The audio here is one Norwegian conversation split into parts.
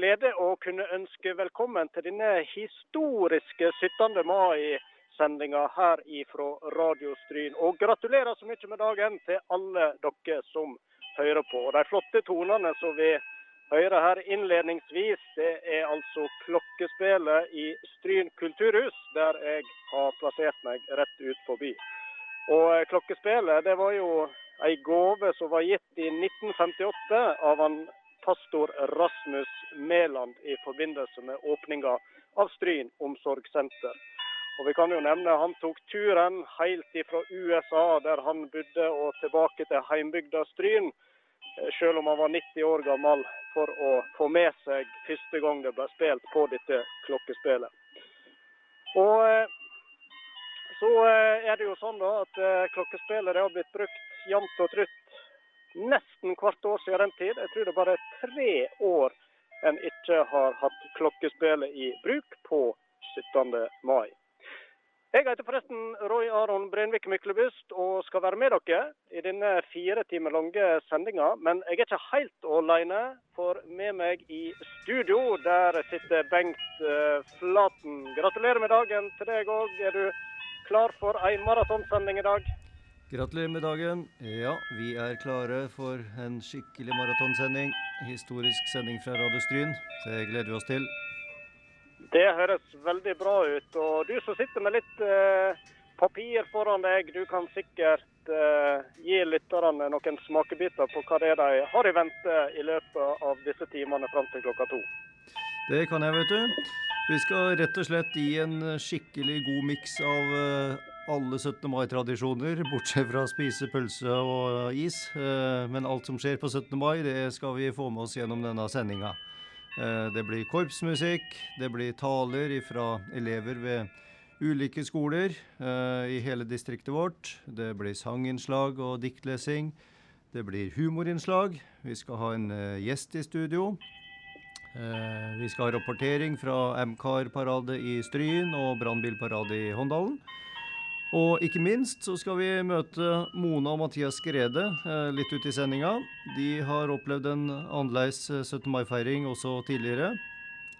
glede å kunne ønske velkommen til denne historiske 17. mai-sendinga her fra Radio Stryn. Og gratulerer så mye med dagen til alle dere som hører på. Og De flotte tonene som vi hører her innledningsvis, det er altså klokkespillet i Stryn kulturhus, der jeg har plassert meg rett ut forbi. Og klokkespillet det var jo ei gave som var gitt i 1958 av han pastor Rasmus Mæland i forbindelse med åpninga av Stryn omsorgssenter. Og vi kan jo nevne Han tok turen helt fra USA, der han bodde, og tilbake til heimbygda Stryn, eh, selv om han var 90 år gammel, for å få med seg første gang det ble spilt på dette klokkespillet. Og eh, så eh, er det jo sånn da at klokkespillet har blitt brukt jevnt og trutt nesten hvert år siden den tid. Jeg tror det bare er tre år en ikke har hatt klokkespillet i bruk på 17. mai. Jeg heter forresten Roy Aron Brenvik Myklebust og skal være med dere i denne fire timer lange sendinga. Men jeg er ikke helt alene, for med meg i studio der sitter Bengt uh, Flaten. Gratulerer med dagen til deg òg. Er du klar for ei maratonsending i dag? Gratulerer med dagen. Ja, vi er klare for en skikkelig maratonsending. Historisk sending fra Radio Stryn. Det gleder vi oss til. Det høres veldig bra ut. Og du som sitter med litt eh, papir foran deg, du kan sikkert eh, gi lytterne noen smakebiter på hva det er de har i vente i løpet av disse timene fram til klokka to. Det kan jeg, vet du. Vi skal rett og slett gi en skikkelig god miks av eh, alle 17. mai-tradisjoner, bortsett fra å spise pølse og is. Eh, men alt som skjer på 17. mai, det skal vi få med oss gjennom denne sendinga. Eh, det blir korpsmusikk, det blir taler fra elever ved ulike skoler eh, i hele distriktet vårt. Det blir sanginnslag og diktlesing. Det blir humorinnslag. Vi skal ha en gjest i studio. Vi skal ha rapportering fra MCAR-parade i Stryn og brannbilparade i Håndalen. Og ikke minst så skal vi møte Mona og Mathias Grede eh, litt ut i sendinga. De har opplevd en annerledes 17. Eh, mai-feiring også tidligere.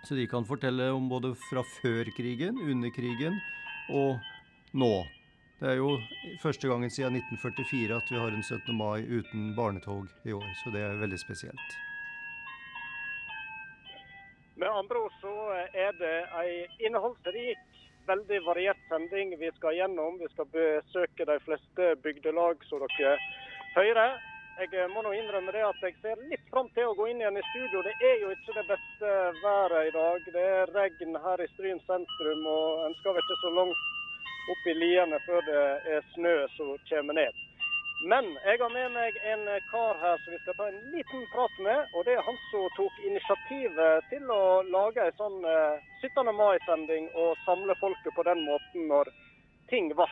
Så de kan fortelle om både fra før krigen, under krigen og nå. Det er jo første gangen siden 1944 at vi har en 17. mai uten barnetog i år, så det er veldig spesielt. Med andre ord så er det ei innholdsrik veldig variert sending vi skal gjennom. Vi skal besøke de fleste bygdelag som dere hører. Jeg må nå innrømme det at jeg ser litt fram til å gå inn igjen i studio. Det er jo ikke det beste været i dag. Det er regn her i Stryn sentrum, og en skal vel ikke så langt opp i liene før det er snø som kommer ned. Men jeg har med meg en kar her som vi skal ta en liten prat med. Og det er han som tok initiativet til å lage en sånn 17. Eh, mai-sending og samle folket på den måten når ting ble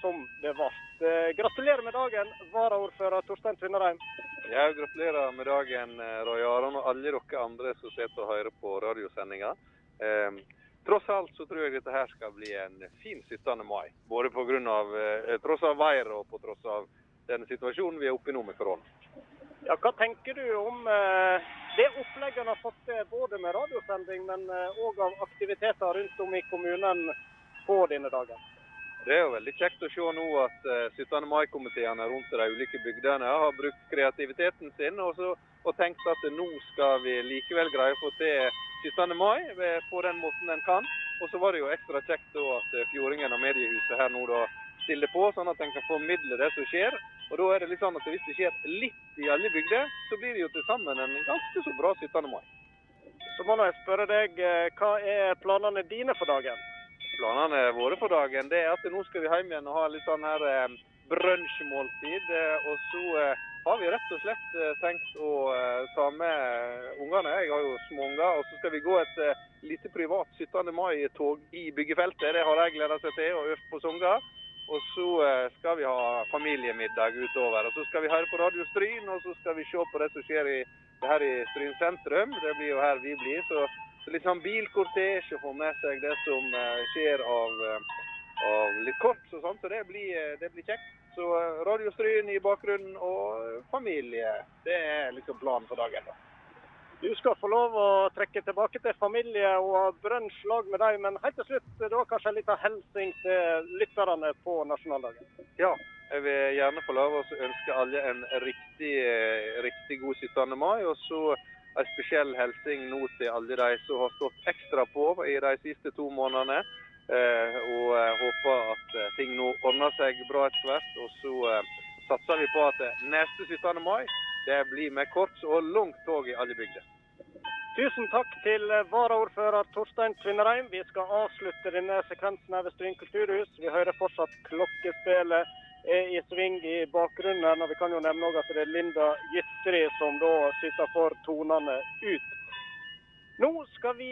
som det ble. Eh, gratulerer med dagen, varaordfører Torstein Tvinnereim. Ja, gratulerer med dagen, eh, Roy Aron og alle dere andre som sitter og hører på radiosendinga. Tross alt så tror jeg dette her skal bli en fin 17. mai. Både på grunn av, tross av været og på tross av den situasjonen vi er oppe i nå med korona. Ja, hva tenker du om eh, det opplegget en har fått til både med radiosending, men òg eh, av aktiviteter rundt om i kommunen på denne dagen? Det er jo veldig kjekt å se nå at 17. Eh, mai-komiteene rundt de ulike bygdene har brukt kreativiteten sin og, så, og tenkt at nå skal vi likevel greie å få til 17. mai på den måten en kan. Og så var det jo ekstra kjekt at Fjordingen og Mediehuset her nå da stiller på, sånn at en kan formidle det som skjer. Og da er det litt sånn at Hvis det skjer litt i alle bygder, så blir det jo til sammen en ganske så bra 17. mai. Så må jeg spørre deg, eh, hva er planene dine for dagen? Planene våre for dagen det er at nå skal vi hjem igjen og ha litt sånn her eh, brunsjmåltid. Eh, og så eh, har vi rett og slett eh, tenkt å ta med ungene. Jeg har jo småunger. Og så skal vi gå et lite privat 17. mai-tog i byggefeltet. Det har jeg gleda seg til og øvd på sanger. Og så eh, skal vi ha familiemiddag utover. Og så skal vi høre på Radio Stryn, og så skal vi se på det som skjer i, her i Stryn sentrum. Det blir jo her vi blir. Så, så litt sånn bilkortesje, få med seg det som uh, skjer av, uh, av, litt korps og sånn. Så det blir, det blir kjekt. Så Radio Stryn i bakgrunnen og familie. Det er liksom planen for dagen. da. Du skal få lov å trekke tilbake til familie og ha brunsj lag med deg, men helt til slutt da kanskje en liten hilsen til lytterne på nasjonaldagen. Ja, jeg vil gjerne få lov å ønske alle en riktig, eh, riktig god 17. mai. Og så en spesiell hilsen nå til alle de som har stått ekstra på i de siste to månedene. Eh, og håper at eh, ting nå ordner seg bra etter hvert. Og så satser vi på at neste 17. mai det blir med kort og langt tog i alle bygder. Tusen takk til varaordfører Torstein Tvinnereim. Vi skal avslutte denne sekvensen her ved Stryn kulturhus. Vi hører fortsatt klokkespillet er i sving i bakgrunnen. og Vi kan jo nevne at det er Linda Gytri som da sitter for tonene ut. Nå skal vi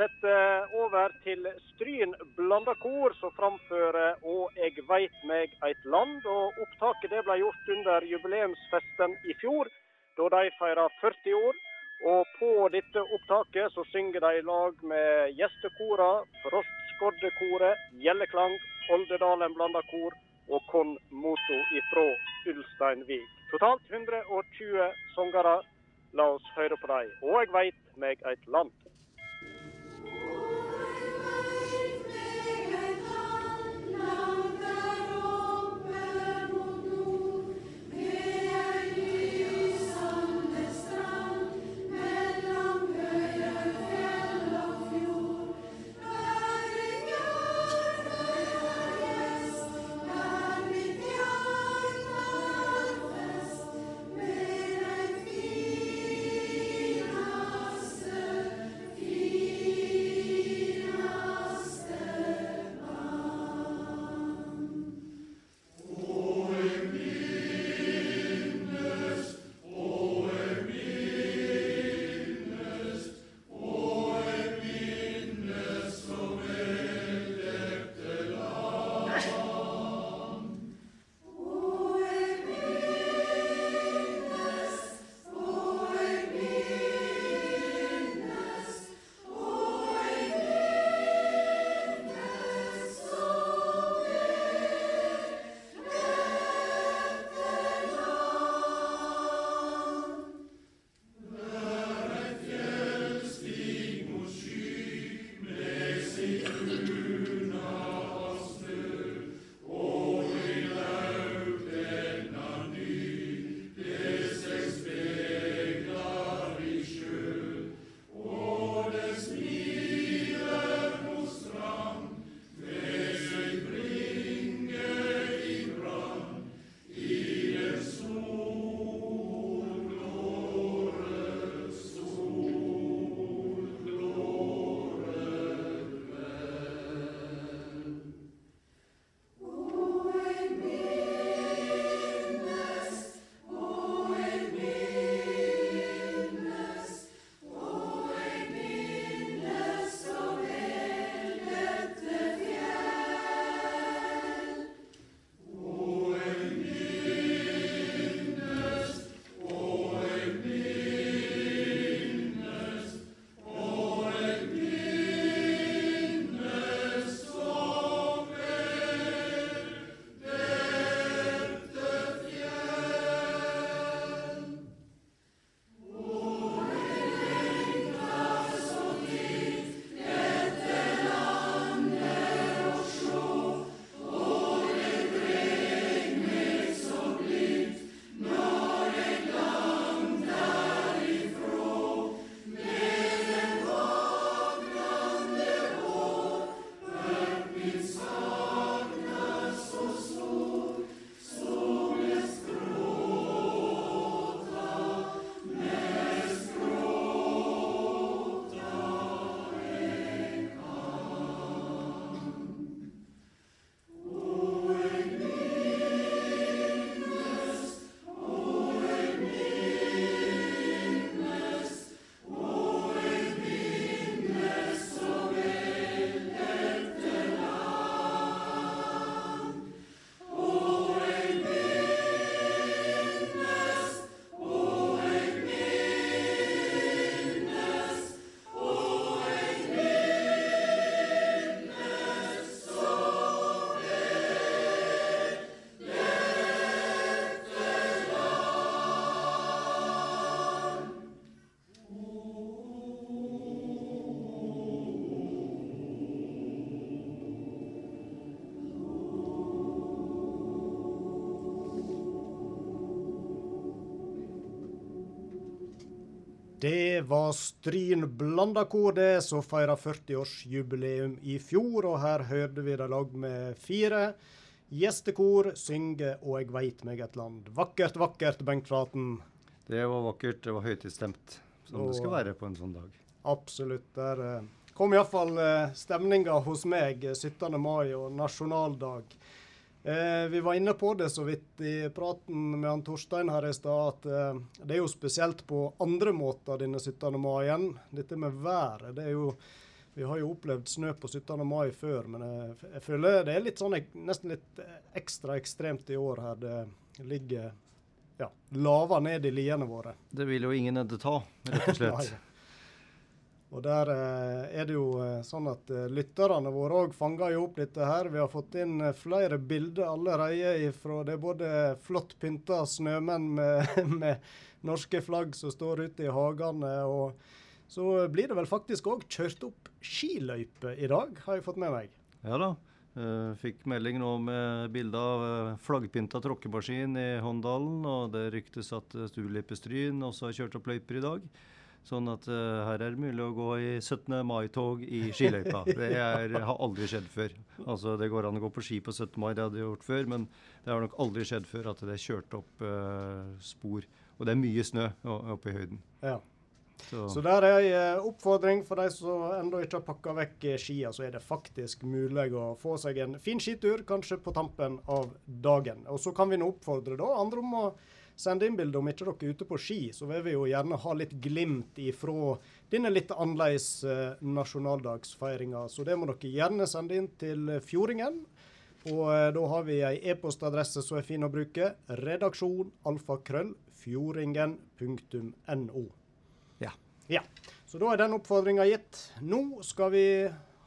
sette over til Stryn blanda kor, som framfører 'Og eg veit meg eit land'. og Opptaket det ble gjort under jubileumsfesten i fjor, da de feira 40 år. Og På dette opptaket så synger de i lag med gjestekora, Frostskoddekoret, Gjelleklang, Oldedalen blanda kor og Kon Moto ifra Ulsteinvik. Totalt 120 sangere. La oss høre på dem. Og jeg veit meg eit land. Det var Stryn Blandakor det, som feira 40-årsjubileum i fjor. Og her hørte vi det lag med fire. Gjestekor, synge og eg veit meg et land. Vakkert, vakkert, Bengt Flaten. Det var vakkert. Det var høytidsstemt, som det skal være på en sånn dag. Absolutt. Der eh, kom iallfall eh, stemninga hos meg 17. Eh, mai og nasjonaldag. Eh, vi var inne på det så vidt i praten med han Torstein her i stad, at eh, det er jo spesielt på andre måter denne 17. mai-en. Dette med været. det er jo vi har jo opplevd snø på 17. mai før, men jeg, jeg føler det er litt sånn, nesten litt ekstra ekstremt i år her. Det ligger ja, lava ned i liene våre. Det vil jo ingen ende ta, rett og slett. Og der eh, er det jo eh, sånn at eh, lytterne våre òg fanger jo opp dette her. Vi har fått inn flere bilder allerede fra det er både flott pynta snømenn med, med, norske flagg som står ute i hagene. og så blir det vel faktisk òg kjørt opp skiløype i dag, har jeg fått med meg. Ja da. Fikk melding nå med bilde av flaggpynta tråkkemaskin i Håndalen. Og det ryktes at Stulepestryn også har kjørt opp løyper i dag. Sånn at uh, her er det mulig å gå i 17. mai-tog i skiløypa. Det er, har aldri skjedd før. Altså Det går an å gå på ski på 17. mai, det hadde jeg gjort før, men det har nok aldri skjedd før at det er kjørt opp uh, spor. Og det er mye snø oppe i høyden. Ja. Så. så der er ei uh, oppfordring for de som ennå ikke har pakka vekk skia, så er det faktisk mulig å få seg en fin skitur, kanskje på tampen av dagen. Og så kan vi nå oppfordre da andre om å Send inn bilde om ikke dere er ute på ski, så vil vi jo gjerne ha litt glimt ifra denne litt annerledes eh, nasjonaldagsfeiringa. Så det må dere gjerne sende inn til Fjordingen. Og eh, da har vi ei e-postadresse som er fin å bruke. Redaksjon alfakrøll fjordingen.no. Ja. ja. Så da er den oppfordringa gitt. Nå skal vi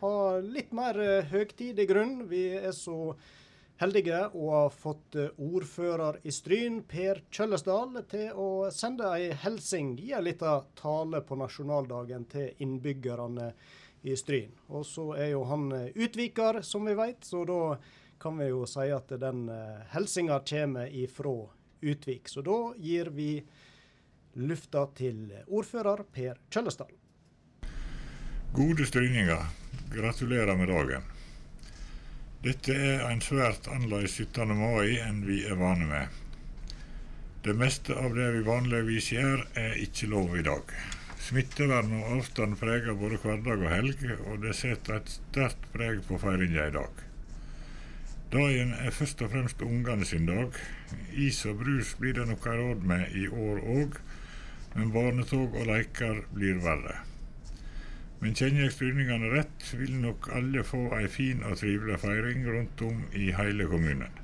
ha litt mer eh, høgtid i grunn. Vi er så heldige og har fått eh, ordfører i Stryn, Per Kjøllesdal, til å sende ei hilsen gi ei lita tale på nasjonaldagen til innbyggerne i Stryn. Og så er jo han eh, utviker, som vi vet, så da kan vi jo si at den uh, hilsinga kommer ifra Utvik. Så da gir vi lufta til ordfører Per Kjøllesdal. Gode stryninger, gratulerer med dagen. Dette er en svært annerledes 17. mai enn vi er vane med. Det meste av det vi vanligvis gjør, er ikke lov i dag. Smittevern og avstand preger både hverdag og helg, og det setter et sterkt preg på feiringa i dag. Dagen er først og fremst ungene sin dag. Is og brus blir det noe råd med i år òg, men barnetog og leker blir verre. Men kjenner jeg styrningene rett, vil nok alle få ei fin og trivelig feiring rundt om i hele kommunen.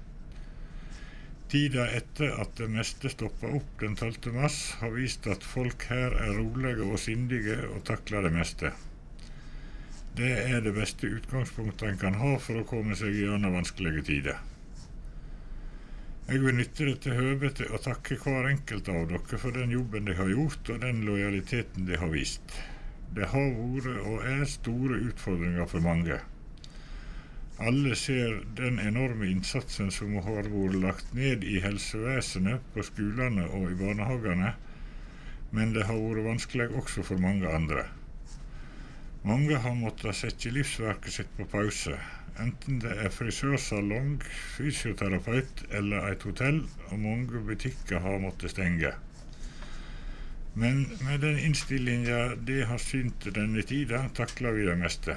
Tida etter at det meste stoppa opp den 12. mars, har vist at folk her er rolige og sindige og takler det meste. Det er det beste utgangspunktet en kan ha for å komme seg gjennom vanskelige tider. Jeg vil nytte dette høvet til å takke hver enkelt av dere for den jobben de har gjort og den lojaliteten de har vist. Det har vært og er store utfordringer for mange. Alle ser den enorme innsatsen som har vært lagt ned i helsevesenet, på skolene og i barnehagene, men det har vært vanskelig også for mange andre. Mange har måttet sette livsverket sitt på pause, enten det er frisørsalong, fysioterapeut eller et hotell, og mange butikker har måttet stenge. Men med den innstillinga de har synt denne tida, takler vi det meste.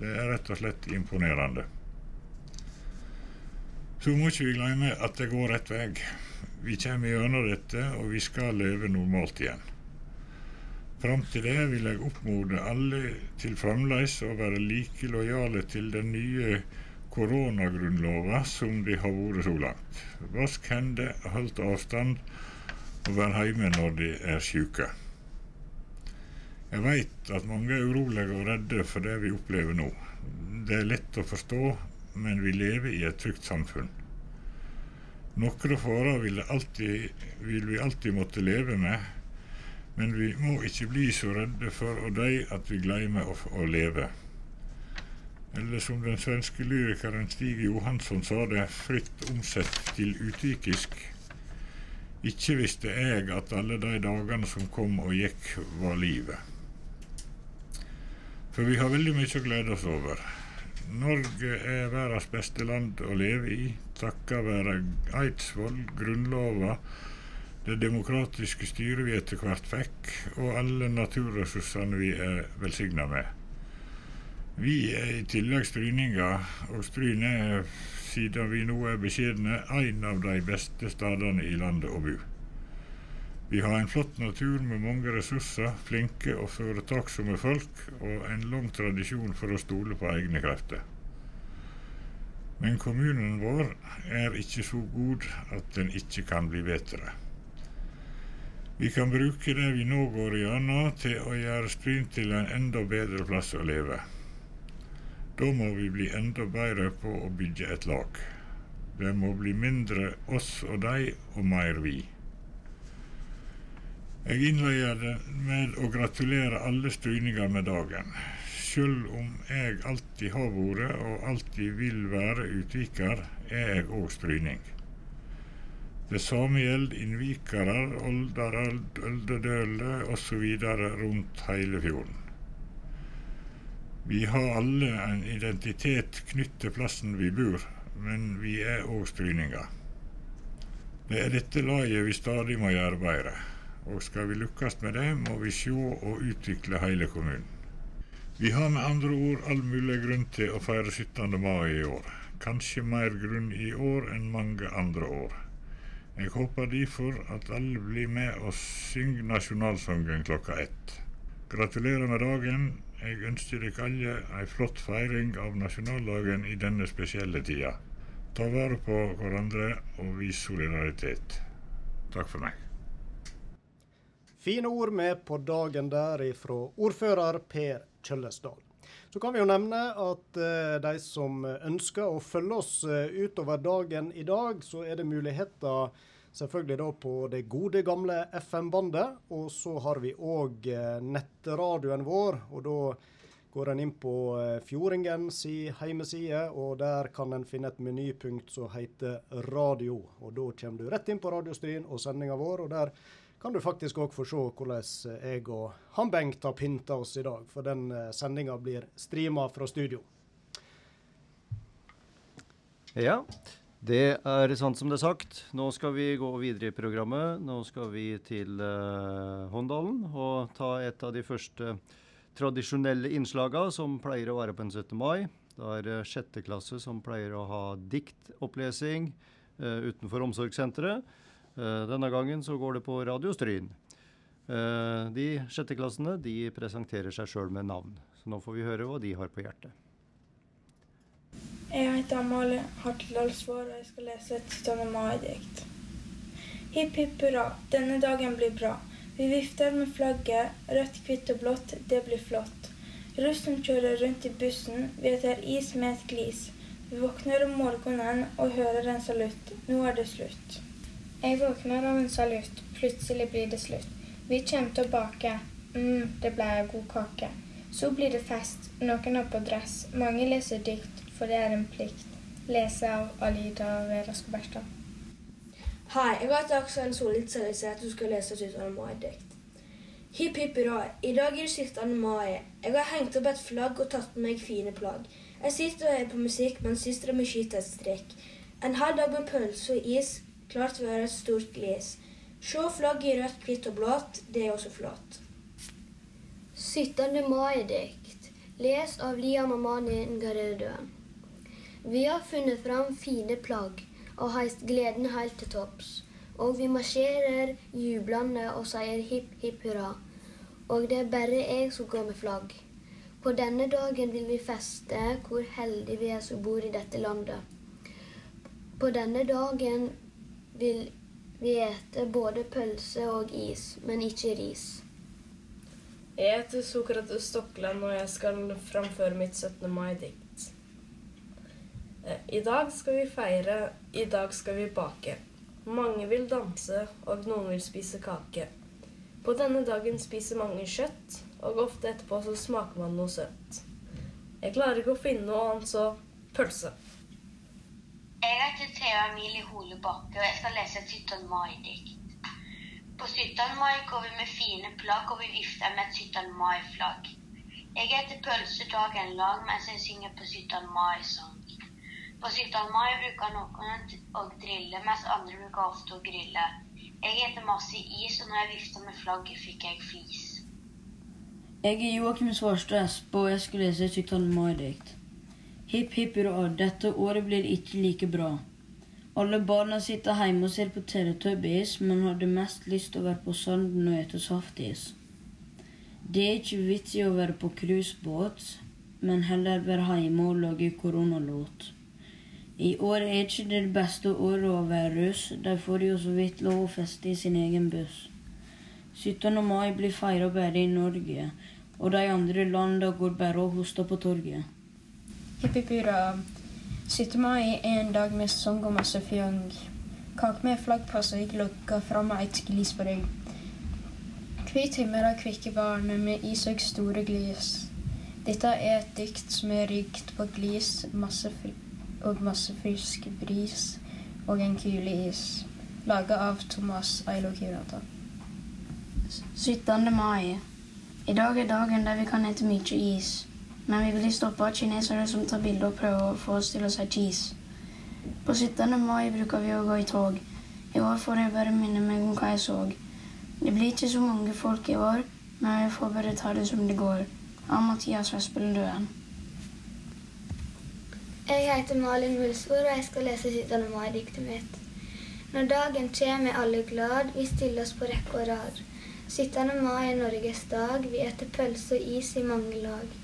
Det er rett og slett imponerende. Så må ikke vi glemme at det går rett vei. Vi kommer gjennom dette, og vi skal leve normalt igjen. Fram til det vil jeg oppmode alle til fremdeles å være like lojale til den nye koronagrunnlova som de har vært så langt. Vask hender, holdt avstand og være hjemme når de er syke. Jeg veit at mange er urolige og redde for det vi opplever nå. Det er lett å forstå, men vi lever i et trygt samfunn. Noen farer vil, vil vi alltid måtte leve med, men vi må ikke bli så redde for dø at vi glemmer å, å leve. Eller som den svenske lyrikeren Stig Johansson sa det, fritt omsett til utvikisk Ikke visste jeg at alle de dagene som kom og gikk, var livet. For vi har veldig mye å glede oss over. Norge er verdens beste land å leve i, takket være Eidsvoll, Grunnlova, det demokratiske styret vi etter hvert fikk, og alle naturressursene vi er velsigna med. Vi er i tillegg stryninger, og Stryn er siden vi nå er beskjedne, en av de beste stedene i landet å bo. Vi har en flott natur med mange ressurser, flinke og foretaksomme folk, og en lang tradisjon for å stole på egne krefter. Men kommunen vår er ikke så god at den ikke kan bli bedre. Vi kan bruke det vi nå går igjennom til å gjøre Stryn til en enda bedre plass å leve. Da må vi bli enda bedre på å bygge et lag. Det må bli mindre oss og de, og mer vi. Jeg innleder med å gratulere alle stryninger med dagen. Selv om jeg alltid har vært og alltid vil være utviker, er jeg òg stryning. Det samme gjelder innvikarer, Olderøld, Øldedøle osv. rundt hele fjorden. Vi har alle en identitet knyttet til plassen vi bor, men vi er òg stryninger. Det er dette laget vi stadig må gjøre bedre, og skal vi lykkes med det, må vi se og utvikle hele kommunen. Vi har med andre ord all mulig grunn til å feire 17. mai i år. Kanskje mer grunn i år enn mange andre år. Jeg håper derfor at alle blir med og synger nasjonalsangen klokka ett. Gratulerer med dagen. Jeg ønsker dere alle ei flott feiring av nasjonaldagen i denne spesielle tida. Ta vare på hverandre og vis solidaritet. Takk for meg. Fine ord med på dagen der ifra ordfører Per Kjøllesdal. Så kan vi jo nevne at uh, de som ønsker å følge oss uh, utover dagen i dag, så er det muligheter selvfølgelig da på det gode, gamle FM-bandet. Og så har vi òg uh, nettradioen vår. og da går en inn på Fjordingens hjemmeside, og der kan en finne et menypunkt som heter Radio. Og Da kommer du rett inn på Radiostryn og sendinga vår, og der kan du faktisk òg få se hvordan jeg og han Bengt har pynta oss i dag. For den sendinga blir streama fra studio. Ja, det er sant som det er sagt. Nå skal vi gå videre i programmet. Nå skal vi til uh, Håndalen og ta et av de første tradisjonelle innslagene som pleier å være på en 17. mai. Det er uh, sjette klasse som pleier å ha diktopplesing uh, utenfor omsorgssenteret. Uh, denne gangen så går det på Radio Stryn. de sjetteklassene de presenterer seg sjøl med navn. Så nå får vi høre hva de har på hjertet. Jeg heter Amalie Hartdalsvår, og jeg skal lese et 17. mai-dikt. Hipp hipp hurra, denne dagen blir bra. Vi vifter med flagget, rødt, hvitt og blått, det blir flott. Russen kjører rundt i bussen, vi tar is med et glis. Vi våkner om morgenen og hører en salutt. Nå er det slutt. Jeg våkner av en salutt, plutselig blir det slutt. Vi kommer til å bake. mm, det ble god kake. Så blir det fest, noen har på dress, mange leser dikt, for det er en plikt. Lese av Alida Vera Skoberstad. Hei, jeg heter Aksel Solitzer at du skal lese 17. mai-dikt. Hipp hipp hurra, i dag er det 17. mai. Jeg har hengt opp et flagg og tatt med meg fine plagg. Jeg sitter og hører på musikk mens søstera mi skyter et strekk. En halv dag med pølse og is, klart til å være et stort glis. Se flagget i rødt, hvitt og blått, det er også flott. 17. mai-dikt, lest av Liam Amani Ngaredøen. Vi har funnet fram fine plagg og heist gleden helt til topps. Og vi marsjerer jublende og sier hipp hipp hurra. Og det er bare jeg som går med flagg. På denne dagen vil vi feste hvor heldige vi er som bor i dette landet. På denne dagen vil vi ete både pølse og is, men ikke ris. Jeg heter Sokrates Stokland, og jeg skal framføre mitt 17. mai-dikt. I dag skal vi feire, i dag skal vi bake. Mange vil danse, og noen vil spise kake. På denne dagen spiser mange kjøtt, og ofte etterpå så smaker man noe søtt. Jeg klarer ikke å finne noe annet, så pølse. Jeg heter Thea Emilie Holebakke, og jeg skal lese et 17. mai-dikt. På 17. mai går vi med fine plagg, og vi vifter med et 17. mai-flagg. Jeg heter pølse dagen lang mens jeg synger på 17. mai-sang. På 17. mai bruker noen å drille, mens andre bruker ofte å grille. Jeg heter masse is, og når jeg vifta med flagget, fikk jeg flis. Jeg er Joakim Svarstad Espe, og jeg skal lese et 17. mai-dikt. Hipp hipp hurra, dette året blir ikke like bra. Alle barna sitter hjemme og ser på Teletubbies, men hadde mest lyst til å være på sanden og ete saftis. Det er ikke vits i å være på cruisebåt, men heller være hjemme og lage koronalåt. I år er ikke det beste året å være russ, de får jo så vidt lov å feste i sin egen buss. 17. mai blir feira bare i Norge, og de andre landa går bare og hoster på torget. Hipp hipp hurra. 17. mai er en dag med sang og masse fjong. Kake med flagg på så jeg lukka fram et glis på deg. Hvit himmel av kvikke barn med is og store glis. Dette er et dikt som er rikt på glis masse fri og masse frisk bris og en kule is. Laga av Thomas Ailo Kirata. 17. mai. I dag er dagen der vi kan ete mye is. Men vi blir stoppa av kinesere som tar bilder og prøver å få oss til å si cheese. På 17. mai bruker vi å gå i tog. I år får jeg bare minne meg om hva jeg så. Det blir ikke så mange folk i år, men vi får bare ta det som det går. Av Mathias Vespelen Døen. Jeg heter Malin Mulsvor, og jeg skal lese 17. mai-diktet mitt. Når dagen kjem er alle glad, vi stiller oss på rekke og rad. 17. mai er Norges dag, vi eter pølse og is i mange lag.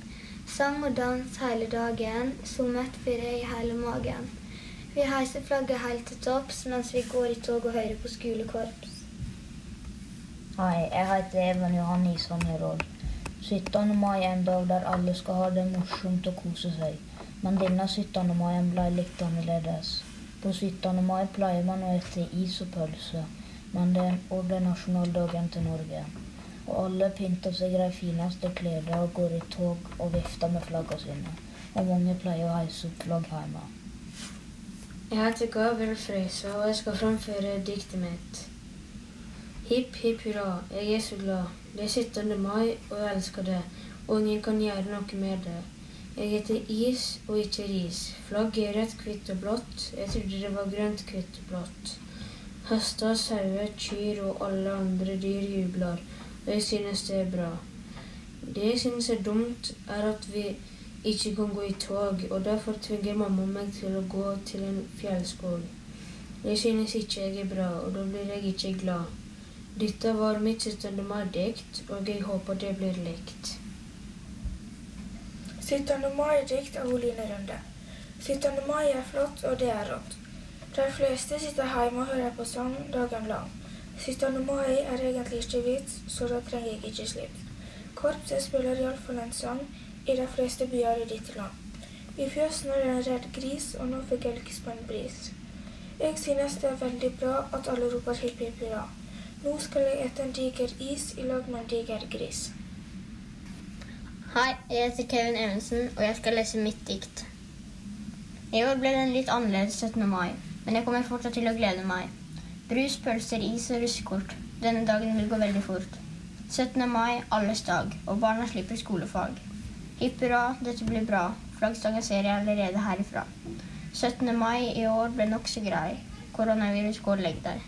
Sang og dans hele dagen, som et blir i hele magen. Vi heiser flagget helt til topps mens vi går i tog og hører på skolekorps. Hei, jeg heter Even Johan Isan Herold. 17. mai er en dag der alle skal ha det morsomt og kose seg. Men denne 17. mai ble litt annerledes. På 17. mai pleier man å spise is og pølse, men det er ble nasjonaldagen til Norge. Og alle pynter seg i de fineste klærne og går i tog og vifter med flaggene sine. Og mange pleier å heise opp flagg hjemme. Jeg heter Gabriel Frøysa, og jeg skal framføre diktet mitt. Hipp hipp hurra, jeg er så glad. Det er 17. mai, og jeg elsker det. Og ingen kan gjøre noe med det. Jeg heter is og ikke ris. Flagget er rødt, hvitt og blått. Jeg trodde det var grønt, hvitt og blått. Hester, sauer, kyr og alle andre dyr jubler, og jeg synes det er bra. Det jeg synes er dumt, er at vi ikke kan gå i tog, og derfor tvinger mamma meg til å gå til en fjellskog. Jeg synes ikke jeg er bra, og da blir jeg ikke glad. Dette var mitt 17. mai-dikt, og jeg håper det blir likt. 17. mai-dikt av Oline Runde. 17. mai er flott, og det er rått. De fleste sitter hjemme og hører på sang dagen lang. 17. mai er egentlig ikke vits, så da trenger jeg ikke slipp. Korpset spiller iallfall en sang i de fleste byer i ditt land. I fjøsen er det en redd gris, og nå fikk jeg lykkes på en bris. Jeg synes det er veldig bra at alle roper hipp hipp hurra. Nå skal jeg ete en diger is i lag med en diger gris. Hei, jeg heter Kevin Evensen, og jeg skal lese mitt dikt. I år ble det litt annerledes 17. mai, men jeg kommer fortsatt til å glede meg. Brus, pølser, is og russekort. Denne dagen vil gå veldig fort. 17. mai, alles dag, og barna slipper skolefag. Hipp hurra, dette blir bra. Flaggstangen ser jeg allerede herifra. 17. mai i år ble nokså grei. Koronavirus, gå og legg deg.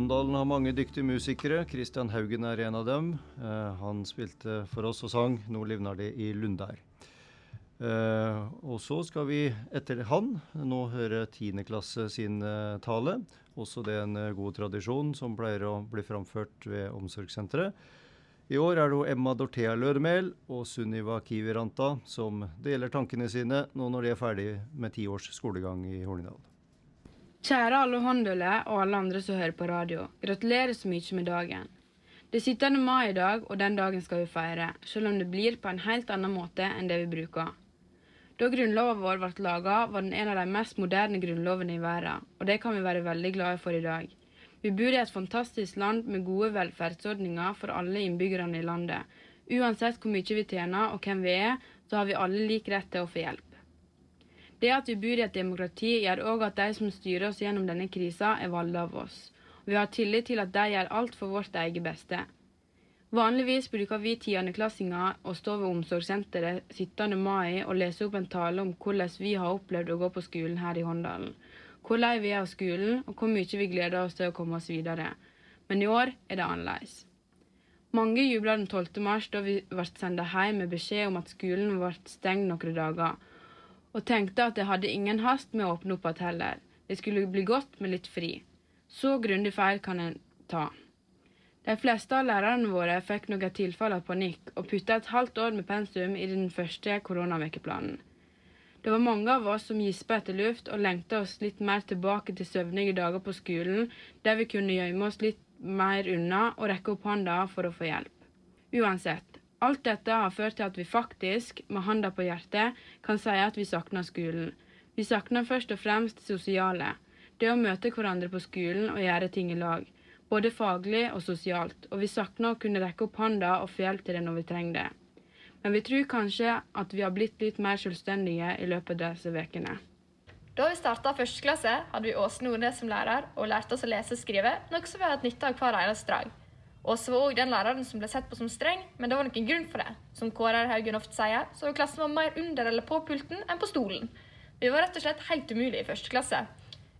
Håndalen har mange dyktige musikere. Christian Haugen er en av dem. Uh, han spilte for oss og sang 'Nå livnar det i Lundær'. Uh, og så skal vi etter han nå høre 10. klasse sin uh, tale. Også det er en eh, god tradisjon som pleier å bli framført ved omsorgssenteret. I år er det Emma Dorthea Lødemel og Sunniva Kiviranta som deler tankene sine nå når de er ferdig med ti års skolegang i Hornindal. Kjære alle håndøle og alle andre som hører på radio. Gratulerer så mye med dagen. Det er 17. mai i dag, og den dagen skal vi feire, selv om det blir på en helt annen måte enn det vi bruker. Da grunnloven vår ble laga, var den en av de mest moderne grunnlovene i verden, og det kan vi være veldig glade for i dag. Vi bor i et fantastisk land med gode velferdsordninger for alle innbyggerne i landet. Uansett hvor mye vi tjener og hvem vi er, så har vi alle lik rett til å få hjelp. Det at vi bor i et demokrati, gjør òg at de som styrer oss gjennom denne krisa, er valgt av oss. Vi har tillit til at de gjør alt for vårt eget beste. Vanligvis bruker vi tiendeklassinger å stå ved omsorgssenteret 17. mai og lese opp en tale om hvordan vi har opplevd å gå på skolen her i Håndalen. Hvor lei vi er av skolen, og hvor mye vi gleder oss til å komme oss videre. Men i år er det annerledes. Mange jubla den 12. mars da vi ble sendt hjem med beskjed om at skolen ble stengt noen dager, og tenkte at jeg hadde ingen hast med å åpne opp igjen heller. Det skulle bli godt med litt fri. Så grundig feil kan en ta. De fleste av lærerne våre fikk noen tilfall av panikk og putta et halvt år med pensum i den første koronavekeplanen. Det var mange av oss som gispa etter luft og lengta oss litt mer tilbake til søvnige dager på skolen, der vi kunne gjemme oss litt mer unna og rekke opp hånda for å få hjelp. Uansett, alt dette har ført til at vi faktisk, med handa på hjertet, kan si at vi savner skolen. Vi savner først og fremst det sosiale. Det å møte hverandre på skolen og gjøre ting i lag både faglig og sosialt, og vi savner å kunne rekke opp hånda og få hjelp til det når vi trenger det. Men vi tror kanskje at vi har blitt litt mer selvstendige i løpet av disse ukene. Da vi starta første klasse, hadde vi Åse Nordnes som lærer og lærte oss å lese og skrive, noe som vi har hatt nytte av hver eneste dag. Åse var òg den læreren som ble sett på som streng, men det var noen grunn for det. Som Kåre Haugen ofte sier, så var klassen var mer under eller på pulten enn på stolen. Vi var rett og slett helt umulige i første klasse.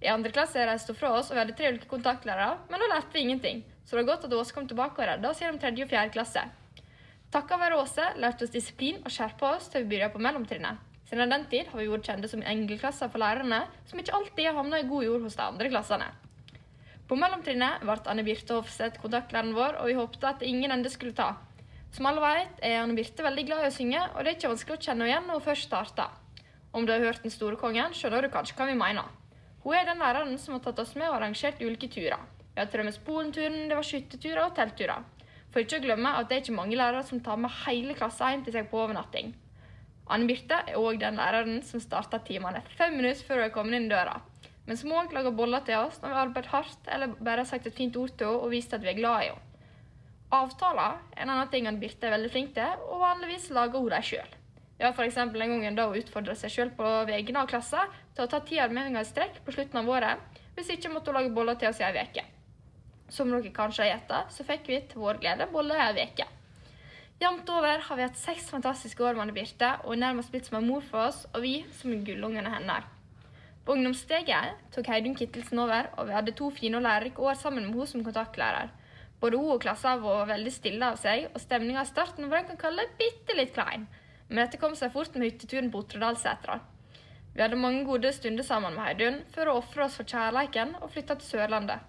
I andre klasse reiste hun fra oss, og vi hadde tre ulike kontaktlærere, men da lærte vi ingenting. Så det var godt at Åse kom tilbake og redda oss gjennom tredje og fjerde klasse. Takka være Åse lærte oss disiplin og skjerpa oss til vi begynte på mellomtrinnet. Siden den tid har vi vært kjente som engelklasser for lærerne, som ikke alltid har havna i god jord hos de andre klassene. På mellomtrinnet ble Anne Birte Hofseth kontaktlæreren vår, og vi håpte at ingen ende skulle ta. Som alle vet, er Anne Birte veldig glad i å synge, og det er ikke vanskelig å kjenne henne igjen når hun først starter. Om du har hørt Den store kongen, skjønner du kanskje hva vi mener. Hun er den læreren som har tatt oss med og arrangert ulike turer. Vi har til og Spolenturen, det var skytterturer og teltturer. For ikke å glemme at det er ikke mange lærere som tar med hele klassen hjem til seg på overnatting. Anne Birte er òg den læreren som starta timene fem minutter før hun er kommet inn døra. Men som òg lager boller til oss når vi har arbeidet hardt eller bare har sagt et fint ord til henne og vist at vi er glad i henne. Avtaler er en annen ting han Birte er veldig flink til, og vanligvis lager hun dem sjøl. Ja, f.eks. en gang da hun utfordra seg sjøl på vegne av klassen til å ta ti armeringer i strekk på slutten av året. Hvis ikke måtte hun lage boller til oss i ei uke. Som dere kanskje har gjetta, så fikk vi til vår glede boller i ei uke. Jevnt over har vi hatt seks fantastiske år med Birte, og er nærmest blitt som en mor for oss, og vi som gullungene hennes. På ungdomssteget tok Heidun Kittelsen over, og vi hadde to fine og lærerike år sammen med henne som kontaktlærer. Både hun og klassen var veldig stille av seg, og stemninga i starten var en kan kalle bitte litt klein. Men dette kom seg fort med hytteturen på Otterdalsetra. Vi hadde mange gode stunder sammen med Heidun før å ofra oss for kjærleiken og flytta til Sørlandet.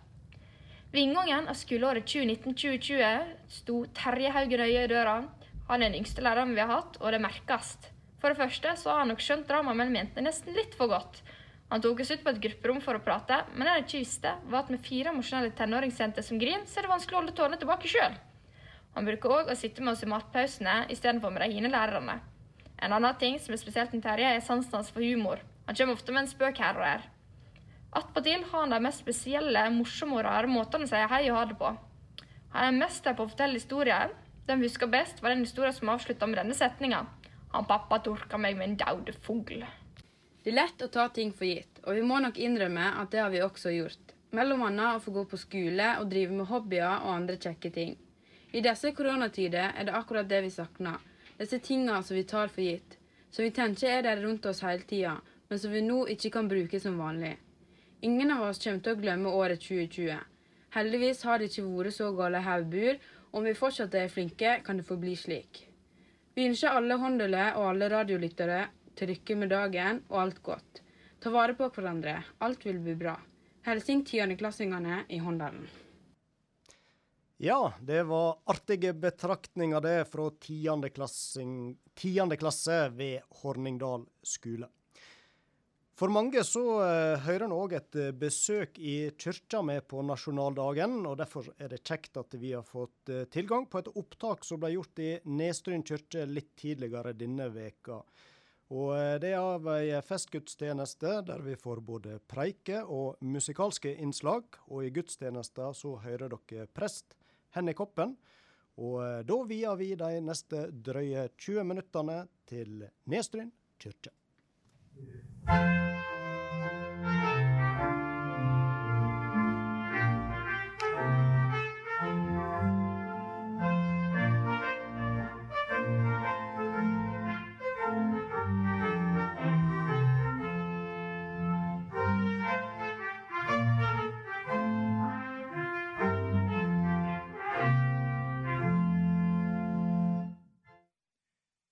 Ved inngangen av skoleåret 2019-2020 sto Terje Haugen Øye i døra. Han er den yngste læreren vi har hatt, og det merkes. For det første så har han nok skjønt dramaet mellom jentene nesten litt for godt. Han tok oss ut på et grupperom for å prate, men det han ikke visste, var at med fire emosjonelle tenåringsjenter som griner, så er det vanskelig å holde tårene tilbake sjøl. Han bruker òg å sitte med oss i matpausene istedenfor med de hine lærerne. En annen ting som er spesielt med Terje, er sansen hans for humor. Han kommer ofte med en spøk her og der. Attpåtil har han de mest spesielle, morsomme og rare måtene å si hei og ha det på. Han er mester på å fortelle historier. Den vi husker best, var den historien som avslutta med denne setninga. Han pappa torka meg med en daud fugl. Det er lett å ta ting for gitt, og vi må nok innrømme at det har vi også gjort. Mellom annet å få gå på skole og drive med hobbyer og andre kjekke ting. I disse koronatider er det akkurat det vi savner disse tingene som vi tar for gitt, som vi tenker er der rundt oss hele tida, men som vi nå ikke kan bruke som vanlig. Ingen av oss kommer til å glemme året 2020. Heldigvis har det ikke vært så gale her og. Om vi fortsatt er flinke, kan det forbli slik. Vi ønsker alle håndøle og alle radiolyttere til lykke med dagen og alt godt. Ta vare på hverandre. Alt vil bli bra. Hilsing tiendeklassingene i Håndalen. Ja, det var artige betraktninger det fra tiende, klasse ved Horningdal skole. For mange så uh, hører en òg et uh, besøk i kyrkja med på nasjonaldagen, og derfor er det kjekt at vi har fått uh, tilgang på et opptak som ble gjort i Nestryn kirke litt tidligere denne veka. Og det er av ei festgudstjeneste der vi får både preike og musikalske innslag. Og i gudstjenesta så hører dere prest Henny Koppen. Og da vier vi de neste drøye 20 minuttene til Nestryn kirke.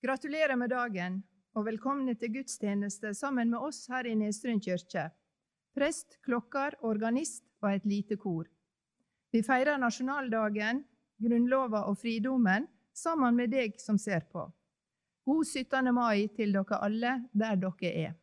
Gratulerer med dagen, og velkomne til gudstjeneste sammen med oss her i Nestryn kirke. Prest, klokker, organist og et lite kor. Vi feirer nasjonaldagen, Grunnlova og fridommen sammen med deg som ser på. God 17. mai til dere alle der dere er.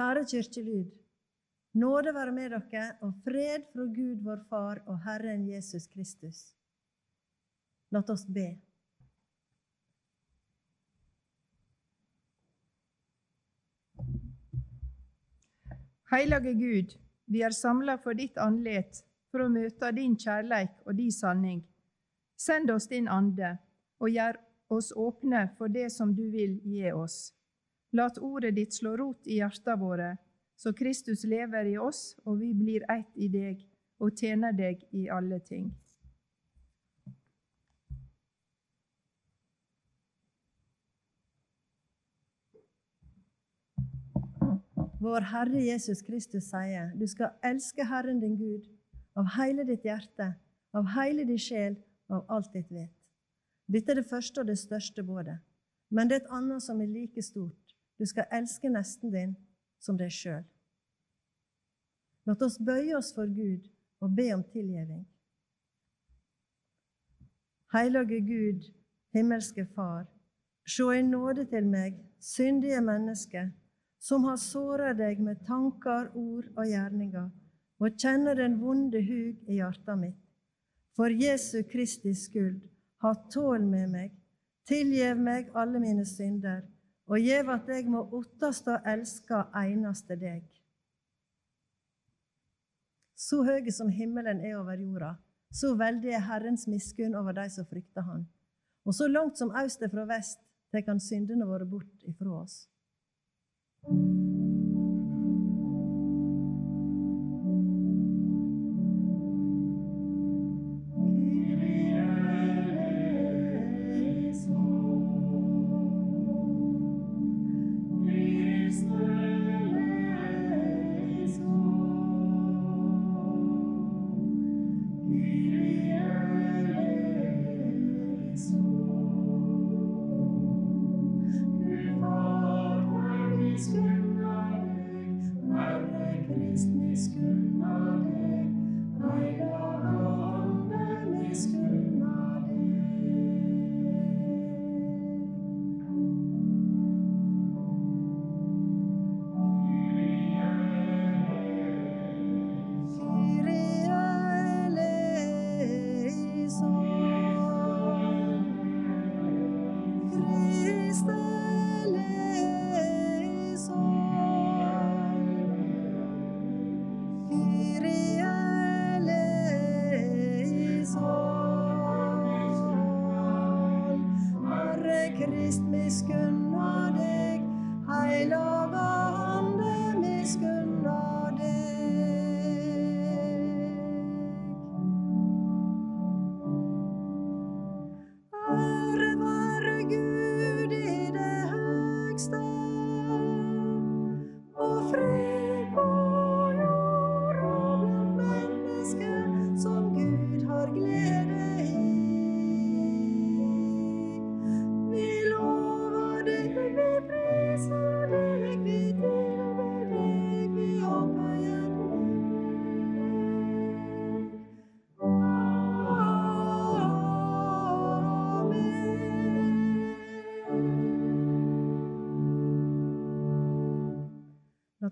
Kjære kirkelyd. Nåde være med dere, og fred fra Gud vår Far og Herren Jesus Kristus. La oss be. Hellige Gud, vi er samla for ditt andlet for å møte din kjærleik og din sanning. Send oss din ande, og gjør oss åpne for det som du vil gi oss. Lat ordet ditt slå rot i hjertene våre, så Kristus lever i oss, og vi blir ett i deg og tjener deg i alle ting. Vår Herre Jesus Kristus sier, du skal elske Herren din Gud av hele ditt hjerte, av hele din sjel og av alt ditt vet. Dette er det første og det største både. Men det er et annet som er like stort. Du skal elske nesten din som deg sjøl. La oss bøye oss for Gud og be om tilgivning. Hellige Gud, himmelske Far, se i nåde til meg, syndige menneske, som har såret deg med tanker, ord og gjerninger, og kjenner den vonde hug i hjertet mitt. For Jesu Kristi skyld, ha tål med meg, tilgjev meg alle mine synder, og gjev at jeg må ottast og elske eneste deg. Så høy som himmelen er over jorda, så veldig er Herrens miskunn over de som frykter Han. Og så langt som aust er fra vest, tek Han syndene våre bort ifra oss.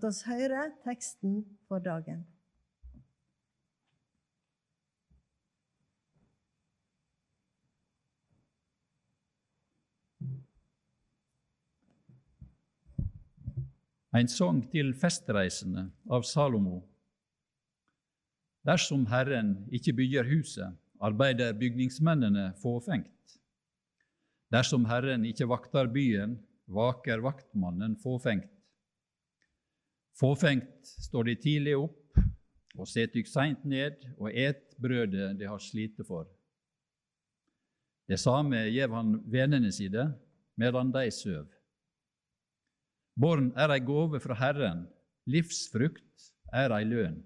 La oss høre teksten for dagen. En sang til festreisende av Salomo. Dersom Herren ikke bygger huset, arbeider bygningsmennene fåfengt. Dersom Herren ikke vakter byen, vaker vaktmannen fåfengt. Fåfengt står de tidlig opp og set dykk seint ned og et brødet de har slite for. Det samme gjev han vennene sine medan de søv. Born er ei gåve fra Herren, livsfrukt er ei lønn.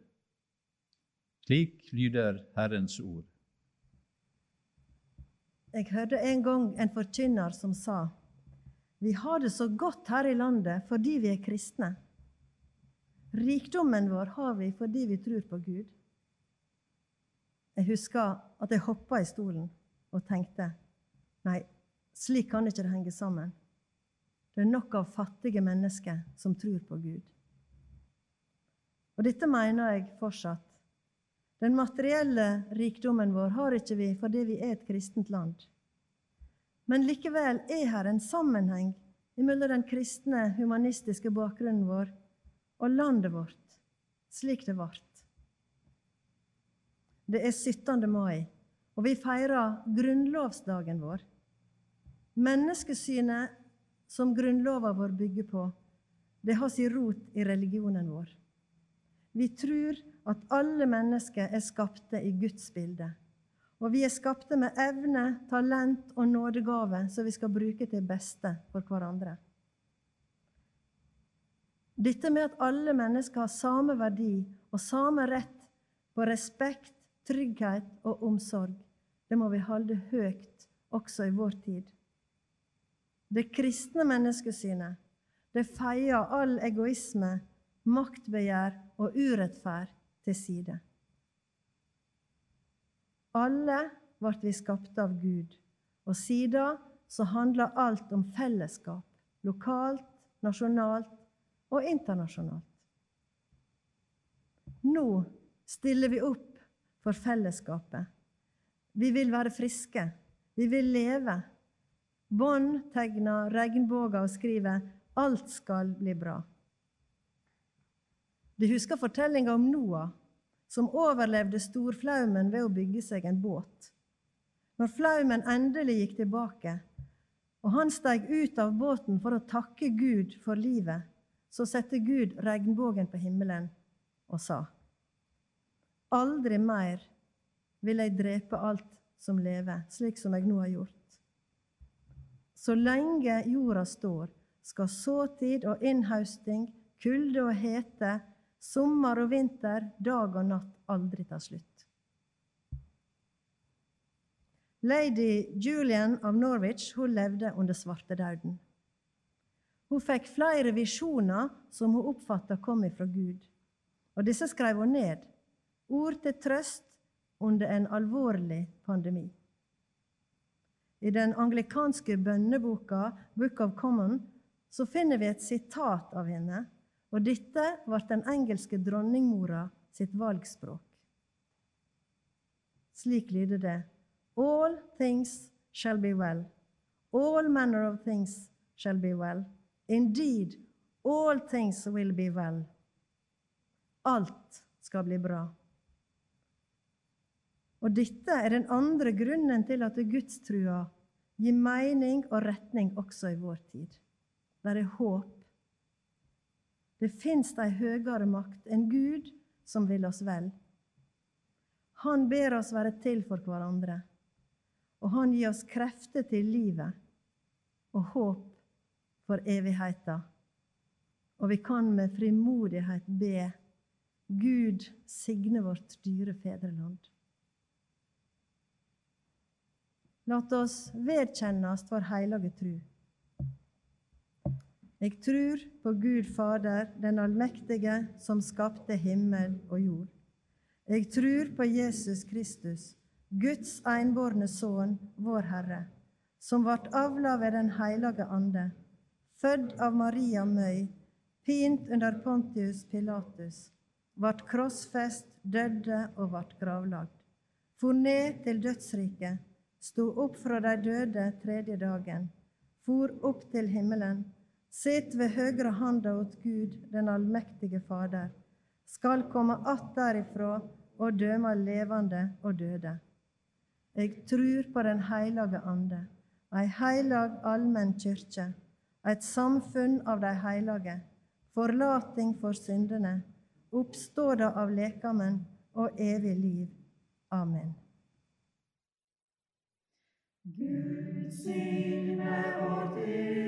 Slik lyder Herrens ord. Jeg hørte en gang en forkynner som sa vi har det så godt her i landet fordi vi er kristne. Rikdommen vår har vi fordi vi tror på Gud. Jeg husker at jeg hoppa i stolen og tenkte nei, slik kan ikke det henge sammen. Det er nok av fattige mennesker som tror på Gud. Og dette mener jeg fortsatt. Den materielle rikdommen vår har ikke vi fordi vi er et kristent land. Men likevel er her en sammenheng mellom den kristne, humanistiske bakgrunnen vår og landet vårt, slik det ble. Det er 17. mai, og vi feirer grunnlovsdagen vår. Menneskesynet som grunnlova vår bygger på, det har sin rot i religionen vår. Vi tror at alle mennesker er skapte i Guds bilde. Og vi er skapte med evne, talent og nådegave som vi skal bruke til beste for hverandre. Dette med at alle mennesker har samme verdi og samme rett på respekt, trygghet og omsorg, det må vi holde høyt også i vår tid. Det kristne menneskesynet, det feier all egoisme, maktbegjær og urettferd til side. Alle ble vi skapte av Gud, og siden så handler alt om fellesskap, lokalt, nasjonalt og internasjonalt. Nå stiller vi opp for fellesskapet. Vi vil være friske. Vi vil leve. Bånd tegner regnbuer og skriver 'Alt skal bli bra'. Du husker fortellinga om Noah, som overlevde storflaumen ved å bygge seg en båt. Når flaumen endelig gikk tilbake, og han steg ut av båten for å takke Gud for livet, så satte Gud regnbuen på himmelen og sa:" Aldri mer vil jeg drepe alt som lever, slik som jeg nå har gjort. Så lenge jorda står, skal såtid og innhausting, kulde og hete, sommer og vinter, dag og natt aldri ta slutt. Lady Julian av Norwich hun levde under svartedauden. Hun fikk flere visjoner som hun oppfatta kom ifra Gud. Og disse skrev hun ned. Ord til trøst under en alvorlig pandemi. I den anglikanske bønneboka Book of Common så finner vi et sitat av henne, og dette ble den engelske dronningmora sitt valgspråk. Slik lyder det All things shall be well. All manner of things shall be well. Indeed, all things will be well. Alt skal bli bra. Og dette er den andre grunnen til at gudstrua gir mening og retning også i vår tid. Det er håp. Det fins ei høyere makt, en Gud som vil oss vel. Han ber oss være til for hverandre, og han gir oss krefter til livet og håp for evigheta. Og vi kan med frimodighet be Gud signe vårt dyre fedreland. Lat oss vedkjennast vår heilage tru. Jeg tror på Gud Fader, den allmektige, som skapte himmel og jord. Jeg tror på Jesus Kristus, Guds enbårne Sønn, vår Herre, som vart avla ved Den heilage Ande, født av Maria Møy, pint under Pontius Pilatus, vart krossfest, døde og vart gravlagd. For ned til dødsriket, sto opp fra de døde tredje dagen, for opp til himmelen, Sitt ved høyre handa åt Gud, den allmektige Fader, skal komme att derifra og døme levende og døde. Jeg trur på Den heilage ande, ei heilag allmenn kyrkje, et samfunn av de hellige, forlating for syndene, oppståda av lekamen og evig liv. Amen. Gud signe vårt dyre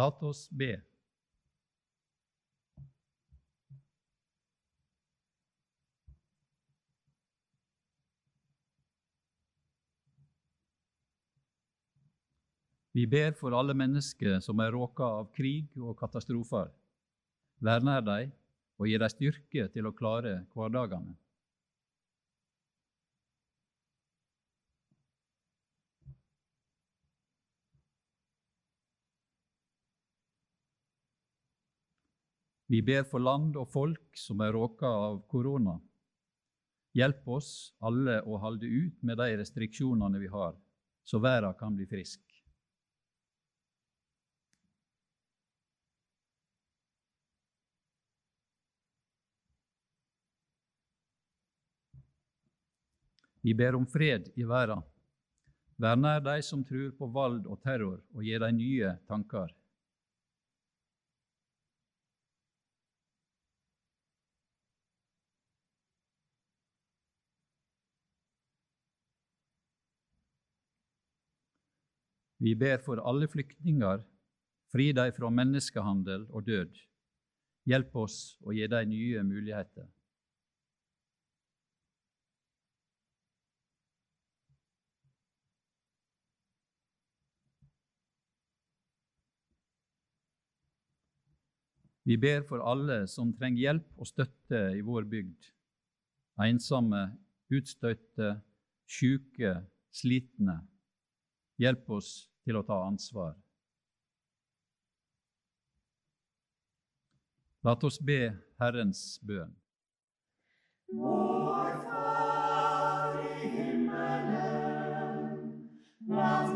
Lat oss be. Vi ber for alle mennesker som er råka av krig og katastrofer. Vær nær dem og gi dem styrke til å klare hverdagene. Vi ber for land og folk som er råka av korona. Hjelp oss alle å holde ut med de restriksjonene vi har, så verden kan bli frisk. Vi ber om fred i verden. Vær nær de som tror på vold og terror, og gi dem nye tanker. Vi ber for alle flyktninger, fri dem fra menneskehandel og død. Hjelp oss å gi dem nye muligheter. Vi ber for alle som trenger hjelp og støtte i vår bygd. Ensomme, utstøtte, syke, slitne. Hjelp oss til å ta ansvar. La oss be Herrens bønn. Vår Far i himmelen, la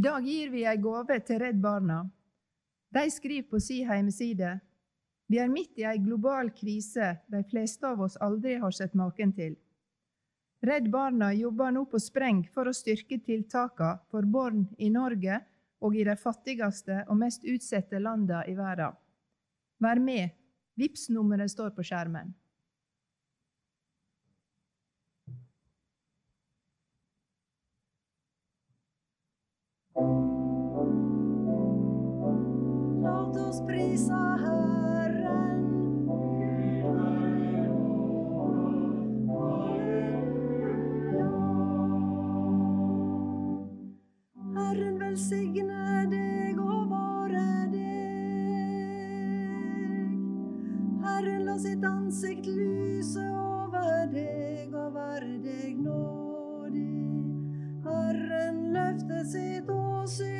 I dag gir vi ei gave til Redd Barna. De skriver på si heimeside vi er midt i ei global krise de fleste av oss aldri har sett maken til. Redd Barna jobber nå på spreng for å styrke tiltakene for barn i Norge og i de fattigste og mest utsatte landene i verden. Vær med. Vipps-nummeret står på skjermen. Oss Herren. Herren velsigne deg og vare deg. Herren la sitt ansikt lyse over deg og være deg nådig. Herren løfte sitt åsyn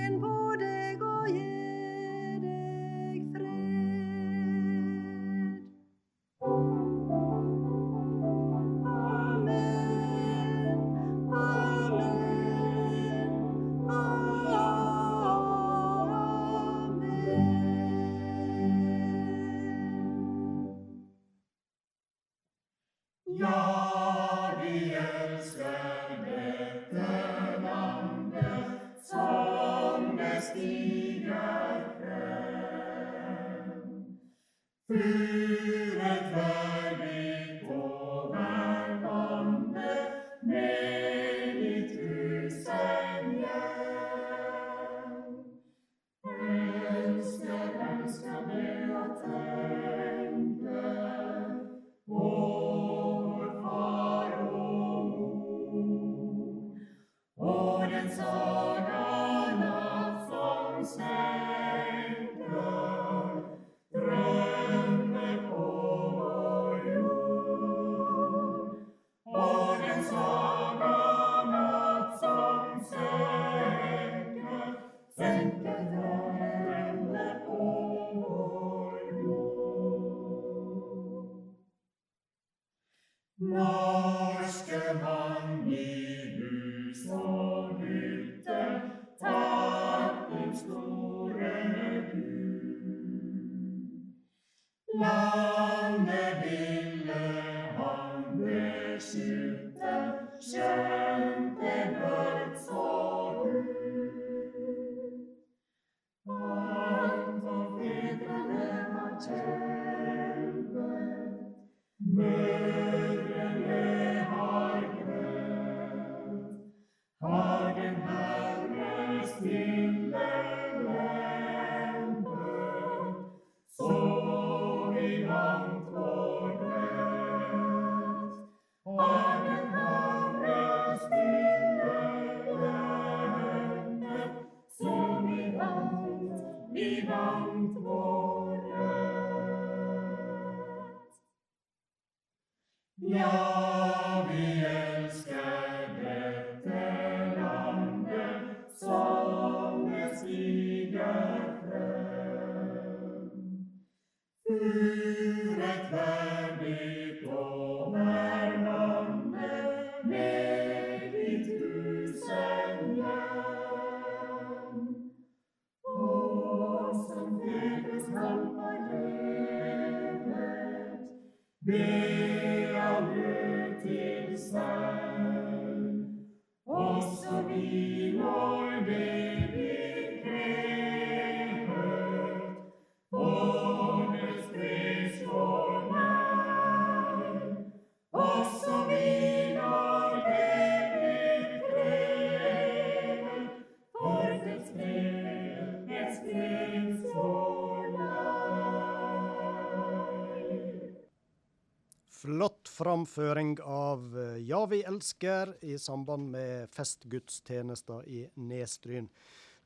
framføring av eh, Ja, vi elsker i samband med festgudstjenester i Nestryn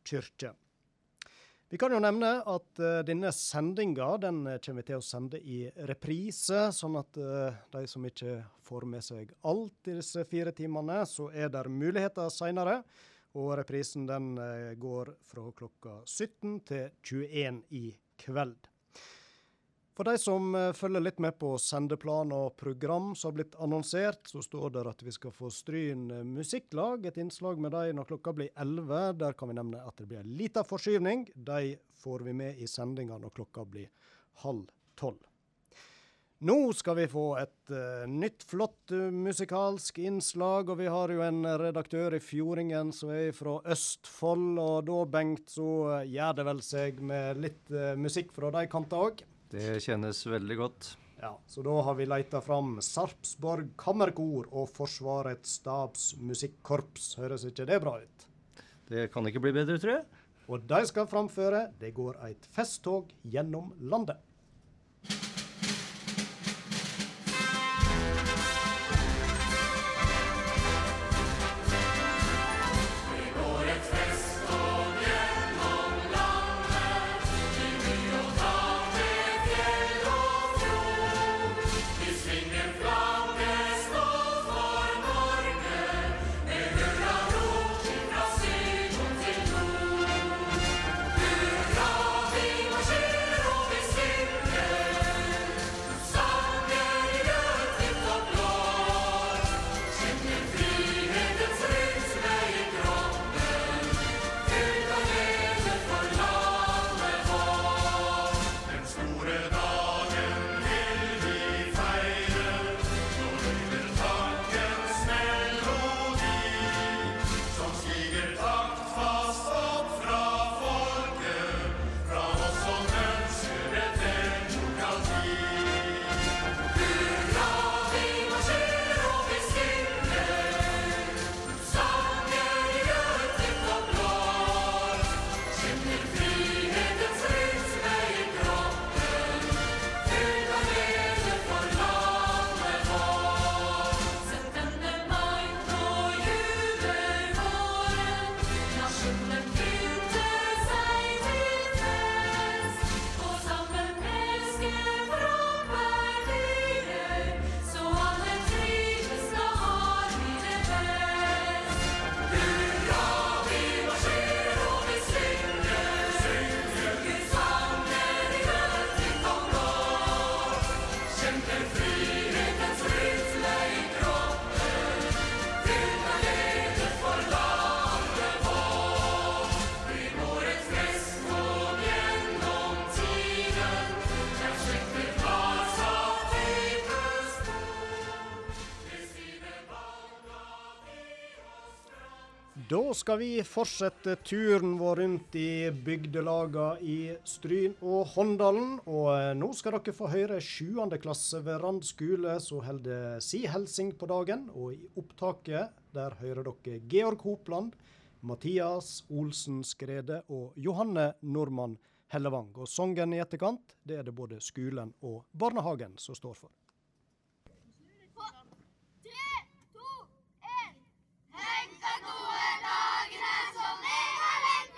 kirke. Vi kan jo nevne at uh, denne sendinga den eh, kommer vi til å sende i reprise, sånn at uh, de som ikke får med seg alt i disse fire timene, så er det muligheter seinere. Og reprisen den uh, går fra klokka 17 til 21 i kveld. For de som eh, følger litt med på sendeplan og program som har blitt annonsert, så står det at vi skal få Stryn eh, musikklag, et innslag med dem når klokka blir 11. Der kan vi nevne at det blir en liten forskyvning. De får vi med i sendinga når klokka blir halv tolv. Nå skal vi få et uh, nytt, flott uh, musikalsk innslag, og vi har jo en redaktør i Fjordingen som er fra Østfold, og da, Bengt, så uh, gjør det vel seg med litt musikk fra de kanter òg? Det kjennes veldig godt. Ja, så da har vi leita fram Sarpsborg Kammerkor og Forsvarets stabsmusikkorps. Høres ikke det bra ut? Det kan ikke bli bedre, tror jeg. Og de skal framføre 'Det går eit festtog gjennom landet'. Skal vi fortsette turen vår rundt i bygdelagene i Stryn og Håndalen. Og eh, nå skal dere få høre 7. klasse ved Rand skole som holder si helsing på dagen. Og i opptaket der hører dere Georg Hopland, Mathias Olsen Skrede og Johanne Normann Hellevang. Og sangen i etterkant, det er det både skolen og barnehagen som står for. Tenk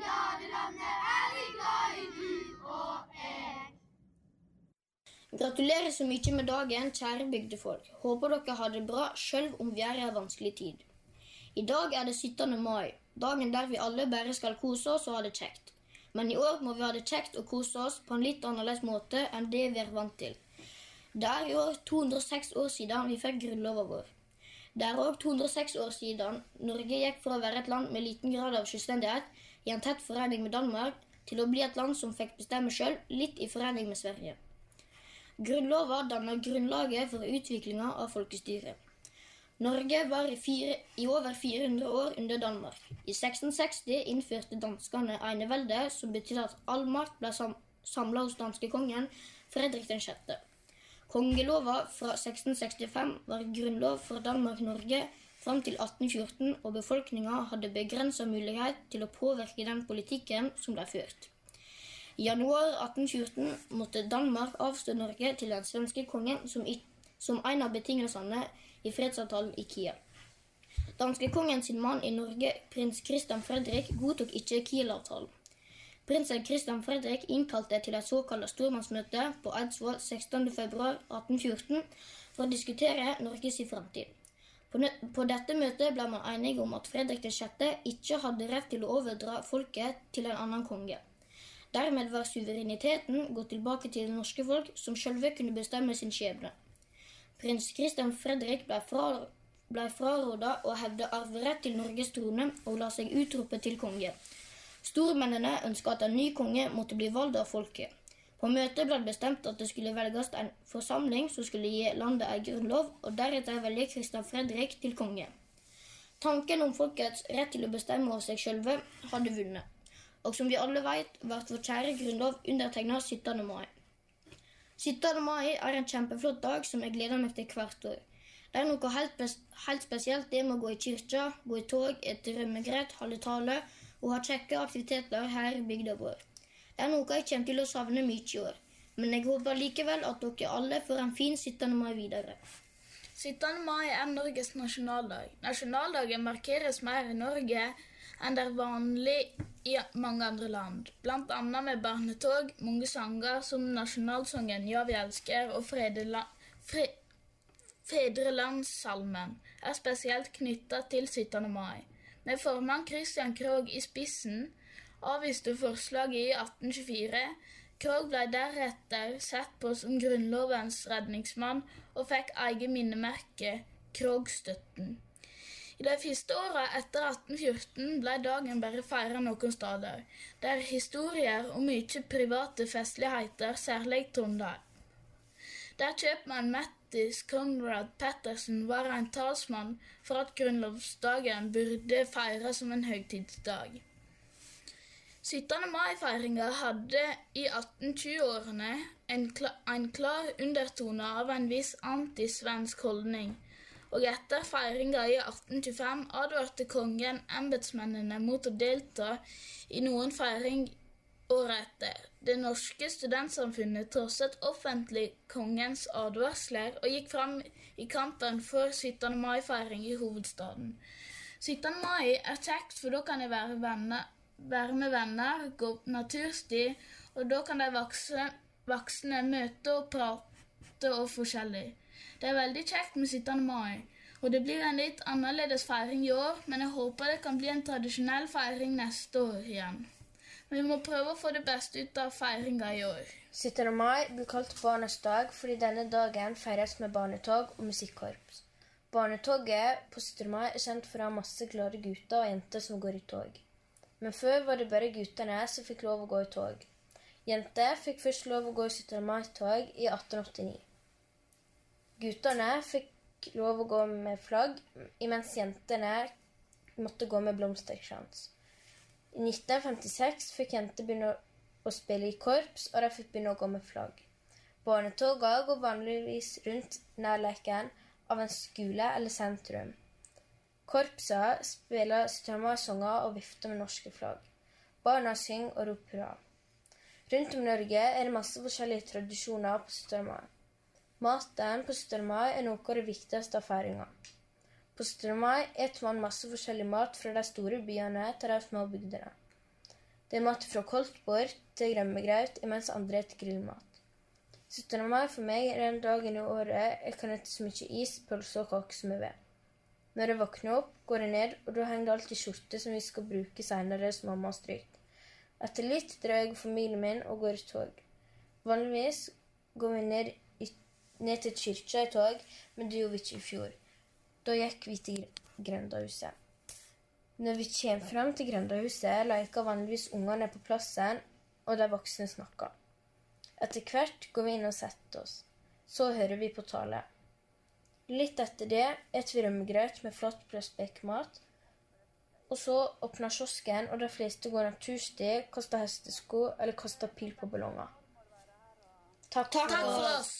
Ja, er vi glad i, du og jeg. Gratulerer så mye med dagen, kjære bygdefolk. Håper dere har det bra, selv om vi er i en vanskelig tid. I dag er det 17. mai, dagen der vi alle bare skal kose oss og ha det kjekt. Men i år må vi ha det kjekt og kose oss på en litt annerledes måte enn det vi er vant til. Det er i år 206 år siden vi fikk grunnloven vår. Det er òg 206 år siden Norge gikk fra å være et land med liten grad av selvstendighet i en tett forening med Danmark, til å bli et land som fikk bestemme sjøl, litt i forening med Sverige. Grunnloven danner grunnlaget for utviklinga av folkestyret. Norge var i, fire, i over 400 år under Danmark. I 1660 innførte danskene enevelde, som betydde at all makt ble sam samla hos danskekongen Fredrik 6. Kongelova fra 1665 var grunnlov for Danmark-Norge fram til 1814, og befolkninga hadde begrensa mulighet til å påvirke den politikken som ble ført. I januar 1814 måtte Danmark avstå Norge til den svenske kongen som, som en av betingelsene i fredsavtalen i Kiel. Danskekongen sin mann i Norge, prins Christian Fredrik, godtok ikke Kiel-avtalen. Prinsen Christian Fredrik innkalte til et såkalt stormannsmøte på Eidsvoll 16.2.1814 for å diskutere Norges framtid. På, dette møtet ble man enige om at Fredrik 6. ikke hadde rett til å overdra folket til en annen konge. Dermed var suvereniteten gått tilbake til det norske folk, som sjølve kunne bestemme sin skjebne. Prins Christian Fredrik ble, fra, ble fraråda å hevde arverett til Norges trone og la seg utrope til konge. Stormennene ønska at en ny konge måtte bli valgt av folket. På møtet ble det bestemt at det skulle velges en forsamling som skulle gi landet en grunnlov, og deretter velge Christian Fredrik til konge. Tanken om folkets rett til å bestemme over seg sjølve hadde vunnet. Og som vi alle vet, ble vår kjære grunnlov undertegna 17. mai. 17. mai er en kjempeflott dag som jeg gleder meg til hvert år. Det er noe helt, helt spesielt det med å gå i kirka, gå i tog, ete rømmegrøt, holde tale og ha kjekke aktiviteter her i bygda vår. Det er noe jeg kommer til å savne mye i år, men jeg håper likevel at dere alle får en fin 17. mai videre. 17. mai er Norges nasjonaldag. Nasjonaldagen markeres mer i Norge enn det er vanlig i mange andre land. Annet med barnetog, mange sanger som nasjonalsangen 'Ja, vi elsker' og Fre Fedrelandssalmen er spesielt knytta til 17. mai. Med formann Christian Krogh i spissen avviste forslaget i 1824. Krogh ble deretter sett på som Grunnlovens redningsmann og fikk eget minnemerke, Krogh-støtten. I de første åra etter 1814 ble dagen bare feira noen steder. Det er historier og mye private festligheter, særlig Trondheim. Der kjøpmann Mattis Conrad Pettersen var en talsmann for at grunnlovsdagen burde feires som en høytidsdag. 17. mai-feiringa hadde i 1820-årene en, kla en klar undertone av en viss antisvensk holdning, og etter feiringa i 1825 advarte kongen embetsmennene mot å delta i noen feiring året etter. Det norske studentsamfunnet trosset offentlig kongens advarsler og gikk fram i kampen for 17. mai-feiring i hovedstaden. 17. mai er kjekt, for da kan jeg være, venner, være med venner, gå natursti, og da kan de voksne, voksne møte og prate og forskjellig. Det er veldig kjekt med 17. mai, og det blir en litt annerledes feiring i år, men jeg håper det kan bli en tradisjonell feiring neste år igjen. Vi må prøve å få det beste ut av feiringa i år. 17. mai blir kalt barnas dag fordi denne dagen feires med barnetog og musikkorps. Barnetoget på 17. mai er kjent for å ha masse glade gutter og jenter som går i tog. Men før var det bare guttene som fikk lov å gå i tog. Jenter fikk først lov å gå i 17. mai-tog i 1889. Guttene fikk lov å gå med flagg, mens jentene måtte gå med blomsterkrans. I 1956 fikk jenter begynne å spille i korps, og de fikk begynne å gå med flagg. Barnetoga går vanligvis rundt nærleken av en skole eller sentrum. Korpsa spiller 17. mai-sanger og vifter med norske flagg. Barna synger og roper hurra. Rundt om Norge er det masse forskjellige tradisjoner på Strømøy. Maten på Strømøy er noe av det viktigste av feiringa. På Strømøy eter man masse forskjellig mat fra de store byene til de små bygdene. Det er mat fra koldtbord til grømmegraut, imens andre eter grillmat. 17. mai for meg er den dagen i året jeg kan ete så mye is, pølse og kake som jeg vil. Når jeg våkner opp, går jeg ned, og da henger det alltid skjorte som vi skal bruke senere, som mamma har strykt. Etter litt drar jeg familien min og går i tog. Vanligvis går vi ned, i, ned til kirka i tog, men det gjorde vi ikke i fjor. Da gikk vi til grendahuset. Når vi kommer fram til grendahuset, leker vanligvis ungene på plassen, og de voksne snakker. Etter hvert går vi inn og setter oss. Så hører vi på tale. Litt etter det spiser vi rømmegrøt med flott spekkemat. Og så åpner kiosken, og de fleste går natursti, kaster hestesko eller kaster pil på ballonger. Takk, Takk for oss!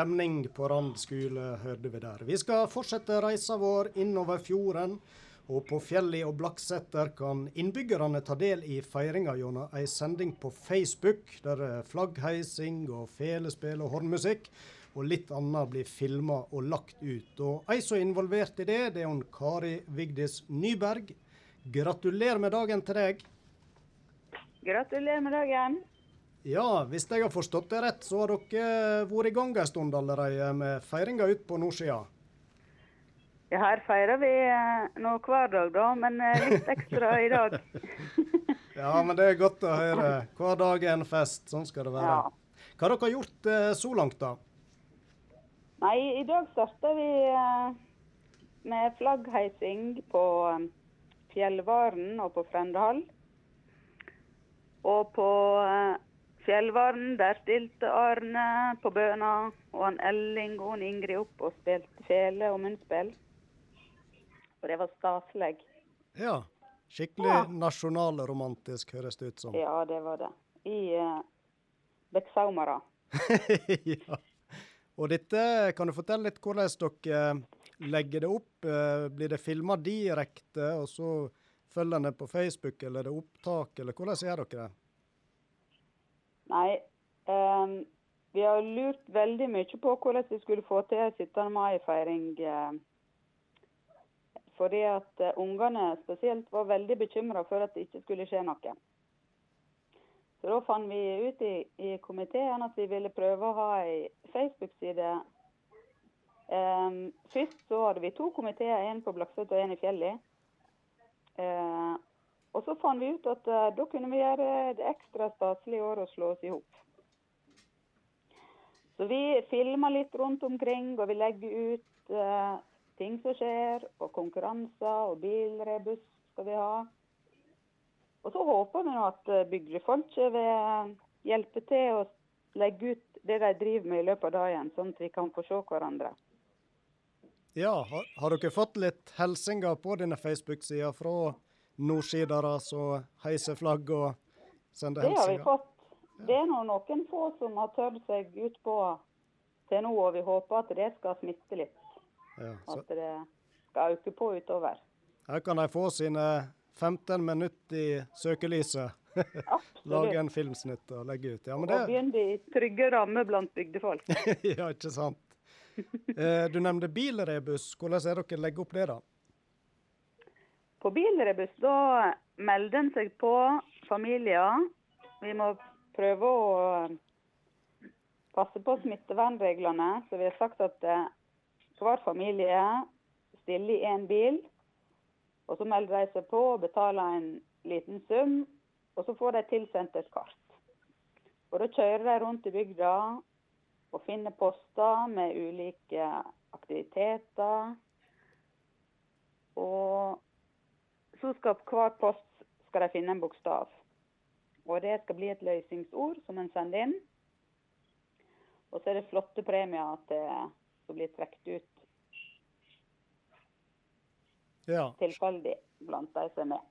Stemning på Rand skole hørte vi der. Vi skal fortsette reisa vår innover fjorden. Og på Fjelli og Blakkseter kan innbyggerne ta del i feiringa gjennom ei sending på Facebook, der eh, flaggheising og felespill og hornmusikk og litt annet blir filma og lagt ut. Og ei som er involvert i det, det er hun Kari Vigdis Nyberg. Gratulerer med dagen til deg. Gratulerer med dagen. Ja, hvis jeg har forstått det rett, så har dere vært i gang en stund allerede med feiringa ute på nordsida. Ja, her feirer vi eh, nå hver dag, da, men eh, litt ekstra i dag. Ja, men det er godt å høre. Hver dag er en fest. Sånn skal det være. Ja. Hva har dere gjort eh, så langt, da? Nei, i dag starter vi eh, med flaggheising på eh, Fjellvaren og på Frendehall. Og på eh, der stilte Arne på bøna, og han Elling og han Ingrid opp og spilte fele og munnspill. Og det var staselig. Ja. Skikkelig nasjonalromantisk, høres det ut som. Ja, det var det. I uh, Bekksaumara. ja. Og dette, kan du fortelle litt hvordan dere legger det opp? Eh, Blir det filma direkte, og så følger en det på Facebook, eller er det opptak, eller hvordan gjør dere det? Nei, ehm, vi har lurt veldig mye på hvordan vi skulle få til en 17. mai-feiring. eh, fordi at eh, ungene spesielt var veldig bekymra for at det ikke skulle skje noe. Så da fant vi ut i, i komiteen at vi ville prøve å ha ei Facebook-side. Um, først så hadde vi to komiteer, en på Blakseth og en i Fjelli. Eh, og så fant vi ut at eh, da kunne vi gjøre det ekstra staselig i år å slå oss i hop. Så vi filmer litt rundt omkring, og vi legger ut uh, ting som skjer, og konkurranser og bilrebus skal vi ha. Og så håper vi nå at eh, bygdefolket vil hjelpe til å legge ut det de driver med i løpet av dagen, sånn at vi kan få se hverandre. Ja, har, har dere fått litt hilsener på denne Facebook-sida fra nordsidere som heiser flagg og sender Det har vi fått. Det er nå noen få som har tørt seg ut på til nå, og vi håper at det skal smitte litt. Ja, så At det skal øke på utover. her kan de få sine 15 minutter i søkelyset. Lage en filmsnutt og legge ut. Ja, men Og begynne i trygge rammer blant bygdefolk. Ja, ikke sant. Eh, du nevnte bilrebus. Hvordan er dere legger opp det, da? På bilrebus da melder en seg på familier. Vi må prøve å passe på smittevernreglene. Så vi har sagt at eh, hver familie stiller i én bil. Og så melder de seg på og betaler en liten sum. Og så får de tilsendt et kart. Og da kjører de rundt i bygda og finner poster med ulike aktiviteter. Og så skal på hver post skal de finne en bokstav. Og det skal bli et løsningsord som en sender inn. Og så er det flotte premier til, som blir trukket ut Ja. tilfeldig blant de som er med.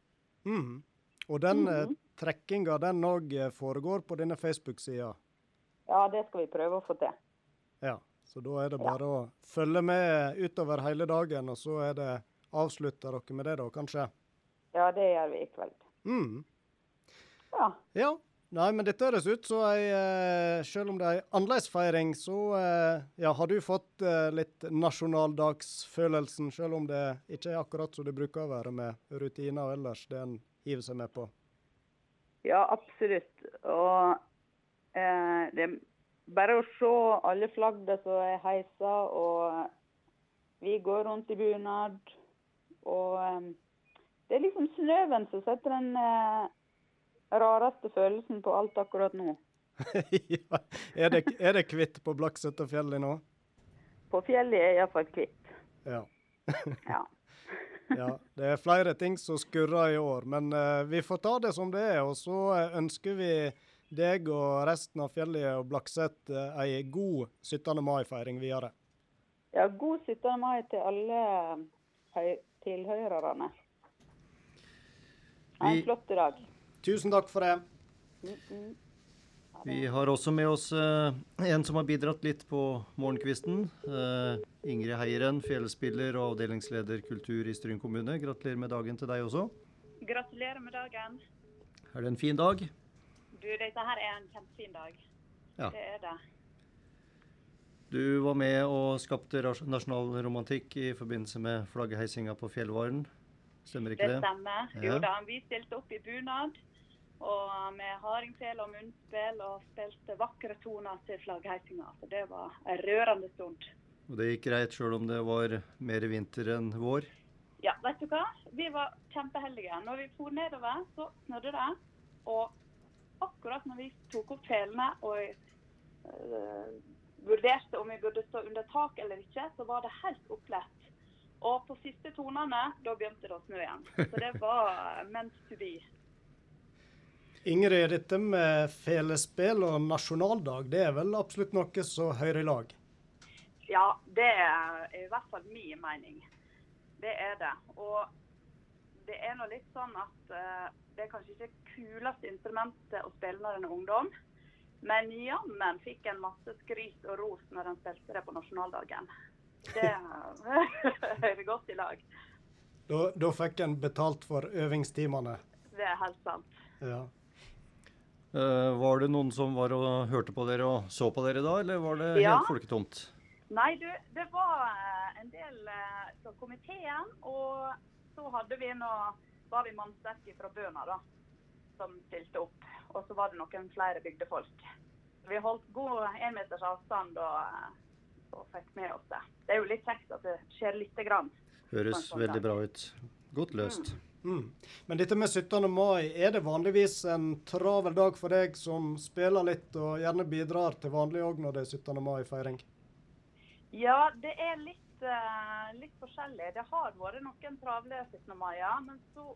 Mm. Og den mm -hmm. trekkinga den òg foregår på denne Facebook-sida? Ja, det skal vi prøve å få til. Ja. Så da er det bare å følge med utover hele dagen, og så er det avslutter dere med det, da, kanskje? Ja, det gjør vi i kveld. Mm. Ja. Ja. Nei, men dette høres ut som ei eh, Selv om det er ei annerledesfeiring, så eh, ja, har du fått eh, litt nasjonaldagsfølelsen, selv om det ikke er akkurat som det bruker å være med rutiner og ellers det en hiver seg med på. Ja, absolutt. Og eh, det er bare å se alle flaggene som er heisa, og vi går rundt i bunad. Og eh, det er liksom snøen som setter den eh, rareste følelsen på alt akkurat nå. ja. Er det, er det kvitt på Fjellet nå? På fjellet er iallfall kvitt. Ja. Ja. ja. Det er flere ting som skurrer i år, men eh, vi får ta det som det er. Og så eh, ønsker vi deg og resten av fjellet og Blakkset uh, ei god 17. mai-feiring videre. Ja, god 17. mai til alle tilhørerne. Ha en flott dag. Tusen takk for det. Mm -mm. Vi har også med oss eh, en som har bidratt litt på morgenkvisten. Eh, Ingrid Heieren, fjellspiller og avdelingsleder kultur i Stryn kommune. Gratulerer med dagen til deg også. Gratulerer med dagen. Er det en fin dag? Du, dette her er en kjempefin dag. Ja. Det er det. Du var med og skapte nasjonal romantikk i forbindelse med flaggheisinga på Fjellvaren. Stemmer ikke det? Det stemmer. Jo da, vi stilte opp i bunad. Og med hardingfele og munnspill og spilte vakre toner til flaggheisinga. Så det var en rørende stund. Og det gikk greit sjøl om det var mer vinter enn vår? Ja, vet du hva? Vi var kjempeheldige. Når vi for nedover, så snødde det. Og akkurat når vi tok opp felene og uh, vurderte om vi burde stå under tak eller ikke, så var det helt opplett. Og på siste tonene, da begynte det å snø igjen. Så det var meant to be. Ingrid, dette med felespill og nasjonaldag, det er vel absolutt noe som hører i lag? Ja, det er i hvert fall min mening. Det er det. Og det er nå litt sånn at uh, det er kanskje ikke det kuleste instrumentet å spille når en er ungdom. Men jammen fikk en masse skryt og ros når en spilte det på nasjonaldagen. Det hører godt i lag. Da, da fikk en betalt for øvingstimene. Det er helt sant. Ja. Uh, var det noen som var og hørte på dere og så på dere da, eller var det Ja. helt folketomt? Nei, du, det var eh, en del eh, fra komiteen, og så hadde vi nå, var vi mannsterke fra Bøna da, som stilte opp. Og så var det noen flere bygdefolk. Vi holdt god en meters avstand og, og fikk med oss det. Det er jo litt kjekt at det skjer lite grann. Høres sånn veldig bra ut. Godt løst. Mm. Men dette med 17. mai, er det vanligvis en travel dag for deg som spiller litt og gjerne bidrar til vanlig òg når det er 17. mai-feiring? Ja, det er litt uh, litt forskjellig. Det har vært noen travle 17. mai, ja. men så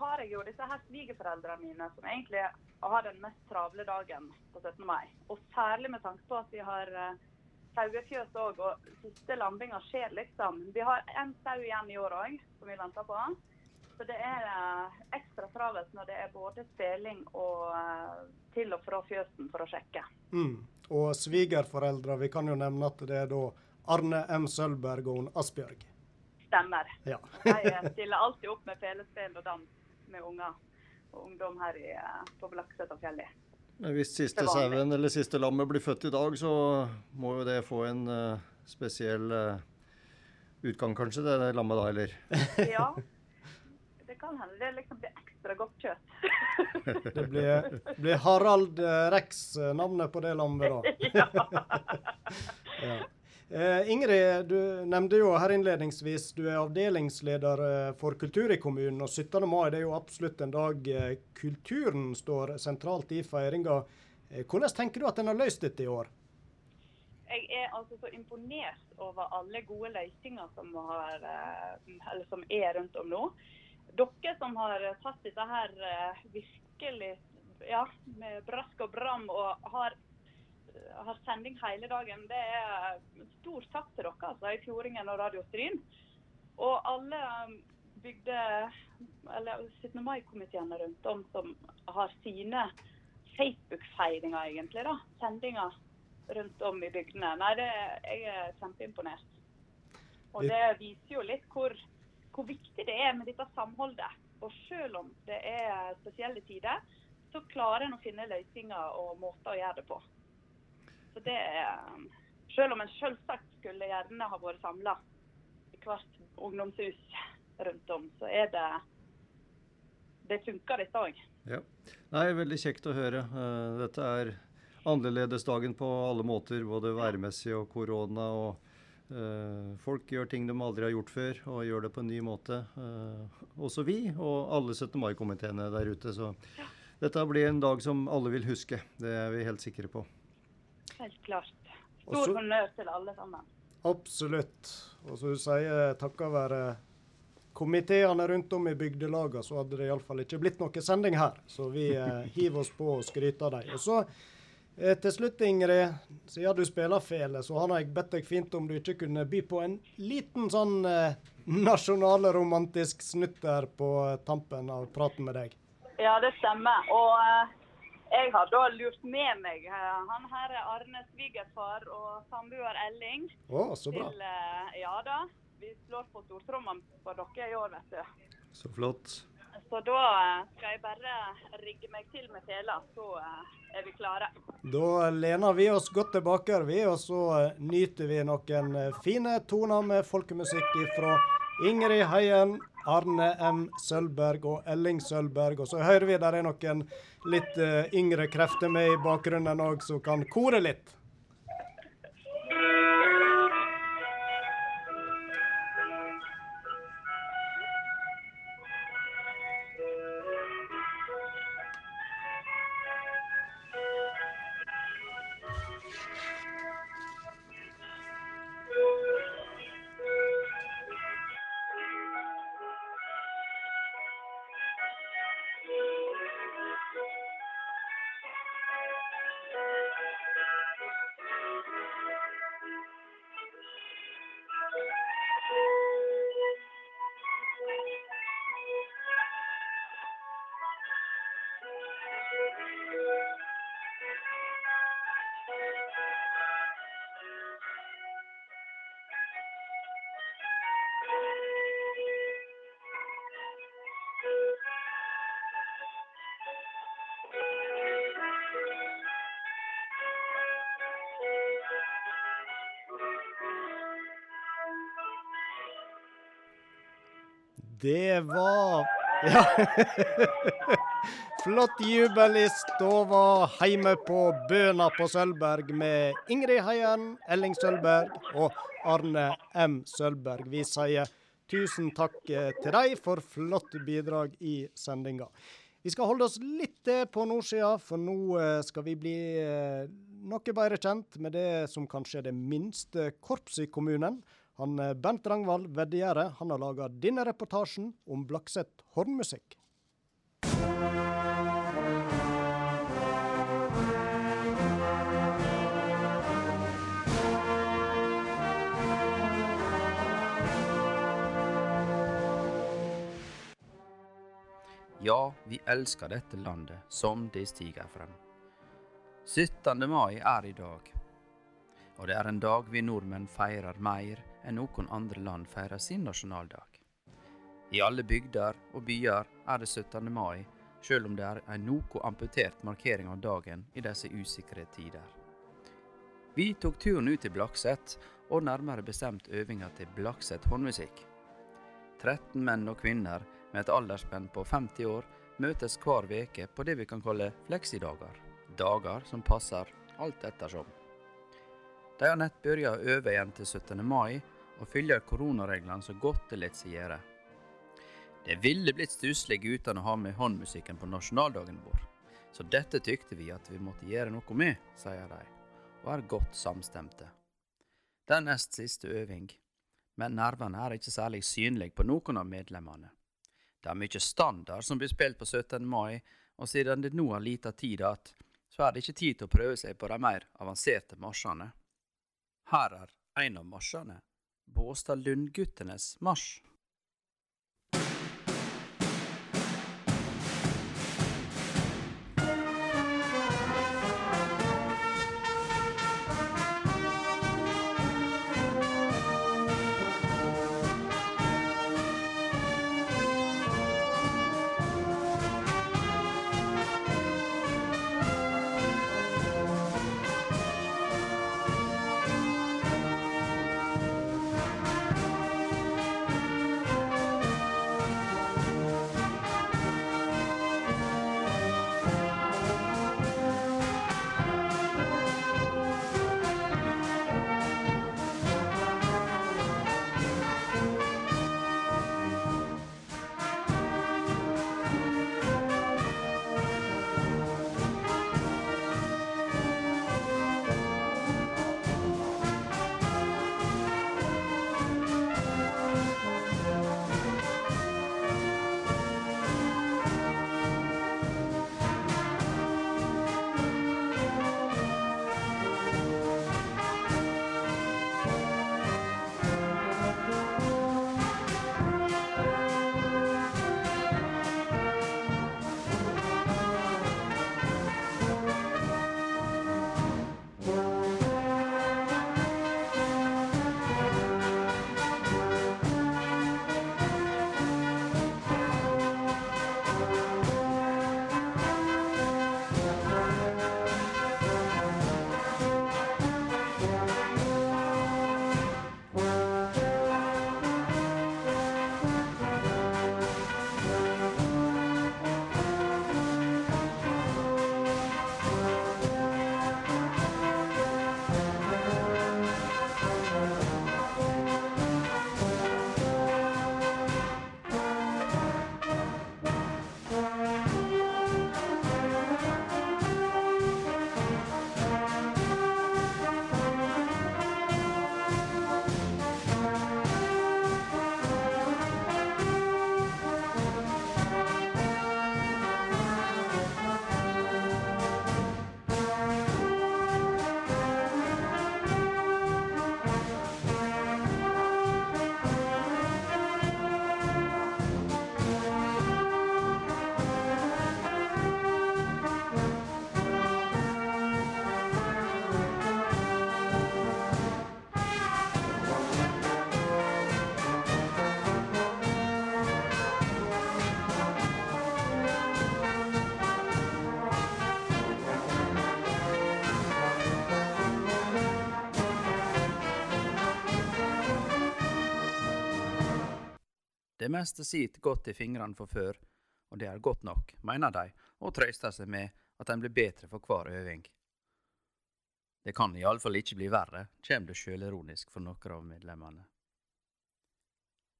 har jeg jo disse her svigerforeldrene mine som egentlig har den mest travle dagen på 17. mai. Og særlig med tanke på at vi har uh, sauefjøs òg, og siste lambinga skjer liksom. Vi har en sau igjen i år òg, som vi venter på. Så det er uh, ekstra travelt når det er både speling og uh, til og fra fjøsen for å sjekke. Mm. Og svigerforeldre, vi kan jo nevne at det er da Arne M. Sølberg og Asbjørg. Stemmer. Ja. De stiller alltid opp med felespill og dans med unger og ungdom her i, på og Men hvis siste sauen eller siste lammet blir født i dag, så må jo det få en uh, spesiell uh, utgang, kanskje, det, det lammet da, eller? ja, det kan hende. Det liksom blir ekstra godt kjøtt. det blir, blir Harald Rex navnet på det lammet, da. ja. Eh, Ingrid, du nevnte jo her innledningsvis du er avdelingsleder eh, for kultur i kommunen. og 17. mai det er jo absolutt en dag eh, kulturen står sentralt i feiringa. Eh, hvordan tenker du at en har løst dette i år? Jeg er altså så imponert over alle gode løsninger som, har, som er rundt om nå. Dere som har tatt dette her virkelig ja, med brask og bram og har har sending hele dagen. Det er stor takk til dere altså, i Fjordingen og Radio Stryn. Og alle um, bygde, eller 17. mai-komiteene rundt om som har sine Facebook-feiringer, egentlig. da, Sendinger rundt om i bygdene. Nei, det, jeg er kjempeimponert. Og det viser jo litt hvor, hvor viktig det er med dette samholdet. Og selv om det er spesielle tider, så klarer en å finne løsninger og måter å gjøre det på. Så det er, Selv om en selvsagt skulle gjerne ha vært samla i hvert ungdomshus rundt om, så er det Det funker, dette òg. Ja. Nei, veldig kjekt å høre. Uh, dette er annerledesdagen på alle måter, både værmessig og korona. og uh, Folk gjør ting de aldri har gjort før, og gjør det på en ny måte. Uh, også vi, og alle 17. mai-komiteene der ute. Så ja. dette blir en dag som alle vil huske. Det er vi helt sikre på. Helt klart. Stor honnør til alle sammen. Absolutt. Og som du sier, takket være komiteene rundt om i bygdelagene, så hadde det iallfall ikke blitt noe sending her. Så vi eh, hiver oss på og skryter av dem. Og så eh, til slutt, Ingrid, siden du spiller fele, så har jeg bedt deg fint om du ikke kunne by på en liten sånn eh, nasjonalromantisk snutt der på tampen av praten med deg. Ja, det stemmer. Og eh, jeg har da lurt med meg eh, han her er Arne svigerfar og samboer Elling. Oh, så bra. Til, eh, ja da. Vi slår på stortrommene for dere i år, vet du. Så flott. Så da eh, skal jeg bare rigge meg til med tela, så er vi klare. Da lener vi oss godt tilbake, vi, og så nyter vi noen fine toner med folkemusikk fra Ingrid Heien, Arne M. Sølberg og Elling Sølberg. Og så hører vi der er noen litt uh, yngre krefter med i bakgrunnen òg, som kan kore litt. Det var Ja. Flott jubel i stova heime på Bøna på Sølvberg med Ingrid Heien, Elling Sølvberg og Arne M. Sølvberg. Vi sier tusen takk eh, til deg for flott bidrag i sendinga. Vi skal holde oss litt på nordsida, for nå eh, skal vi bli eh, noe bedre kjent med det som kanskje er det minste korpset i kommunen Han Bernt Bent Rangvald Veddegjerde har laga denne reportasjen om Blakset hornmusikk. Ja, vi elsker dette landet som det stiger frem. 17. mai er i dag, og det er en dag vi nordmenn feirer mer enn noen andre land feirer sin nasjonaldag. I alle bygder og byer er det 17. mai, sjøl om det er en noe amputert markering av dagen i disse usikre tider. Vi tok turen ut til Blakset, og nærmere bestemt øvinga til Blakset håndmusikk. 13 menn og kvinner med et aldersspenn på 50 år møtes hver veke på det vi kan kalle fleksidager. Dager som passer alt ettersom. De har nett begynt å øve igjen til 17. mai, og følger koronareglene så godt det lar seg gjøre. Det ville blitt stusslig uten å ha med håndmusikken på nasjonaldagen vår, så dette tykte vi at vi måtte gjøre noe med, sier de, og er godt samstemte. Det er nest siste øving, men nervene er ikke særlig synlige på noen av medlemmene. Det er mye standard som blir spilt på 17. mai, og siden det nå er lita tid igjen, så er det ikke tid til å prøve seg på de mer avanserte marsjene. Her er en av marsjene, Båstad Lundguttenes marsj. Det meste sit godt i fingrene for før, og det er godt nok, mener de, og trøster seg med at en blir bedre for hver øving. Det kan iallfall ikke bli verre, kommer det sjølironisk for noen av medlemmene.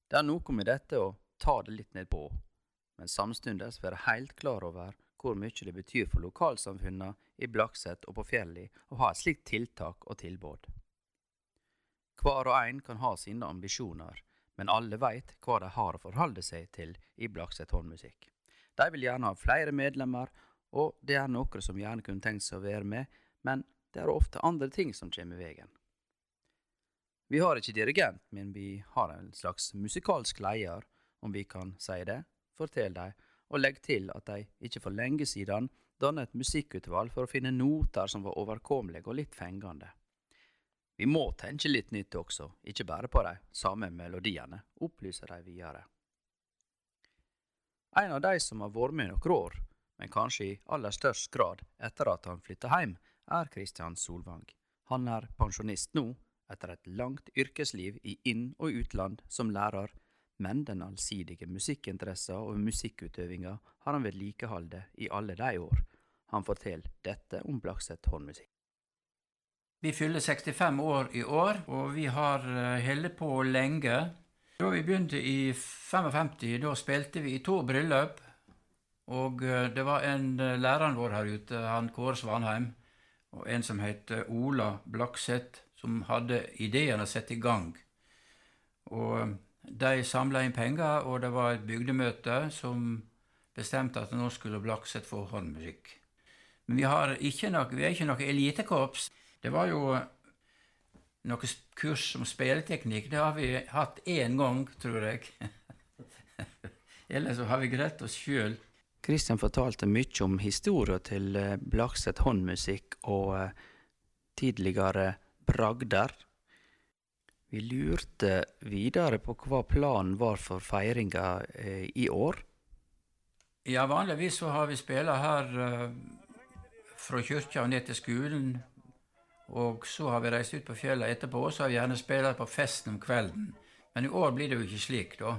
Det er noe med dette å ta det litt nedpå, men samtidig være helt klar over hvor mye det betyr for lokalsamfunna i Blakset og på fjellet å ha et slikt tiltak og tilbud. Hver og en kan ha sine ambisjoner, men alle veit hva de har å forholde seg til i Blakset håndmusikk. De vil gjerne ha flere medlemmer, og det er noen som gjerne kunne tenkt seg å være med, men det er ofte andre ting som kommer i veien. Vi har ikke dirigent, men vi har en slags musikalsk leder, om vi kan si det, fortell de, og legg til at de ikke for lenge siden dannet et musikkutvalg for å finne noter som var overkommelige og litt fengende. Vi må tenke litt nytt også, ikke bare på de samme melodiene, opplyser de videre. En av de som har vært med noen år, men kanskje i aller størst grad etter at han flytta hjem, er Kristian Solvang. Han er pensjonist nå, etter et langt yrkesliv i inn- og utland som lærer, men den allsidige musikkinteressa og musikkutøvinga har han vedlikeholdt i alle de år. Han forteller dette om Blakset håndmusikk. Vi fyller 65 år i år, og vi har eh, holdt på lenge. Da vi begynte i 55, da spilte vi i to bryllup. Og eh, det var en eh, læreren vår her ute, han Kåre Svanheim, og en som het Ola Blakseth, som hadde ideen å sette i gang. Og de samla inn penger, og det var et bygdemøte som bestemte at nå skulle Blakseth få håndmusikk. Men vi, ikke noe, vi er ikke noe elitekorps. Det var jo noe kurs om spilleteknikk. Det har vi hatt én gang, tror jeg. Ellers så har vi greid oss sjøl. Kristian fortalte mye om historia til eh, Blakset håndmusikk og eh, tidligere bragder. Vi lurte videre på hva planen var for feiringa eh, i år. Ja, vanligvis så har vi spela her fra kyrkja og ned til skolen. Og så har vi reist ut på fjellet etterpå, og så har vi gjerne spilt på festen om kvelden. Men i år blir det jo ikke slik, da.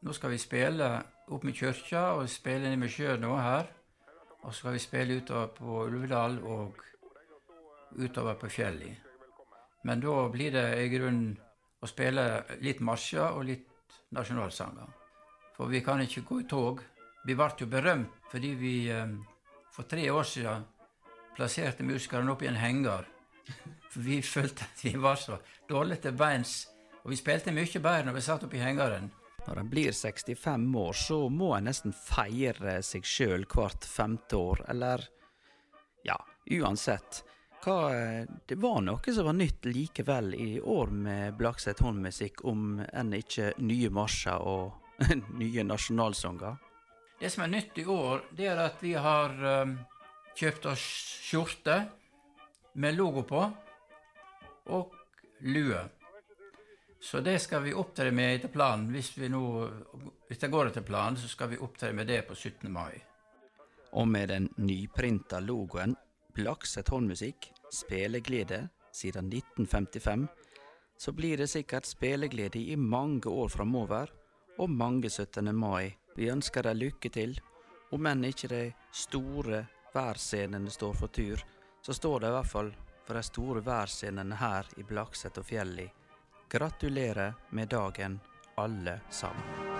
Nå skal vi spille opp med kyrkja og spille ned med sjøen nå her. Og så skal vi spille utover på Ulvedal og utover på fjellet. Men da blir det i grunnen å spille litt marsjer og litt nasjonalsanger. For vi kan ikke gå i tog. Vi ble jo berømt fordi vi eh, for tre år siden plasserte musikerne opp i en henger. For vi følte at vi var så dårlige til beins. Og vi spilte mye bedre når vi satt oppi hengeren. Når en blir 65 år, så må en nesten feire seg sjøl hvert femte år, eller ja, uansett. Hva, det var noe som var nytt likevel i år med Blakset håndmusikk, om enn ikke nye marsjer og nye nasjonalsanger? Det som er nytt i år, det er at vi har um, kjøpt oss skjorte med logo på, og lue. Så det skal vi opptre med etter planen. Hvis, vi nå, hvis det går etter planen, så skal vi opptre med det på 17. mai. Og med den nyprinta logoen Blakset håndmusikk, speleglede siden 1955, så blir det sikkert speleglede i mange år framover, og mange 17. mai. Vi ønsker deg lykke til, om enn ikke de store værscenene står for tur, så står det i hvert fall for de store værscenene her i Blakset og Fjelli. Gratulerer med dagen, alle sammen.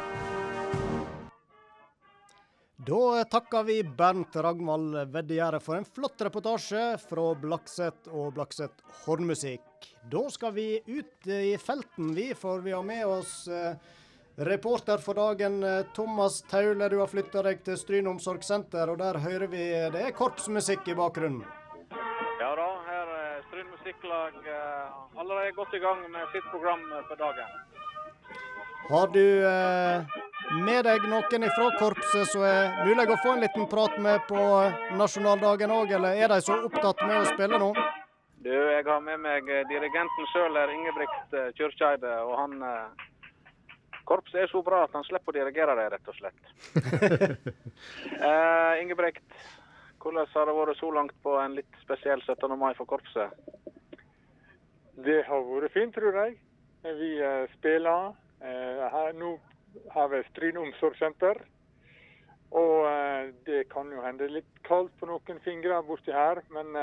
Da takker vi Bernt Ragnvald Veddegjerde for en flott reportasje fra Blakset og Blakset hornmusikk. Da skal vi ut i felten, vi, for vi har med oss eh, Reporter for dagen, eh, Thomas Taule, du har flytta deg til Stryn omsorgssenter, og der hører vi det er korpsmusikk i bakgrunnen. Ja da, her er Stryn musikklag eh, allerede godt i gang med sitt program for dagen. Har du eh, med deg noen ifra korpset som er mulig å få en liten prat med på nasjonaldagen òg, eller er de så opptatt med å spille nå? Du, jeg har med meg dirigenten sjøl, Ingebrigt Kyrkjeide, og han Korpset er så bra at han slipper å dirigere det, rett og slett. uh, Ingebrigt, hvordan har det vært så langt på en litt spesiell 17. mai for korpset? Det har vært fint, tror jeg. Vi uh, spiller. Uh, her, nå har vi Stryn omsorgssenter. Og det kan jo hende litt kaldt på noen fingre borti her, men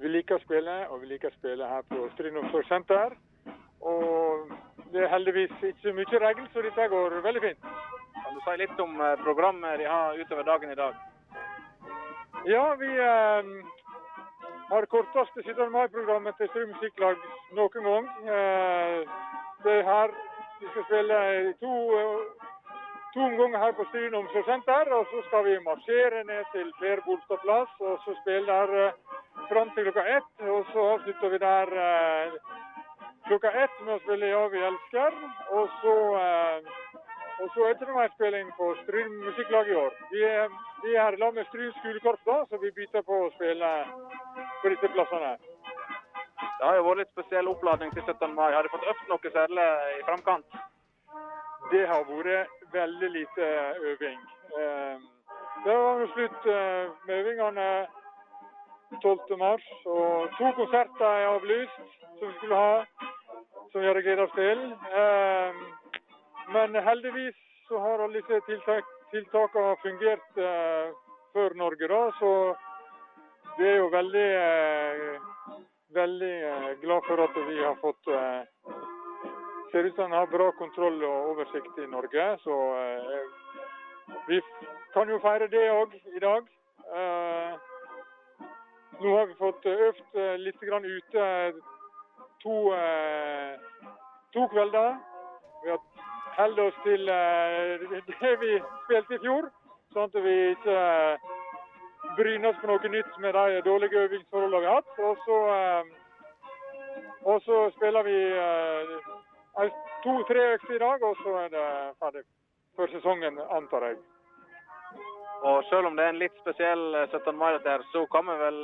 vi liker å spille, og vi liker å spille her på Stryn omsorgssenter. Og det er heldigvis ikke så mye regn, så dette går veldig fint. Kan du si litt om eh, programmet de har utover dagen i dag? Ja, vi, har korteste 17. mai-programmet til Stryn Musikklag noen gang. Eh, Det er her vi skal spille to, to omganger her på Stryn omsorgssenter. Og så skal vi marsjere ned til Per Bolstad plass og så spille der eh, fram til klokka ett. Og så avslutter vi der eh, klokka ett med å spille 'Ja, vi elsker'. Og så, og så er det spilling på Stryn musikklag i år. Vi vi er her med Stryn skolekorps, da, så vi bytter på å spille på disse plassene. Det har jo vært litt spesiell oppladning til 17. mai. Har de fått øvd noe særlig i framkant? Det har vært veldig lite øving. Eh, Det var jo slutt eh, med øvingene 12. mars, og to konserter er avlyst som vi skulle ha, som vi hadde gledet oss til. Men heldigvis så har alle disse tiltak, tiltakene fungert eh, før Norge, da, så vi er jo veldig, eh, veldig eh, glad for at vi har fått eh, ser ut som har bra kontroll og oversikt i Norge. Så eh, vi kan jo feire det òg i dag. Nå har vi fått øvd litt grann ute to, to kvelder. Vi har holdt oss til eh, det vi spilte i fjor, sånn at vi ikke eh, bryner oss på noe nytt med de dårlige øvingsforholdene vi har hatt. Og så, eh, og så spiller vi To-tre økter i dag, og så er det ferdig for sesongen, antar jeg. Og selv om det er en litt spesiell eh, 17. mai, der, så kan vi vel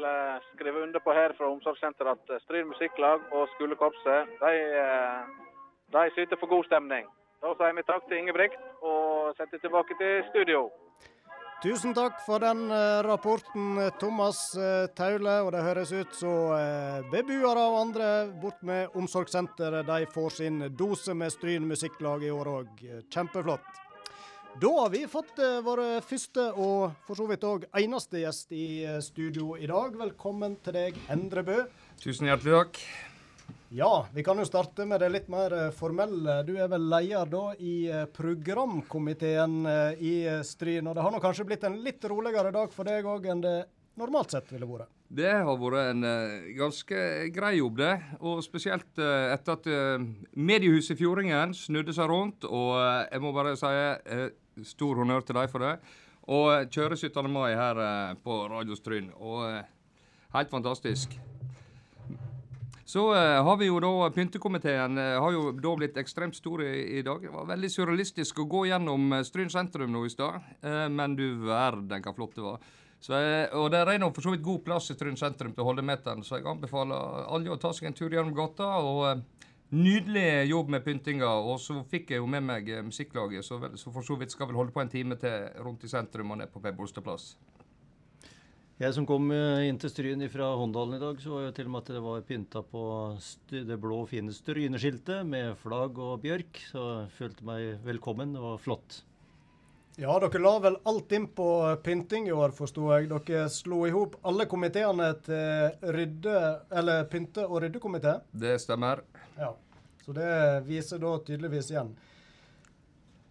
skrive under på her fra omsorgssenteret at Stryn musikklag og skolekorpset de, de syter for god stemning. Da sier vi takk til Ingebrigt og setter tilbake til studio. Tusen takk for den eh, rapporten, eh, Thomas eh, Taule. Og det høres ut som uh, beboere og andre bort med omsorgssenteret de får sin dose med Stryn musikklag i år òg. Kjempeflott. Da har vi fått vår første og for så vidt òg eneste gjest i studio i dag. Velkommen til deg, Endre Bø. Tusen hjertelig takk. Ja, vi kan jo starte med det litt mer eh, formelle. Du er vel leder da i eh, programkomiteen eh, i Stryn. Og det har nå kanskje blitt en litt roligere dag for deg òg enn det normalt sett ville vært? Det har vært en ganske grei jobb, det. Og spesielt etter at eh, mediehuset Fjordingen snudde seg rundt. Og jeg må bare si stor honnør til dem for det. Og kjøre 17. mai her på Radio Stryn. Og helt fantastisk. Så eh, har vi jo da Pyntekomiteen eh, har jo da blitt ekstremt stor i, i dag. Det var veldig surrealistisk å gå gjennom eh, Stryn sentrum nå i stad. Men du verden hva flott det var. Så, og det er nå for så vidt god plass i Stryn sentrum til å holde meteren, så jeg anbefaler alle å ta seg en tur gjennom gata. og Nydelig jobb med pyntinga, og så fikk jeg jo med meg musikklaget, så, vel, så for så vidt skal vel holde på en time til rundt i sentrum og ned på Per Bolstad plass. Jeg som kom eh, inn til Stryn fra Håndalen i dag, så var jo til og med at det var pynta på det blå, fine Stryneskiltet med flagg og bjørk. Så jeg følte meg velkommen. Det var flott. Ja, dere la vel alt inn på pynting i år, forsto jeg. Dere slo i hop alle komiteene til rydde, eller pynte- og ryddekomité. Det stemmer. Ja, så det viser da tydeligvis igjen.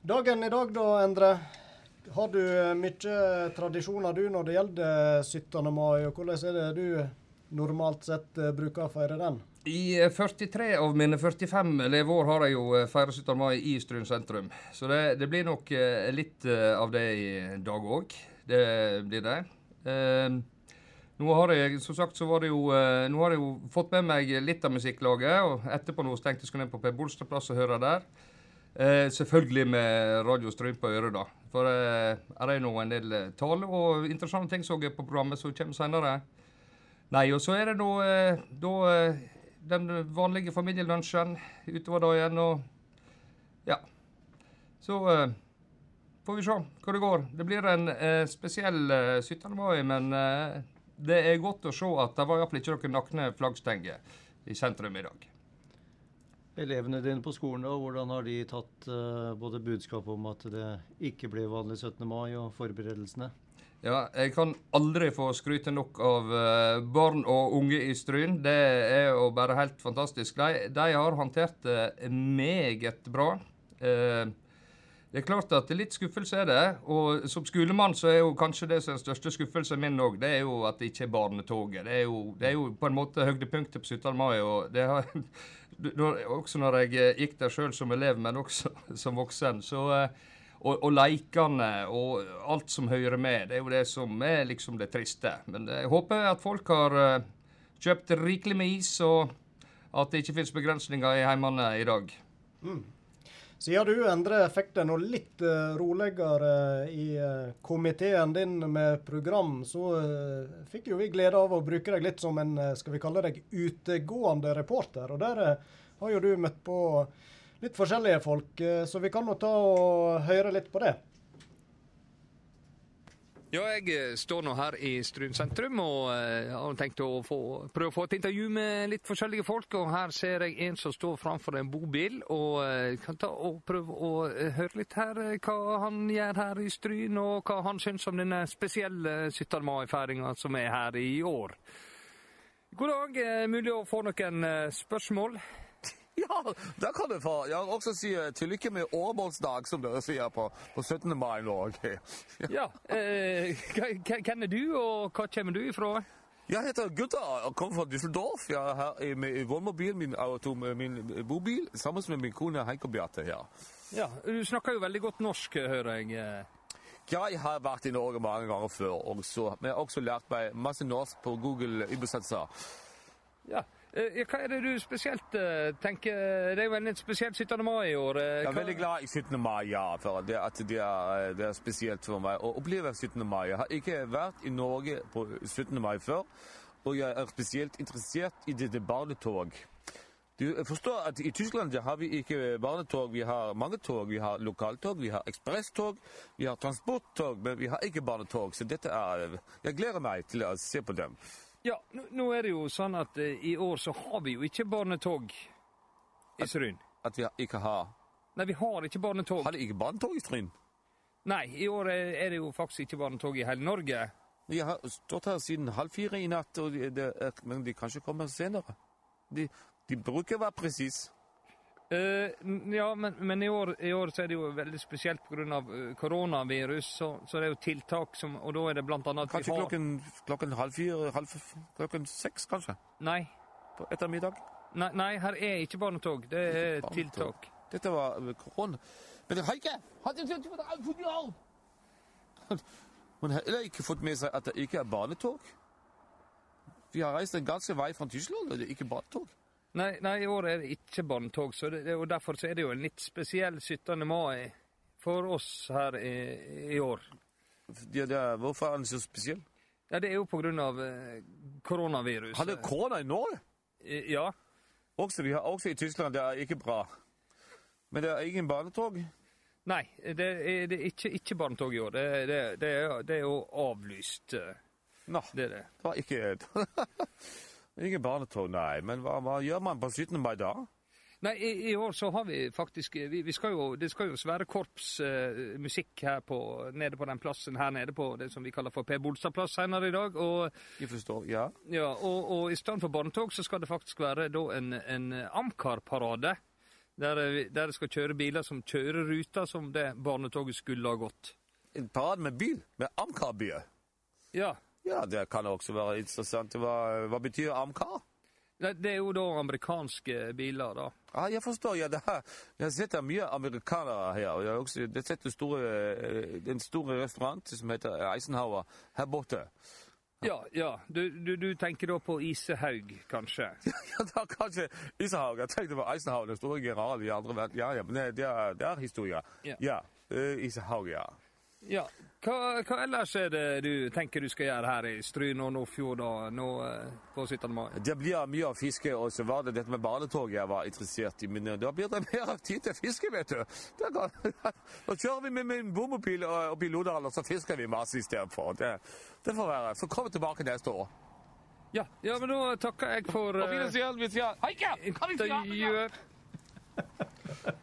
Dagen i dag da, Endre. Har du eh, mye tradisjoner du når det gjelder 17. mai, og hvordan er det du normalt sett eh, bruker å feire den? I eh, 43 av mine 45 leveår har jeg jo feira 17. mai i Stryn sentrum. Så det, det blir nok eh, litt eh, av det i dag òg. Det blir det. Eh, nå har jeg som sagt, så var det jo, eh, nå har jeg jo fått med meg litt av musikklaget. og Etterpå nå tenkte jeg skulle ned på Per Bolstad plass og høre der. Eh, selvfølgelig med Radio Stryn på øret, da. For eh, er nå en del eh, tale og interessante ting som er på programmet som kommer senere. Nei, og så er det nå eh, da eh, den vanlige familielunsjen utover dagen og Ja. Så eh, får vi se hvor det går. Det blir en spesiell eh, 17. mai, men det er godt å se at det var iallfall ikke noen nakne flaggstenger i sentrum i dag. Elevene dine på skolen, da, hvordan har de tatt uh, både budskapet om at det ikke blir vanlig 17. mai, og forberedelsene? Ja, jeg kan aldri få skryte nok av uh, barn og unge i Stryn. Det er jo bare helt fantastisk. De, de har håndtert det meget bra. Uh, Det er klart at litt skuffelse er det. Og som skolemann så er jo kanskje det som er den største skuffelsen min òg, det er jo at det ikke er barnetoget. Det er jo, det er jo på en måte høydepunktet på 17. mai. og det har, Også når jeg eh, gikk der sjøl som elev, men også som voksen. så... eh, og, og leikene og alt som hører med. Det er jo det som er liksom det triste. Men jeg håper at folk har eh, kjøpt rikelig med is, og at det ikke finnes begrensninger i heimene i dag. Mm. Siden du, Endre, det nå litt eh, roligere i eh, komiteen din med program, så eh, fikk jo vi glede av å bruke deg litt som en, eh, skal vi kalle deg, utegående reporter. Og der eh, har jo du møtt på litt forskjellige folk, eh, så vi kan jo ta og høre litt på det. Ja, jeg eh, står nå her i Stryn sentrum og eh, har tenkt å få, prøve å få et intervju med litt forskjellige folk. Og her ser jeg en som står framfor en bobil og eh, kan ta og prøve å høre litt her hva han gjør her i Stryn, og hva han syns om denne spesielle 17. mai-feiringa som er her i år. God dag. Mulig å få noen spørsmål? Ja, det kan du få. Jeg vil også si eh, til lykke med årbollsdag, som dere sier på, på 17. mai nå. Norge. Ja. Eh, hvem er du, og hva kommer du ifra? Jeg heter Gutter og kommer fra Düsseldorf. Jeg i- med i vånmobil, min, auto, min bobil, sammen med min kone Heike Beate her. Ja, Du snakker jo veldig godt norsk, hører jeg. Ja, Jeg har vært i Norge mange ganger før, også, men jeg har også lært meg masse norsk på Google Übersetzer. Ja. Eh, Hva er det du spesielt eh, tenker Det er jo en spesiell 17. mai i år. Hva? Jeg er veldig glad i 17. mai, ja. For det, at det, er, det er spesielt for meg å oppleve 17. mai. Jeg har ikke vært i Norge på 17. mai før, og jeg er spesielt interessert i dette barnetog. Du forstår at I Tyskland har vi ikke barnetog. Vi har mange tog. Vi har lokaltog, vi har ekspresstog, vi har transporttog, men vi har ikke barnetog. Så dette er Jeg gleder meg til å se på dem. Ja, nå, er det jo sånn at eh, i år så har vi jo ikke barnetog i Stryn. At vi ikke har Nei, vi har ikke barnetog. Har de ikke barnetog i Stryn? Nei, i år er er det jo faktisk ikke barnetog i hele Norge. Jeg har stått her siden halv fire i natt, og det, det er, men de kanskje kommer senere. De, de bruker å være presis. Eh, n- ja, men, men i, år, i år så er det jo veldig spesielt pga. Uh, koronavirus, så, så det er jo tiltak som Og da er det blant annet Kanskje har klokken, klokken halv fire, halv, klokken seks, kanskje? Nei. På ettermiddag? Nei, nei, her er ikke barnetog. Det er Barnetog. tiltak. Dette var eh, korona. Men det har ikke Hun har heller ikke fått med seg at det ikke er barnetog. Vi har reist en ganske vei fra Tyskland, og det er ikke barnetog. Nei, nei, i år er det ikke barnetog, så det, og derfor så er det jo en litt spesiell 17. mai for oss her i, i år. Ja, er, hvorfor er den så spesiell? Ja, Det er jo på grunn av koronaviruset. Har det korona i Norge? Eh, Ja. Også, vi har også i Tyskland, det er ikke bra. Men det er ingen barnetog? Nei, det er, det er ikke, ikke barnetog i år. Det, det, det, er, det er jo avlyst. eh, Nå, det det. Det var ikke Ingen barnetog, nei. Men hva, hva gjør man på 17. mai da? Nei, i, i år så har vi faktisk vi, vi skal jo, Det skal jo svære korpsmusikk eh, nede på den plassen her nede på det som vi kaller for Per Bolstad plass senere i dag. Og, Jeg forstår, ja. ja, og, og i stedet for barnetog så skal det faktisk være da en, en Amcar-parade. Der, eh, der det skal kjøre biler som kjører ruta som det barnetoget skulle ha gått. En parade med bil? Med Amcar-byer? Ja. Ja, det kan også være interessant. Hva, hva betyr Amcar? Det, er jo da amerikanske biler, da. Ah, jeg forstår. Ja, her, jeg har sett det er mye amerikanere her. og Jeg også jeg sitter store, eh, en stor restaurant som heter Eisenhower her borte. Ja, ja. Du, du, du tenker da på Isehaug, kanskje? Ja, da kanskje Isehaug. Jeg tenkte på Eisenhower, den store generalen i andre verden. Ja, ja, men det, det, er, det er historie. Ja. Ja, Uh, Isehaug, ja. Ja. Hva, hva ellers er det du tenker du skal gjøre her i Stryn og Nordfjord nå eh, på 17. mai? Det blir mye å fiske, og så var det dette med barnetog jeg var interessert i. Men eh, da blir det mer tid til fiske, vet du. Da, kjører vi med min bomobil opp i Lodalen, og så fisker vi masse istedenfor. Det, det får være. Så kommer vi tilbake neste år. Ja, ja, men da takker jeg for Auf Wiedersehen, vi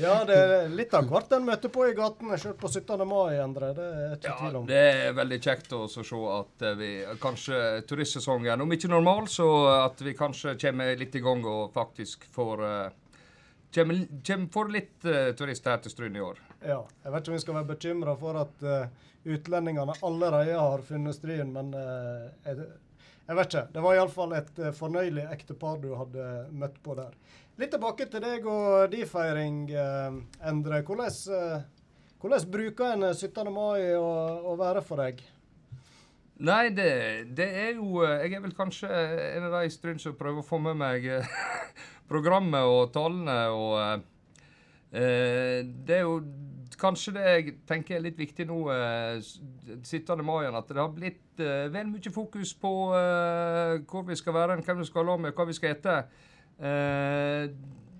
Ja, det er litt av hvert en møter på i gatene, selv på 17. mai, Endre. Det er ikke Ja, tvil om. det er veldig kjekt å se at eh, vi kanskje turistsesongen, om ikke normal, så at vi kanskje kommer litt i gang og faktisk får, eh, kommer, kommer for litt uh, turister her til Stryn i år. Ja. Jeg vet ikke om vi skal være bekymra for at uh, utlendingene allerede har funnet Stryn, men uh, jeg, jeg vet ikke. Det var iallfall et fornøyelig ektepar du hadde møtt på der. Litt tilbake til deg og din feiring, eh, Endre. Hvordan, eh, hvordan bruker en 17. mai å, å være for deg? Nei, det, det er jo eh, Jeg er vel kanskje en av de i Stryn som prøver å få med meg eh, programmet og talene og eh, eh, Det er jo kanskje det jeg tenker er litt viktig nå, eh, 17. mai, at det har blitt eh, vel mye fokus på eh, hvor vi skal være, hvem vi skal ha med, hva vi skal ete. Eh,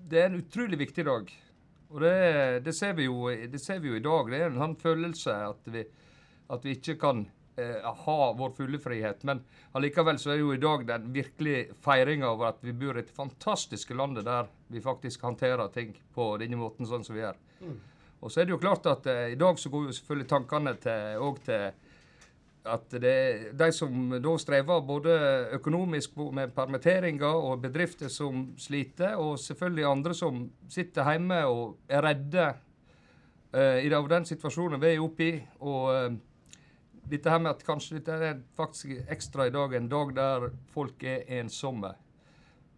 det er en utrolig viktig dag. Og det, det, ser vi jo, det ser vi jo i dag. Det er en sånn følelse at vi, at vi ikke kan eh, ha vår fulle frihet. Men allikevel så er jo i dag den virkelige feiringa over at vi bor i det fantastiske landet der vi faktisk håndterer ting på denne måten sånn som vi gjør. Mm. Og så er det jo klart at eh, i dag så går jo selvfølgelig tankene til, til at det de som da strever både økonomisk med permitteringer og bedrifter som sliter, og selvfølgelig andre som sitter hjemme og er redde eh, i av den situasjonen vi er oppe i. Og uh, dette her med at kanskje dette er faktisk ekstra i dag, en dag der folk er ensomme.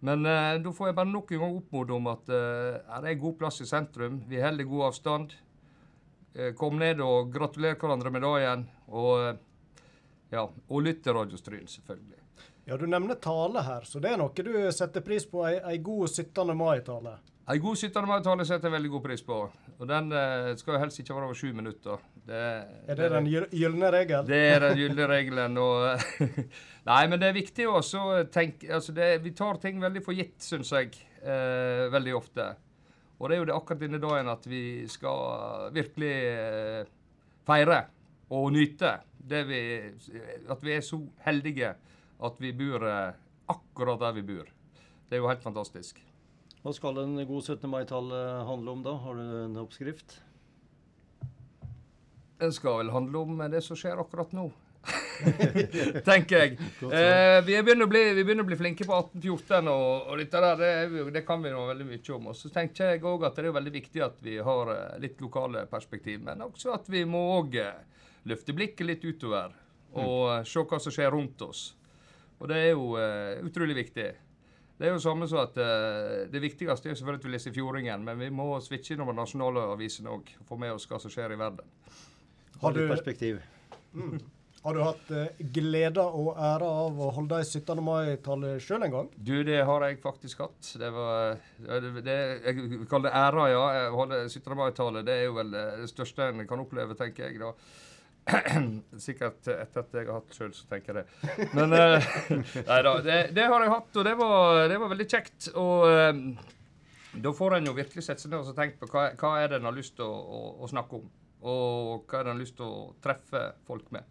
Men uh, da får jeg bare nok en gang oppmode om at eh, det er god plass i sentrum. Vi holder god avstand. Kom ned og gratulerer hverandre med dagen. Og, ja, og lytte til Radio Stryn, selvfølgelig. Ja, Du nevner tale her, så det er noe du setter pris på. Ei, ei god 17. mai-tale. En god 17. mai-tale setter jeg veldig god pris på. Og den eh, skal jo helst ikke være over sju minutter. Det, Er det den gyl- gylne regel? Det er den gylne regelen. Og, nei, men det er viktig også å tenke altså det, Vi tar ting veldig for gitt, syns jeg, eh, veldig ofte. Og det er jo det akkurat denne dagen at vi skal virkelig eh, feire og nyte det vi At vi er så heldige at vi bor eh, akkurat der vi bor. Det er jo helt fantastisk. Hva skal en god 17. mai-tale handle om da? Har du en oppskrift? Den skal vel handle om det som skjer akkurat nå. Tenker jeg. Eh, vi, begynner bli, vi begynner å bli flinke på 1814, og, og dette der, det, det kan vi nå veldig mye om. Og så tenker jeg òg at det er veldig viktig at vi har eh, litt lokale perspektiv, men også at vi må òg løfte blikket litt utover og eh, se hva som skjer rundt oss. Og det er jo uh, utrolig viktig. Det er jo samme som at uh, Det viktigste er selvfølgelig at vi leser Fjordingen, men vi må switche innover nasjonale avisene òg. Få med oss hva som skjer i verden. Har du- perspektiv. Mm. Har du hatt uh, glede og ære av å holde ei 17. mai-tale sjøl en gang? Du, det har jeg faktisk hatt. Det var det, det, Jeg kaller det æra, ja. Å holde 17. mai-tale. Det er jo vel det største en kan oppleve, tenker jeg. da. Sikkert etter at jeg har hatt sjøl, så tenker jeg det. Men uh, Nei da. Det, det har jeg hatt, og det var, det var veldig kjekt. Og eh, da får en jo virkelig sette seg ned og tenke på hva, hva er det en har lyst til å, å, å snakke om. Og hva er det en har lyst til å treffe folk med.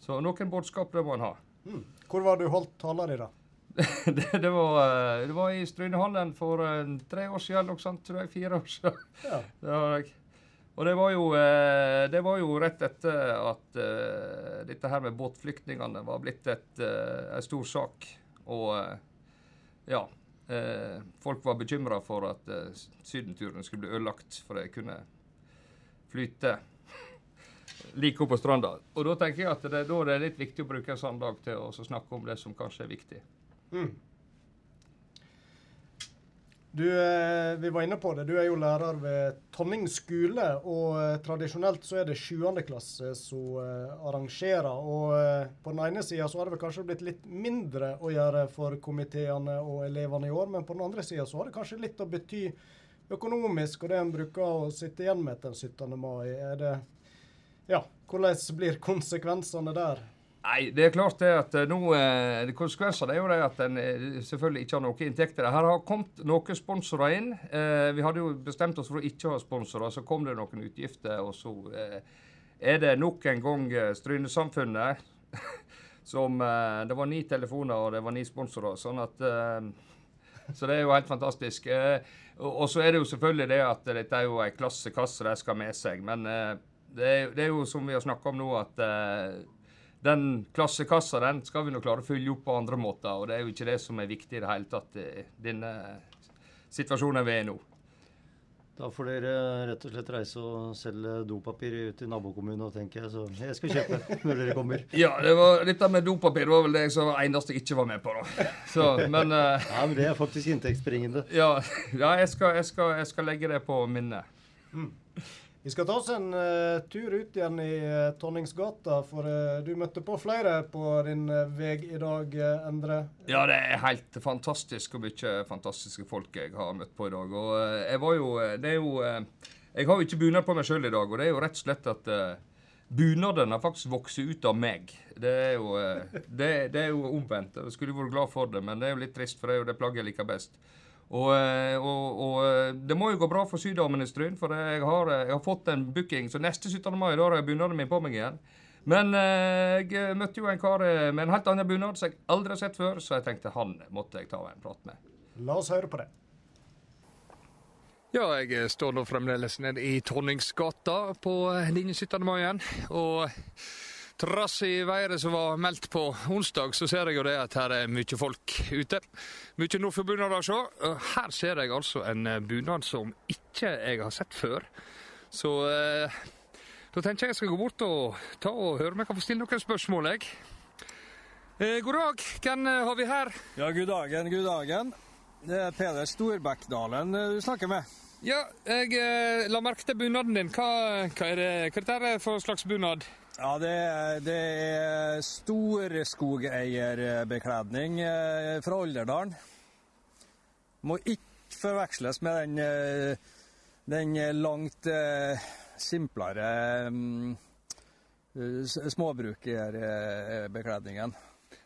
Så noen budskap det må en ha. Mm. Hvor var du holdt tala di, da? det, det, var, eh, det var i Strynehallen for uh, tre år siden, noe sånt, tror jeg. Fire år siden. Ja. Det har jeg. Og det var jo, eh, det var jo rett etter at eh, dette her med båtflyktningene var blitt eh, en stor sak. Og ja. folk var bekymra for at sydenturen skulle bli ødelagt, for de kunne flyte like opp på stranda. Og da tenker jeg at det, da er litt viktig å bruke en sånn dag til å snakke om det som kanskje er viktig. Mm. Du, eh, vi var inne på det. Du er jo lærer ved Tonning skole, og eh, tradisjonelt så er det 7. klasse som eh, arrangerer. Og på den ene sida så har det vel kanskje blitt litt mindre å gjøre for komiteene og elevene i år, men på den andre sida så har det kanskje litt å bety økonomisk, og det en bruker å sitte igjen med den 17. mai. Er det Ja, hvordan blir konsekvensene der? Nei, det er klart det at eh, nå eh, Konsekvensene er jo det at en eh, selvfølgelig ikke har noen inntekter. Her har kommet noen sponsorer inn. Eh, vi hadde jo bestemt oss for å ikke ha sponsorer, så kom det noen utgifter. Og så er det nok en gang Strynesamfunnet som Det var ni telefoner, og det var ni sponsorer. Sånn at Så det er jo helt fantastisk. Og, så er det jo selvfølgelig det at dette er jo ei klassekasse de skal med seg. Men det, er, det er jo som vi har snakka om nå, at den klassekassa den skal vi nå klare å fylle opp på andre måter. Og det er jo ikke det som er viktig i det hele tatt denne situasjonen vi er i nå. Da får dere rett og slett reise og selge dopapir ut i nabokommunen, tenker jeg. Så jeg skal kjøpe når dere kommer. Ja, det var, dette med dopapir var vel det som var eneste jeg ikke var med på, da. Så, men uh, Ja, men det er faktisk inntektsbringende. Ja, ja jeg, skal, jeg, skal, jeg skal legge det på minnet. Vi skal ta oss en uh, tur ut igjen i uh, Tonningsgata, for uh, du møtte på flere på din vei i dag, Endre. Ja, det er helt fantastisk hvor mye fantastiske folk jeg har møtt på i dag. Og jeg var jo Det er jo Jeg har jo ikke bunad på meg sjøl i dag, og det er jo rett og slett at bunaden har faktisk vokst ut av meg. Det er jo, det, det er jo omvendt. Jeg skulle vært glad for det, men det er jo litt trist, for det er jo det plagget jeg liker best. Og, eh, og, og eh, det må jo gå bra for Syddamene i Stryn, for jeg har, eh, jeg har fått en booking. Så neste 17. mai da har jeg bunaden min på meg igjen. Men jeg møtte jo en kar med en helt annen bunad som jeg aldri har sett før, så jeg tenkte han måtte jeg ta en prat med. La oss høre på det. Ja, jeg står nå fremdeles nede i Tonningsgata på linje 17. mai igjen. Og trass i været som var meldt på onsdag, så ser jeg jo det at her er mye folk ute. Mye Nordfjord-bunader å se. Her ser jeg altså en eh, bunad som ikke jeg har sett før. Så eh, da tenker jeg jeg skal gå bort og ta og høre om jeg kan få stille noen spørsmål, jeg. Eh, god dag, hvem eh, har vi her? Ja, god dagen, god dagen. Det er Peder Storbekkdalen eh, du snakker med. Ja, jeg eh, la merke til bunaden din. Hva, hva er det hva er det for slags bunad? Ja, det er, det er stor skogeierbekledning fra Olderdalen. Må ikke forveksles med den, eh, den langt eh, simplere mm, eh, småbrukerbekledningen.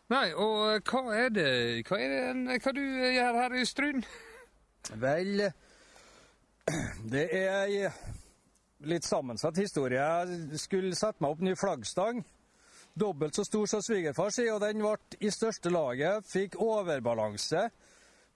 Nei, og hva er det Hva er det hva du gjør her i Stryn? Vel, det er litt sammensatt historie. Jeg skulle sette meg opp ny flaggstang. Dobbelt så stor som svigerfar sier, og den ble i største laget. Fikk overbalanse.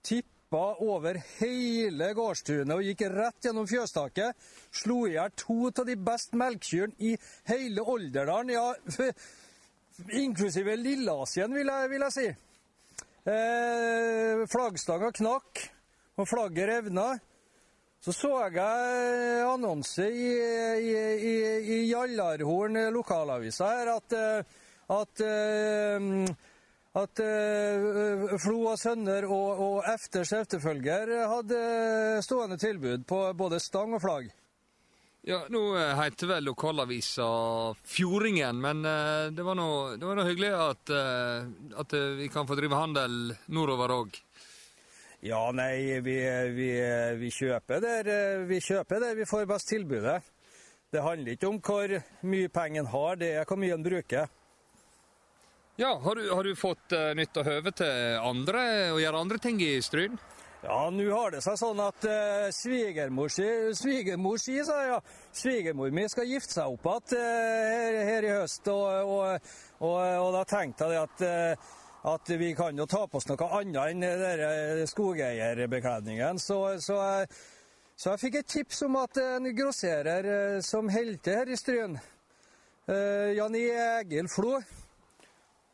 Tippa over hele gårdstunet og gikk rett gjennom fjøstaket. Slo i hjel to av de best melkekyrne i hele Olderdalen. Ja, inklusive Lilleasien, vil jeg, vil jeg si. Eh, flaggstanga knakk, og flagget revna. Så så jeg annonse i, i, i, i Jallarhorn lokalavisa her at, eh, at, eh, at eh, Flo og Sønner og, og Efters efterfølger hadde stående tilbud på både stang og flagg. Ja, nå eh, heter vel lokalavisa Fjordingen, men eh, det var nå hyggelig at, eh, at eh, vi kan få drive handel nordover òg. Ja, nei, vi, vi, vi, kjøper der, vi kjøper der vi får best tilbudet. Det handler ikke om hvor mye penger en har, det er hvor mye en bruker. Ja, har du, har du fått uh, av høve til andre å gjøre andre ting i Stryn? Ja, nå har det seg sånn at uh, svigermor si, svigermor si, sa ja. Svigermor mi skal gifte seg opp igjen uh, her, her, i høst, og, og, og, og da tenkte jeg at uh, at vi kan jo ta på oss noe annet enn den skogeierbekledningen. Så, så, så jeg fikk et tips om at en grosserer som holder til her i Stryn, uh, Jan Egil Flo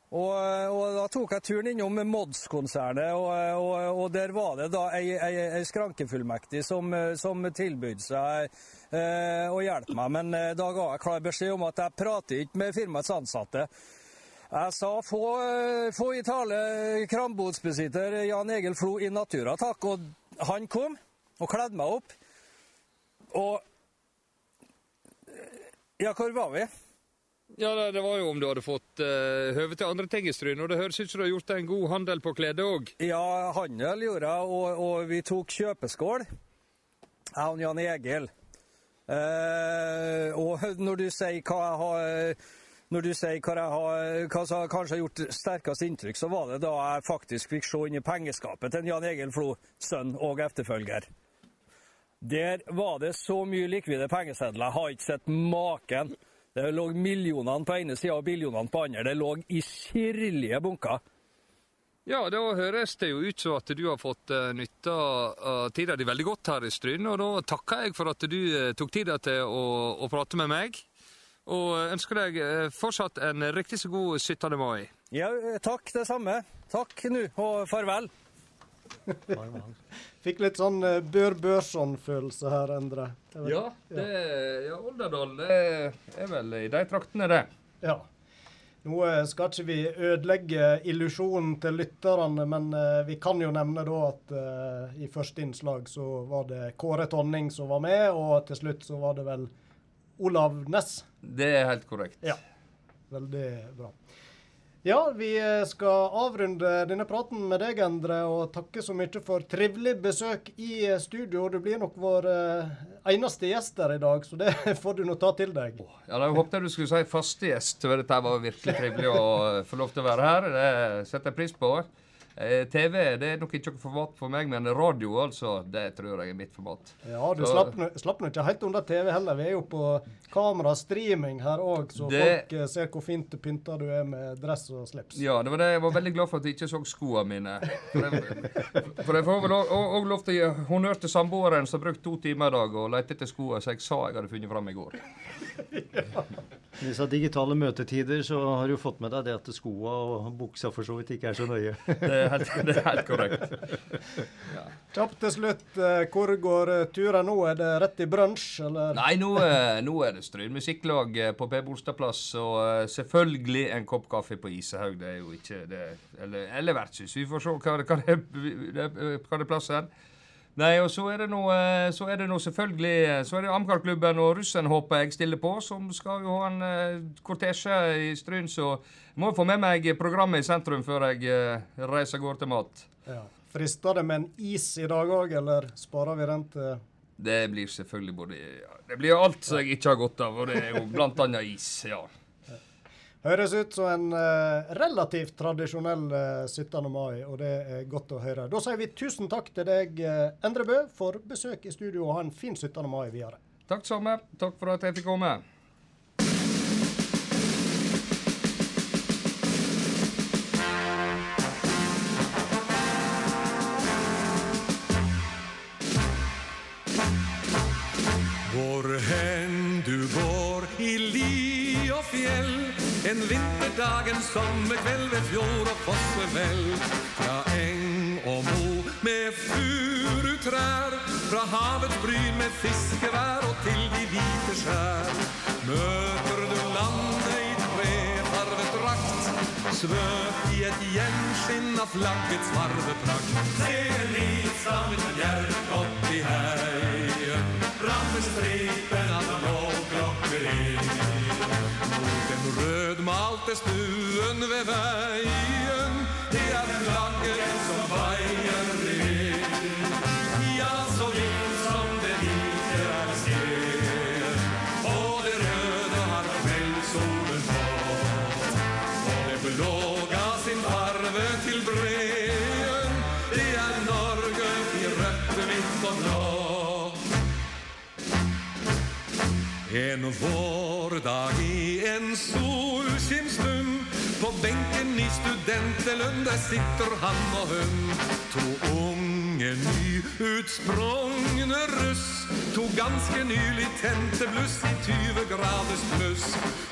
og, og, da tok jeg turen innom Mods-konsernet, og, og, og, der var det da ei, ei, ei skrankefullmektig som, som tilbød seg eh, å hjelpe meg. Men eh, da ga jeg klar beskjed om at jeg prater ikke med firmaets ansatte. Jeg sa få, få i tale krambodsbesitter Jan Egil Flo i Natura, takk. Og han kom og kledde meg opp. Og Ja, hvor var vi? Ja, det, det var jo om du hadde fått uh, høve til andre ting i Stryn. Og det høres ut som du har gjort en god handel på klede òg. Ja, handel gjorde jeg, og, og vi tok kjøpeskål. Jeg og Jan Egil. Uh, og når du sier hva jeg har når du sier hva, har, hva som kanskje har gjort sterkest inntrykk, så var det da jeg faktisk fikk se inn i pengeskapet til Jan Egil Flo, sønn og efterfølger. Der var det så mye likvide pengesedler. Jeg har ikke sett maken. Det lå millionene på ene sida og billionene på andre. Det lå i sirlige bunker. Ja, da høres det jo ut som at du har fått uh, nytte av tida di veldig godt her i Stryn. Og da takker jeg for at du uh, tok tida til å, å prate med meg. Og ønsker deg fortsatt en riktig så god 17. mai. Ja, takk det samme. Takk nå, og farvel. Fikk litt sånn uh, Bør Børson-følelse her, Endre. Vet- Ja, det, ja, Olderdal det er vel i de traktene, det. Ja. Nå eh, skal ikke vi ødelegge illusjonen til lytterne, men eh, vi kan jo nevne da at eh, i første innslag så var det Kåre Tonning som var med, og til slutt så var det vel Olav Næss. Det er helt korrekt. Ja. Veldig bra. Ja, vi eh, skal avrunde denne praten med deg, Endre, og takke så mye for trivelig besøk i eh, studio. Du blir nok vår eh, eneste gjest her i dag, så det får du nå ta til deg. Ja, da håpet jeg du skulle si faste gjest. for Dette var virkelig trivelig å få lov til å være her. Det setter jeg pris på. Eh, TV det er nok ikke noe format for meg, men radio altså, det tror jeg er mitt format. Ja, du Så- slapp nå- ikke helt unna TV heller. Vi er jo på kamera-streaming her òg, så Det- folk eh, ser hvor fint pynta du er med dress og slips. Ja, det var det. Jeg var veldig glad for at jeg ikke så skoene mine. For jeg, for jeg får vel òg lov til å gi honnør til samboeren som har brukt to timer i dag og lette etter skoene som jeg sa jeg hadde funnet fram i går. I disse digitale møtetider så har du fått med deg det at skoa og buksa for så vidt ikke er så nøye. Det er helt, det er helt korrekt. Kjapt til slutt, eh, hvor går eh, turen nå? Er det rett i brunsj, eller? Nei, nå, eh, nå er det Stryn musikklag eh, på Per Bolstadplass, og eh, selvfølgelig en kopp kaffe på Isehaug. Det er jo ikke det Eller, eller vertshus. Vi får se hva, det- hva, det, det, hva det er plass her. Nei, og så er det nå, så det nå selvfølgelig Så er det Amcar-klubben og russen håper jeg stiller på, som skal jo ha en eh, kortesje i Stryn, så jeg må få med meg programmet i sentrum før jeg eh, reiser går til mat. Ja. Frister det med en is i dag òg, eller sparer vi den til Det blir selvfølgelig både ja, Det blir alt som jeg ikke har godt av, og det er jo blant annet is. ja. Høres ut som en uh, relativt tradisjonell uh, 17. mai, og det er godt å høre. Da sier vi tusen takk til deg, uh, Endre Bø, for besøk i studio, og ha en fin 17. mai videre. Takk samme. Takk for at jeg fikk komme. Vinterdag, en sommerkveld ved fjord og fossefell Fra eng og mo med furutrær Fra havets bryn med fiskevær og til de hvite skjær. Møter du landet i trefarvet drakt Svøpt i et gjenskinn av flaggets varveprakt Ser litt som et bjerk opp i heien Rammer stripen av Mot den rødmalte stuen ved veien Det er flagget som veier i vind Ja, så vidt som det hvite er sted Og det røde har kveldssolen fått. Og det blå ga sin farve til breen. Det er Norge i rødt, hvitt og blått. En vårdag benken i studentelønn, Der sitter han og hun. To unge nyutsprungne russ To ganske nylig tente bluss I 20 graders pluss.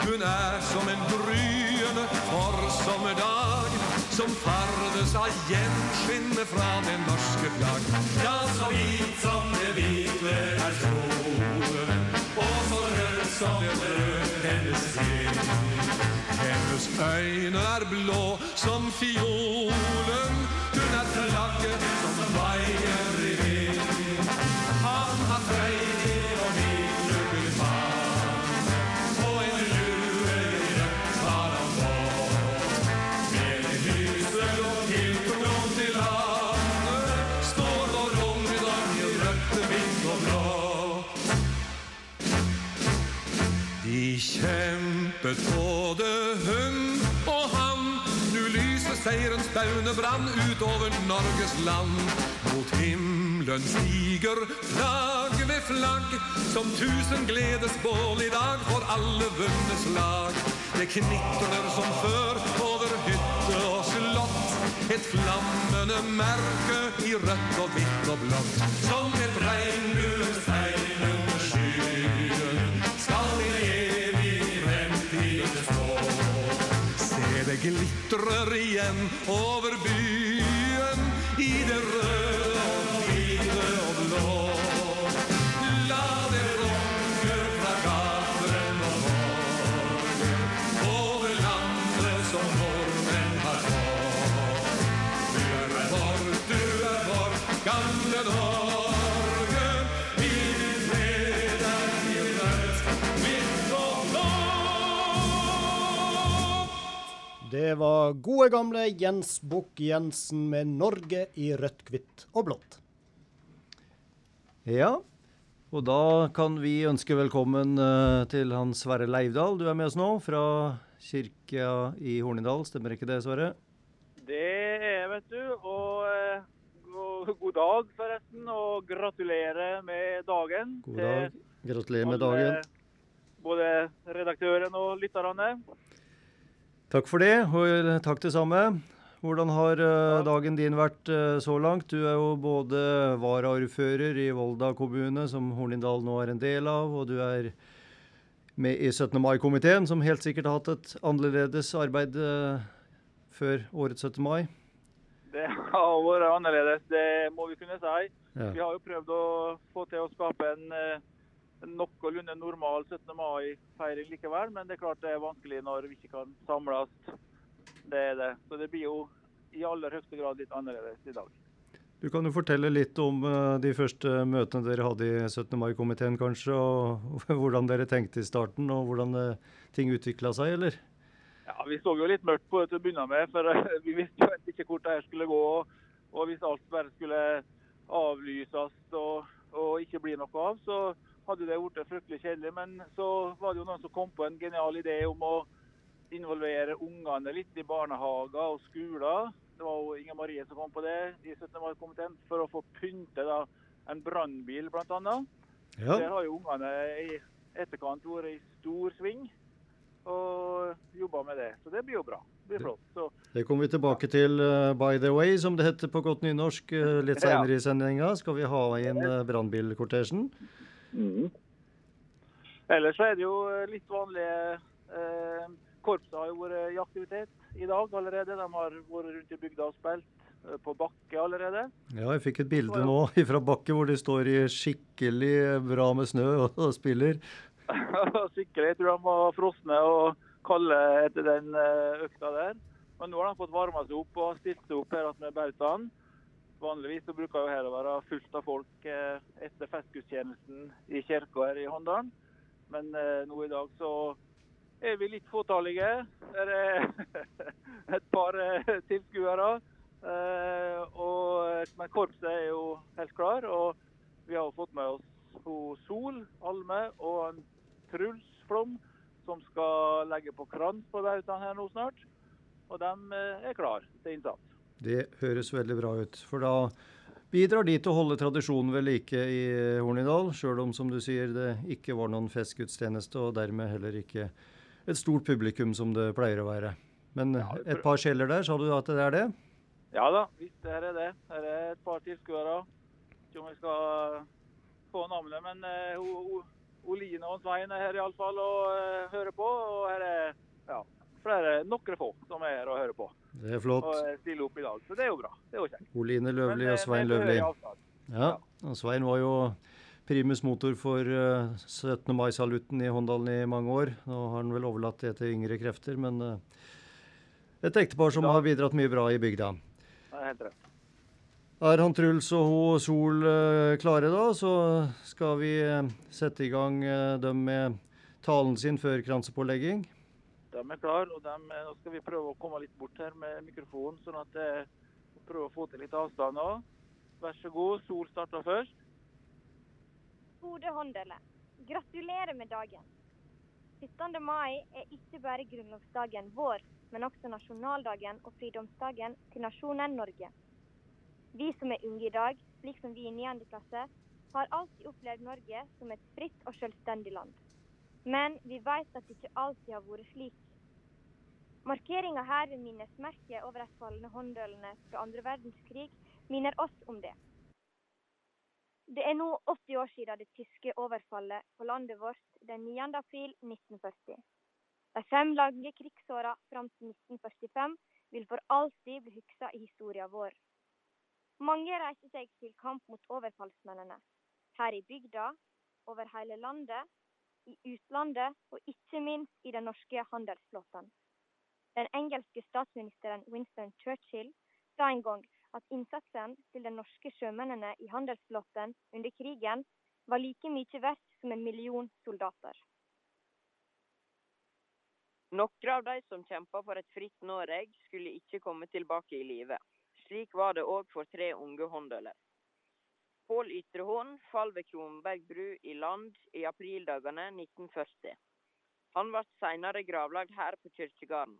Hun er som en gryende forsommerdag Som fardes av gjenskinnet fra det norske flagg. Ja, så hvit som det hvite er solen og så rød som det rød hennes skinn. Hennes øyne er blå som fiolen, hun er flagget som vaier i vind. Han har freier og hvit faen, og en lue i rødt har han på. Med en hyssel og tiltro til landet, står vår ungdom i rødt, hvitt og blå. De kjempet både seierens baune brann utover Norges land. Mot himmelen stiger flagg ved flagg Som tusen gledesbål i dag for alle vunne slag. Det knitrer som før over hytte og slott Et flammende merke i rødt og hvitt og blått. Som et regnbuens glitrer igjen over byen var gode gamle Jens Bukk-Jensen med 'Norge i rødt, hvitt og blått'. Ja, og da kan vi ønske velkommen eh, til han Sverre Leivdal. Du er med oss nå fra kirka i Hornindal, stemmer ikke det, Sverre? Det er, vet du. Og, eh, god dag, forresten. Og gratulerer med dagen. God dag. Gratulerer med dagen. Både redaktøren og lytterne. Takk for det, og takk det samme. Hvordan har eh, dagen din vært eh, så langt? Du er jo både varaordfører i Volda kommune, som Hornindal nå er en del av, og du er med i 17. mai-komiteen, som helt sikkert har hatt et annerledes arbeid eh, før årets 17. mai. Det har vært annerledes, det må vi kunne si. Ja. Vi har jo prøvd å få til å skape en, en noenlunde normal 17. mai-feiring likevel, men det er klart det er vanskelig når vi ikke kan samles. Det er det. Så det blir jo i aller høyeste grad litt annerledes i dag. Du kan jo fortelle litt om eh, de første møtene dere hadde i 17. mai-komiteen, kanskje, og hvordan dere tenkte i starten, og hvordan eh, ting utvikla seg, eller? Ja, Vi så jo litt mørkt på det til å begynne med, for eh, vi visste jo ikke hvor det her skulle gå. Og hvis alt bare skulle avlyses og, og ikke bli noe av, så hadde det blitt fryktelig kjedelig. Men så var det jo noen som kom på en genial idé om å involvere ungene litt i barnehager og skoler. Det var jo Inger Marie som kom på det i 17. mai-komiteen, for å få pynte da, en brannbil bl.a. Ja. Der har jo ungene i etterkant vært i stor sving og jobba med det. Så det blir jo bra. Det blir flott. Så Det kommer vi tilbake til uh, by the way, som det heter på godt nynorsk Uh, litt Ja. senere i sendinga. Skal vi ha inn uh, brannbilkortesjen? Ellers så er det jo litt vanlige eh, Korpset har jo vært i aktivitet i dag allerede. De har vært rundt i bygda og spilt eh, på bakke allerede. Ja, jeg fikk et bilde nå fra Bakke hvor de står i skikkelig bra med snø og, og spiller. Sikkert. Jeg tror de var frosne og kalde etter den eh, økta der. Men nå har de fått varma seg opp og stilt seg opp her med bautaen. Vanligvis så bruker jo her å være fullt av folk eh, etter festgudstjenesten i kirka her i Håndalen. Men eh, nå i dag så er vi litt fåtallige. Det er et par eh, tilskuere. Men korpset er jo helt klar. Og vi har fått med oss Sol Alme og Truls Flom, som skal legge på krans på bautaen her nå snart. Og de er klar til innsats. Det høres veldig bra ut. For da bidrar de til å holde tradisjonen ved like i Hornindal, sjøl om, som du sier, det ikke var noen festgudstjeneste, og dermed heller ikke et stort publikum som det pleier å være. Men et par sjeler der, sa du at det er det? Ja da, visst det her er det. Her er et par tilskuere. Ikke om jeg skal få navnet, men O- Oline og Svein er her iallfall og uh, hører på. Og her er ja, flere, noen få som er her og hører på. Det er flott. Og eh, stiller opp i dag. Så det er jo bra. Det er jo kjekt. Oline Løvli eh, og Svein med Løvli. Ja, og Svein var jo primus motor for eh, 17. mai-salutten i Håndalen i mange år. Nå har han vel overlatt det til yngre krefter, men eh, et ektepar som har bidratt mye bra i bygda. Ja, helt rett. Er han Truls og hun Sol eh, klare da, så skal vi eh, sette i gang eh, dem med talen sin før kransepålegging. De er klar, og dem, eh, nå skal vi prøve å komme litt bort her med mikrofonen, sånn at jeg prøver å få til litt avstand òg. Vær så god. Sol starter først. Gode Håndøle, gratulerer med dagen. 17. mai er ikke bare grunnlovsdagen vår, men også nasjonaldagen og fridomsdagen til nasjonen Norge. Vi som er unge i dag, slik som vi i 9. klasse, har alltid opplevd Norge som et fritt og selvstendig land. Men vi vet at det ikke alltid har vært slik. Markeringa her ved minnesmerket over de falne håndølene fra andre verdenskrig minner oss om det. Det er nå 80 år siden det tyske overfallet på landet vårt den 9. april 1940. De fem lange krigsåra fram til 1945 vil for alltid bli huska i historien vår. Mange reiste seg til kamp mot overfallsmennene. Her i bygda, over hele landet, i utlandet og ikke minst i den norske handelsflåten. Den engelske statsministeren Winston Churchill sa en gang at innsatsen til de norske sjømennene i handelsflåten under krigen var like mye verdt som en million soldater. Noen av de som kjempa for et fritt Norge, skulle ikke komme tilbake i live. Slik var det òg for tre unge håndøler. Pål Ytrehorn fall ved Kronberg bru i land i aprildagene 1940. Han ble senere gravlagt her på kirkegården.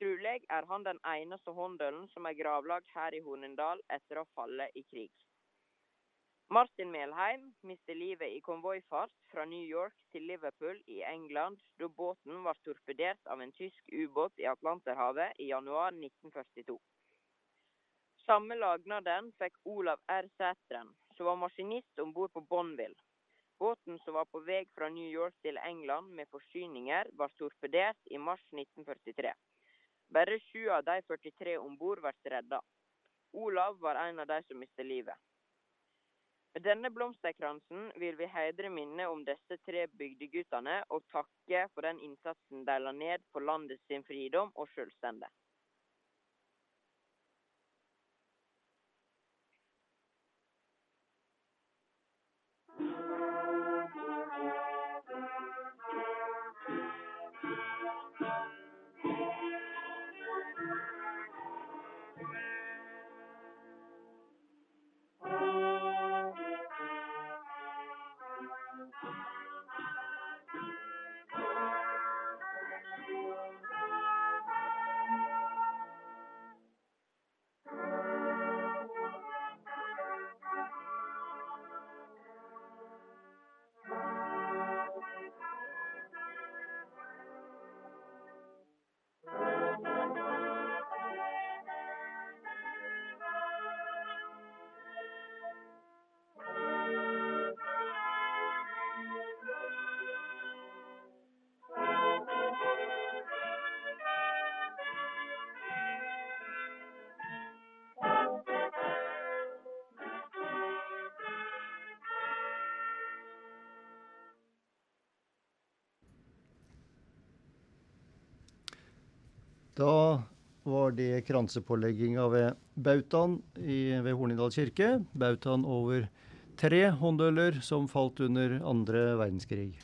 Trolig er han den eneste håndølen som er gravlagt her i Hornindal etter å ha fallet i krig. Martin Melheim mistet livet i konvoifart fra New York til Liverpool i England da båten var torpedert av en tysk ubåt i Atlanterhavet i januar 1942. Samme lagnaden fikk Olav R. Sætren, som var maskinist om bord på Bonneville. Båten som var på vei fra New York til England med forsyninger, var torpedert i mars 1943. Bare sju av de 43 om bord ble redda. Olav var en av de som mistet livet. Med denne blomsterkransen vil vi heidre minnet om disse tre bygdeguttene og takke for den innsatsen de la ned for landet sin fridom og selvstende. Da var det kransepålegginga ved bautaen ved Hornindal kirke. Bautaen over tre håndøler som falt under andre verdenskrig.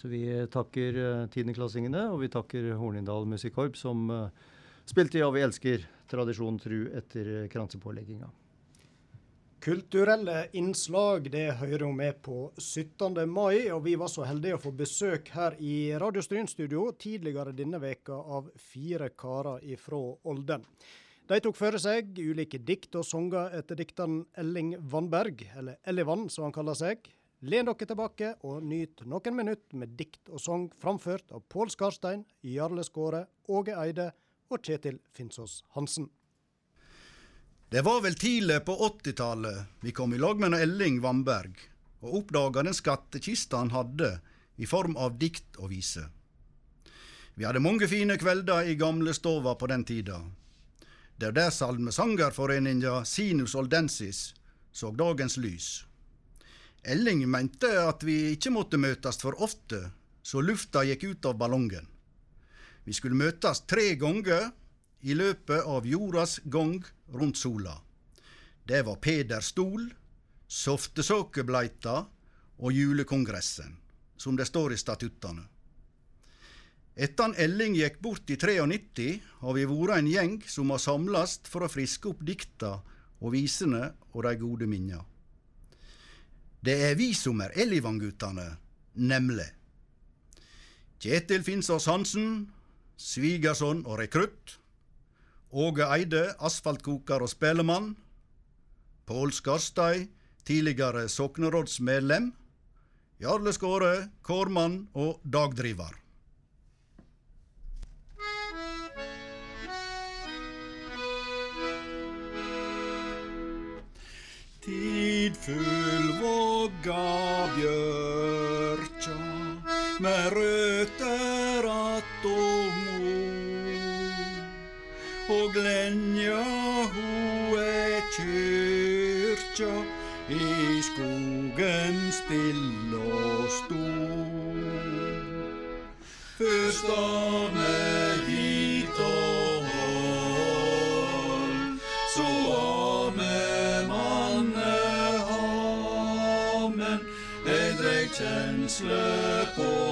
Så vi takker uh, tiendeklassingene, og vi takker Hornindal Musikkorps, som eh, spilte Ja, vi elsker tradisjon tru etter uh, kransepålegginga. Kulturelle innslag det hører hun med på 17. mai, og vi var så heldige å få besøk her i Radio Stryn-studio tidligere denne veka av fire karer ifra Olden. De tok for seg ulike dikt og sanger etter dikteren Elling Vannberg, eller Ellivann som han kaller seg. Len dere tilbake og nyt noen minutter med dikt og sang framført av Pål Skarstein, Jarle Skåre, Åge Eide og Kjetil Finsås Hansen. Det var vel tidlig på 80-tallet vi kom i lag med Elling Vamberg, og oppdaga den skattkista han hadde i form av dikt og vise. Vi hadde mange fine kvelder i gamlestova på den tida. Det er der salmesangerforeninga Sinus Oldensis så dagens lys. Elling mente at vi ikke måtte møtes for ofte, så lufta gikk ut av ballongen. Vi skulle møtes tre ganger i løpet av jordas gang rundt sola. Det var Peder Stol, Softesåkebleita og Julekongressen, som det står i statuttene. Etter at Elling gikk bort i 93, har vi vært en gjeng som har samlast for å friske opp dikta og visene og de gode minna. Det er vi som er Ellivang-gutane, nemlig. Kjetil Finsås Hansen, svigerson og rekrutt. Åge Eide, asfaltkoker og spelemann. Pål Skarstei, tidligere soknerådsmedlem. Jarle Skåre, kårmann og dagdriver. Tidfull våga bjørkja med røtter Og glenja ho er kyrkja i skogen still og stor. Først ane hit og hold, så ame manne hamen, ei dreg kjensle på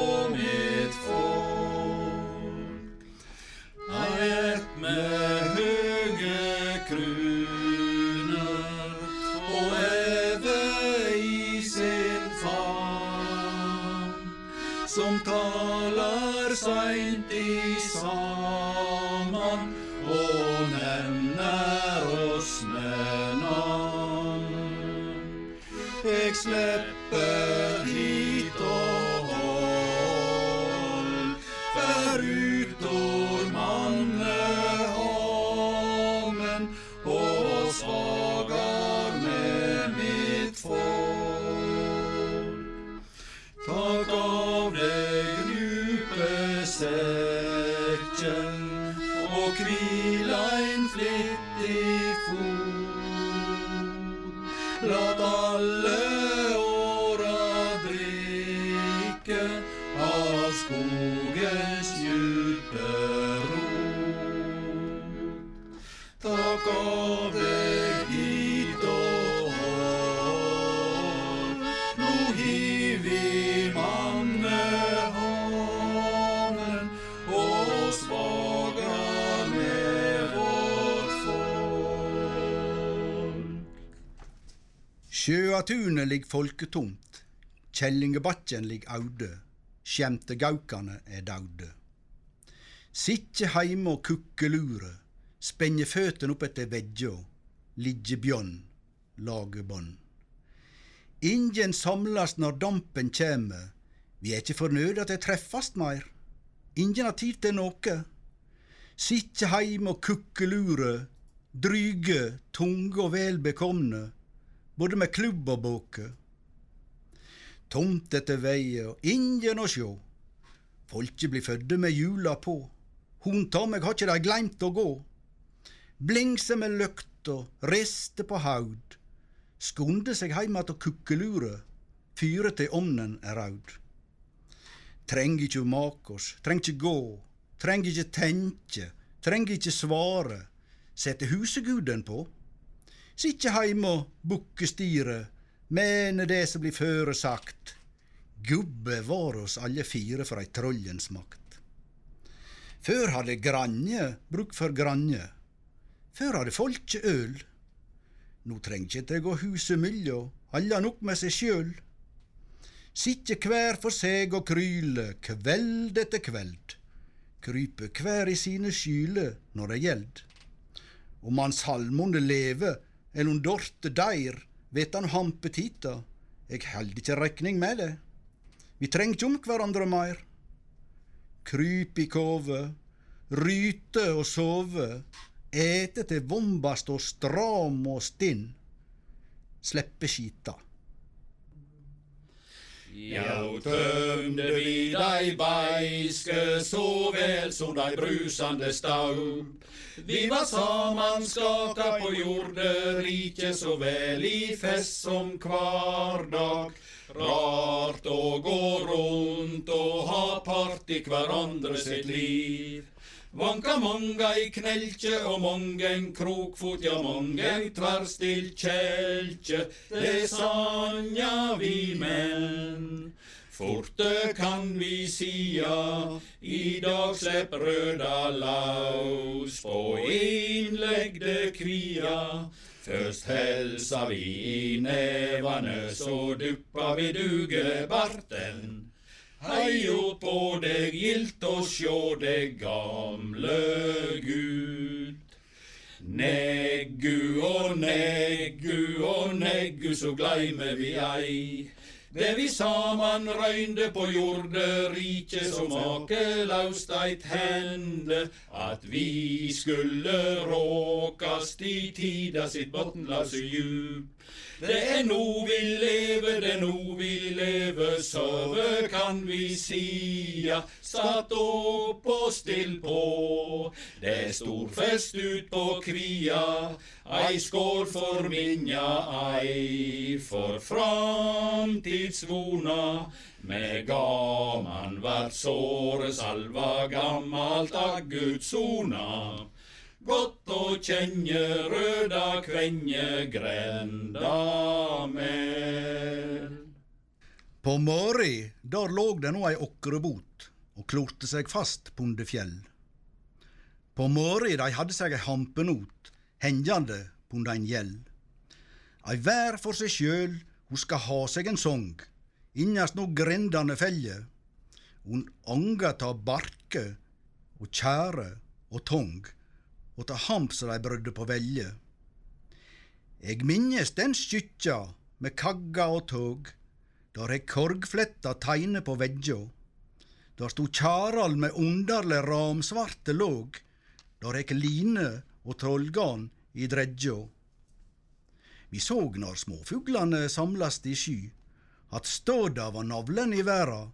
Sjøatunet ligg folketomt, Kjellingebakken ligg aude, Skjemtegaukane er daude. Sitte heime og kukkelure, spenne føtene opp etter veggja, ligge bjørn, lage bånd. Ingen samlast når dampen kjem, vi er ikkje fornøyde at det treffast meir. Ingen har tid til noe. Sitte heime og kukkelure, dryge, tunge og velbekomne, bekomne, både med klubb og båke. Tomt etter veier ingen å sjå. Folket blir fødde med hjula på. Hun ta meg har ikkje dei gleimt å gå. Blingse med løkta, riste på haud. Skunde seg heim att og kukkelure, fyre til omnen er raud. Treng ikkje makos, treng ikkje gå, treng ikkje tenkje, treng ikkje svare. Sette huseguden på. Sitte heime og bukke styret, mene det som blir føresagt. Gubbe var oss alle fire for ei trollens makt. Før hadde granje bruk for granje. Før hadde folket øl. Nå treng ikkje det gå huset myllom, alle nok med seg sjøl. Sitte hver for seg og kryle, kveld etter kveld. Krype hver i sine skyle når det gjeld. Om hans salmonde leve, eller om Dorte deir, vet han hampetita. Eg held ikkje rekning med det. Vi treng ikkje om hverandre meir. Kryp i kove, ryte og sove, ete til vomba og stram og stinn. Sleppe skita. Jau tømde vi dei beiske så vel som dei brusande staup. Vi var samanskaka på jorderiket så vel i fest som kvardag. Rart å gå rundt og ha part i hverandre sitt liv. Vanka manga i knelkje og mongen krokfot, ja mongen tverrstilt kjelkje. Det sanja vi menn. Forte kan vi sia, i dag slepp røda laus på innlegde kvia. Først helsa vi i nevane, så duppa vi dugebarten. Heio på deg, gildt å sjå deg, gamle Gud. Neggu og neggu og neggu, så gleimer vi ei. Det vi saman røynde på jorderiket, så makelaust eit hende, at vi skulle råkast i tida sitt botnlause djup. Det er nå vi lever, det er nå vi lever, sove kan vi sia. Satt opp og still på, det er stor fest ut på kvia. Ei skål for minja, ei for framtidsvona. Med gaman vert såre salva gammalt av Guds sona. Godt å kjenne røda kvenje grenda mer. På Møri, der låg det nå ei åkrebot og klorte seg fast punde fjell. På Møri dei hadde seg ei hampenot hengjande punde ein gjeld. Ei hver for seg sjøl, ho skal ha seg en song, innast no grendane felle. Hun anga ta barke og tjære og tong, og ta hamp som de brødde på velje. Eg minnes den skytja med kagga og tog, der eg korgfletta teine på veggja. Der stod Kjarald med underleg ramsvarte låg, der hekk line og trollgarn i dredja. Vi såg når småfuglane samlast i sky, at ståda var navlen i verda.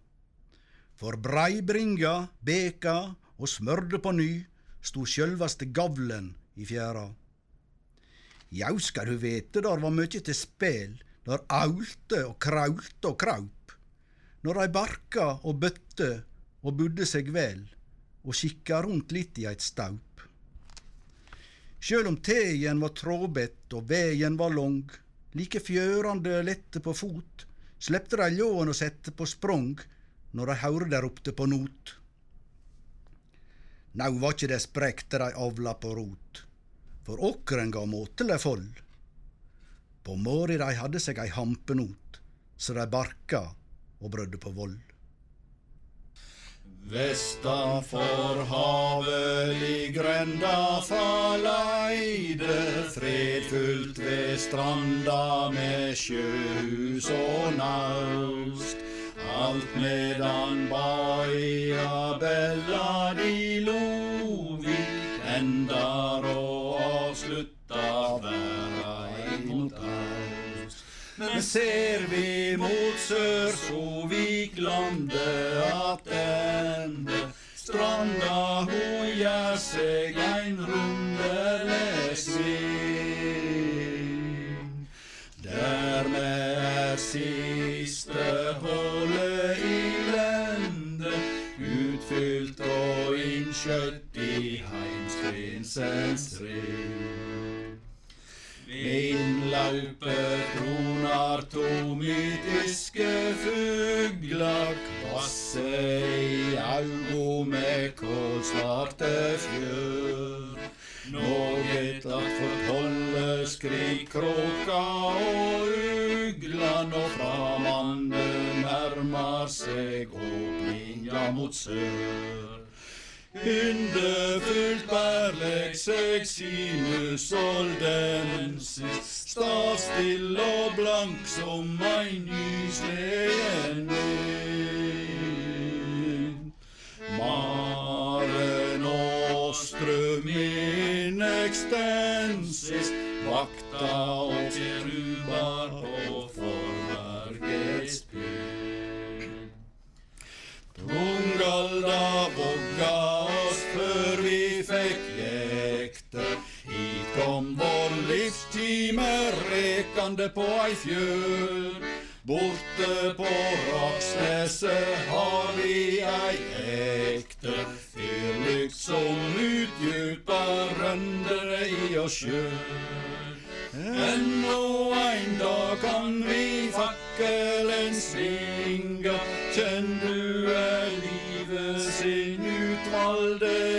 For breibringa, beka og smørde på ny, sto sjølvaste gavlen i fjæra. Jau skal du vete der var mykje til spel, der aulte og kraulte og kraup. Når dei barka og bøtte og budde seg vel, og kikka rundt litt i eit staup. Sjøl om teien var trådbedt og vegen var lang, like fjørande lette på fot, slepte dei ljåen og sette på sprong når dei høyrde der ropte på not. Nau var ikkje det sprekte dei avla på rot, for åkeren gav måteleg fold. På mori dei hadde seg ei hampenot, så dei barka og brødde på vold. Vestanfor havet i grenda Faleide, fredfullt ved stranda med sjøhus og naust. Alt medan baia bella di Lovik Men ser vi mot sør, så vik landet attende. Stranda ho gjer seg ein runderleg sving. Dermed er siste hullet i lende utfylt og innskjøtt i heimsprinsens ring. Innlaupet tronar to mytiske fuglar, kvasse i augo med kålsvarte fjør. Noget at fortolle skrik kråka og ugla når framande nærmar seg åpninga mot sør. Yndefullt bærlegg seg sinus oldensis, sta still og blank som ein nyslegen vind. Mare nostrum in extensis, vakta og trubar på forverkets pynt. Tungalda vogga livstime rekande på ei fjøl. Borte på Raksneset har vi ei ekte fyrlykt som utdjupar røndene i oss sjøl. Ennå ein dag kan vi fakkelen svinga, kjenn du er livet sin utvalde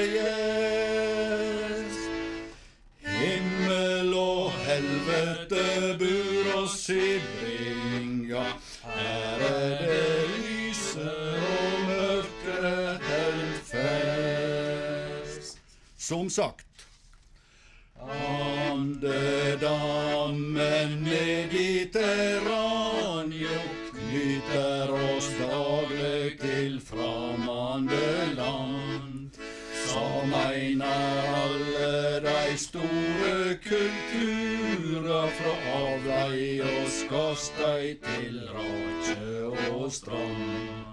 Som sagt, Andedammen mediterraneo knyter oss daglig til framande land. Som einar alle dei store kulturer fra avlei og skastei til rake og strand.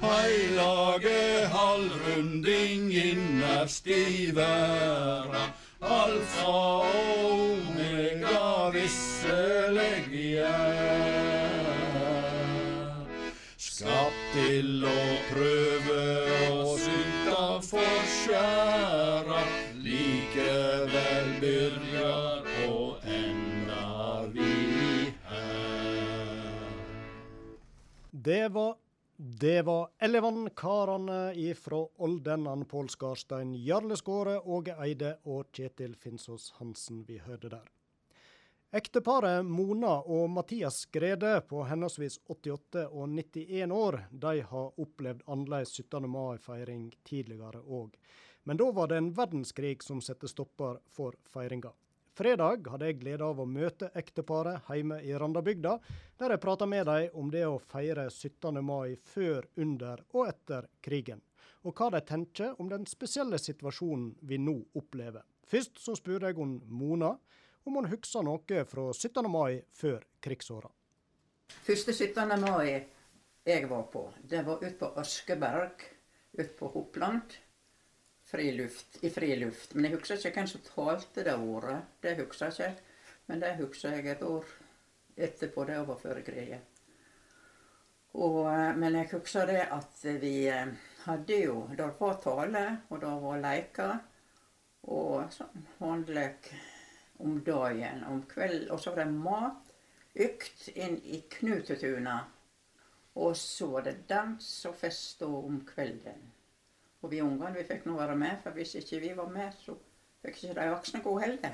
Heilage halvrunding innerst i verda, alfa og omega visseleg vi. Skapt til å prøve oss utafor skjæra, likevel byrjar og endar vi her. Det var det var Ellevann-karene ifra Oldennan, Pål Skarstein, Jarle Åge Eide og Kjetil Finsås Hansen vi hørte der. Ekteparet Mona og Mathias Grede på henholdsvis 88 og 91 år, de har opplevd annerledes 17. mai-feiring tidligere òg. Men da var det en verdenskrig som satte stopper for feiringa. Fredag hadde jeg glede av å møte ekteparet hjemme i Randabygda, der jeg prata med dem om det å feire 17. mai før, under og etter krigen, og hva de tenker om den spesielle situasjonen vi nå opplever. Først så spurte jeg hun Mona om hun husker noe fra 17. mai før krigsåra. Første 17. mai jeg var på, det var ute på Askeberg ute på Hoppland. Friluft, I friluft. Men jeg husker ikke hvem som talte det ordet. Det husker jeg ikke. Men det husker jeg et år etterpå. Det var før krigen. Eh, men jeg husker det at vi eh, hadde jo Det var tale, og det var leker. Og sånn håndlek om dagen. Om kvelden. Og så var det mat. Økt inn i Knutetuna. Og så var det dans og fest om kvelden. Og vi ungene vi fikk nå være med, for hvis ikke vi var med, så fikk ikke de voksne god helg.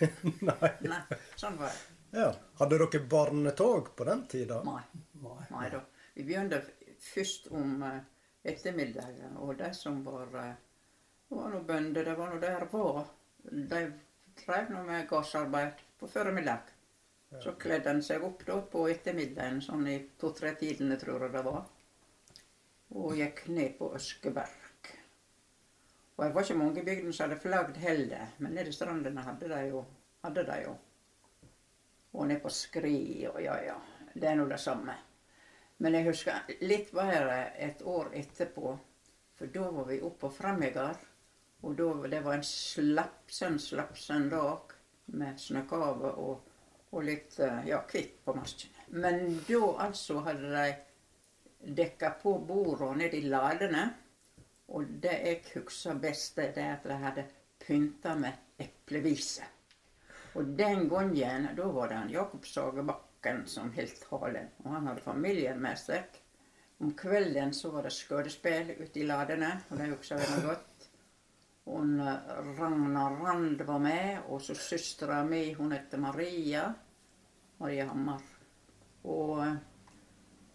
Nei. Nei. Sånn var det. Ja. Hadde dere barnetog på den tida? Nei. Nei da. Vi begynte først om uh, ettermiddagen, og de som var uh, var noen bønder, det var nå der var, de drev nå med gårdsarbeid på formiddag. Så kledde en seg opp da på ettermiddagen, sånn i to-tre-tidene, tror jeg det var. Og gikk ned på Øskeberg. Og det var ikke mange i bygden som hadde flagd heller, men nede i strandene hadde de jo. Hadde de jo. Og nede på Skri og ja, ja. Det er nå det samme. Men jeg husker litt bedre et år etterpå, for da var vi oppe på Fremmegard. Og da, det var en slapsen, slapsen dag med snøkave og, og litt eh, ja, hvitt på markene. Men da altså hadde de dekka på bordene nede i ladene. Og det jeg husker best, det er at de hadde pynta med eplevise. Og den gangen, da var det han Jakob Sagebakken som holdt talen. Og han hadde familien med seg. Om kvelden så var det skuespill ute i ladene, og det husker jeg godt. Og Ragna Rand var med, og så søstera mi, hun heter Maria. Maria Hammar. Og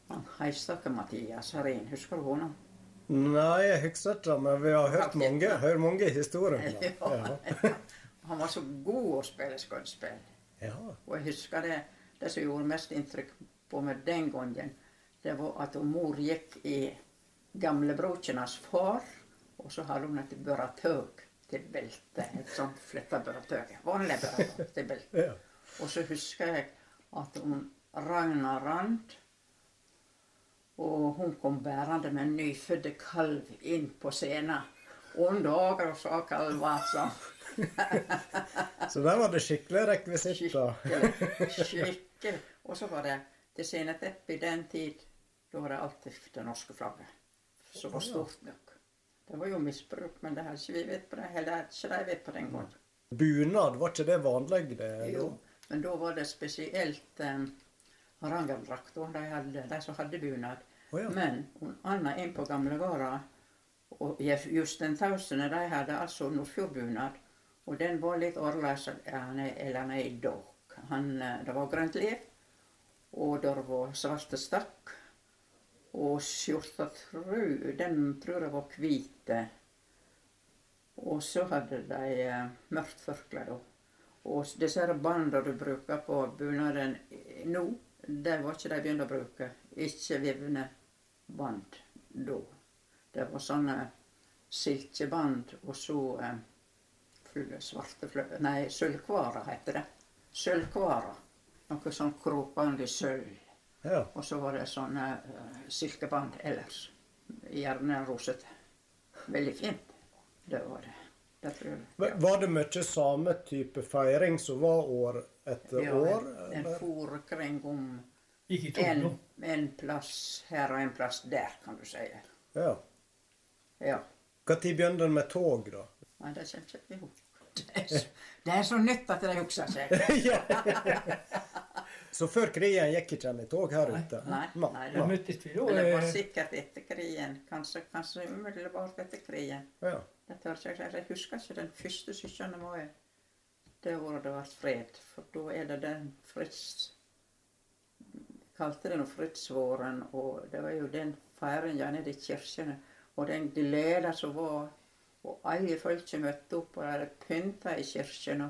han Heistakke-Mathias Herin, husker du henne? Nei, jeg husker ikke, men vi har hørt mange, hørt mange historier. Ja. ja. Han var så god å spille skuespill. Ja. Og jeg husker det, det som gjorde mest inntrykk på meg den gangen, det var at mor gikk i gamlebrokenes far, og så hadde hun et børatøg til belte. Et sånt fletta børatøg. Vanlig børatøg til belte. Ja. Og så husker jeg at hun Ragna Rand og hun kom bærende med en nyfødte kalv inn på scenen. Onde dager, sa kalva. Så. Så der var det skikkelig rekvisitt Skikkelig. skikkelig. Og så var det det sceneteppet i den tid. Da var det alltid det norske flagget. Som var stort nok. Det var jo misbruk, men det hadde ikke vi vet på det. Eller hadde ikke de vet på den gangen. Bunad, var ikke det vanlig? Det, Jo, men da var det spesielt um, Hardangerdrakt. De, hadde- de som hadde bunad. Oh, ja. Men Anna inn på gamlegårda og Jostein Tausene de hadde altså Nordfjordbunad. Og den var litt annerledes enn nei, er i dag. Eh, det var grønt liv, og det var svarte stakk. Og skjorta tru, den tror jeg var hvit. Og så hadde de eh, mørkt forkle, da. Og disse bandene du bruker på bunaden eh, nå, det var ikke de begynte å bruke. Ikke vevne band da. Det var sånne silkebånd, og så eh, svarte flø... Nei, sølvkvara heter det. Sølvkvara. Noe sånn krokbånd sølv. Ja. Og så var det sånne uh, silkebånd ellers. Gjerne rosete. Veldig fint. Det var det. Det jeg. ja. Var det mye samme type feiring som var år etter Ja, år? Den en for kring om en, en plass her og en plass der, kan du si. Ja. Ja. Når begynte den med tog, da? Nei, det kommer ikke jeg ihåg. Det er så- nytt at de husker seg. Så før krigen gikk ikke en i tog her ute? Nei, nei, det, Nei. men det var sikkert etter krigen. Kanskje, kanskje umiddelbart etter krigen. Ja. Det tør jeg. Jeg husker ikke den første 17. mai. Det hvor det ble fred. For da er det den Fritz Kalte det nå Fritzvåren, og det var jo den feiringa nede i kirkene. Og den gleda som var, og alle folket møtte opp, og de pynta i kirkene.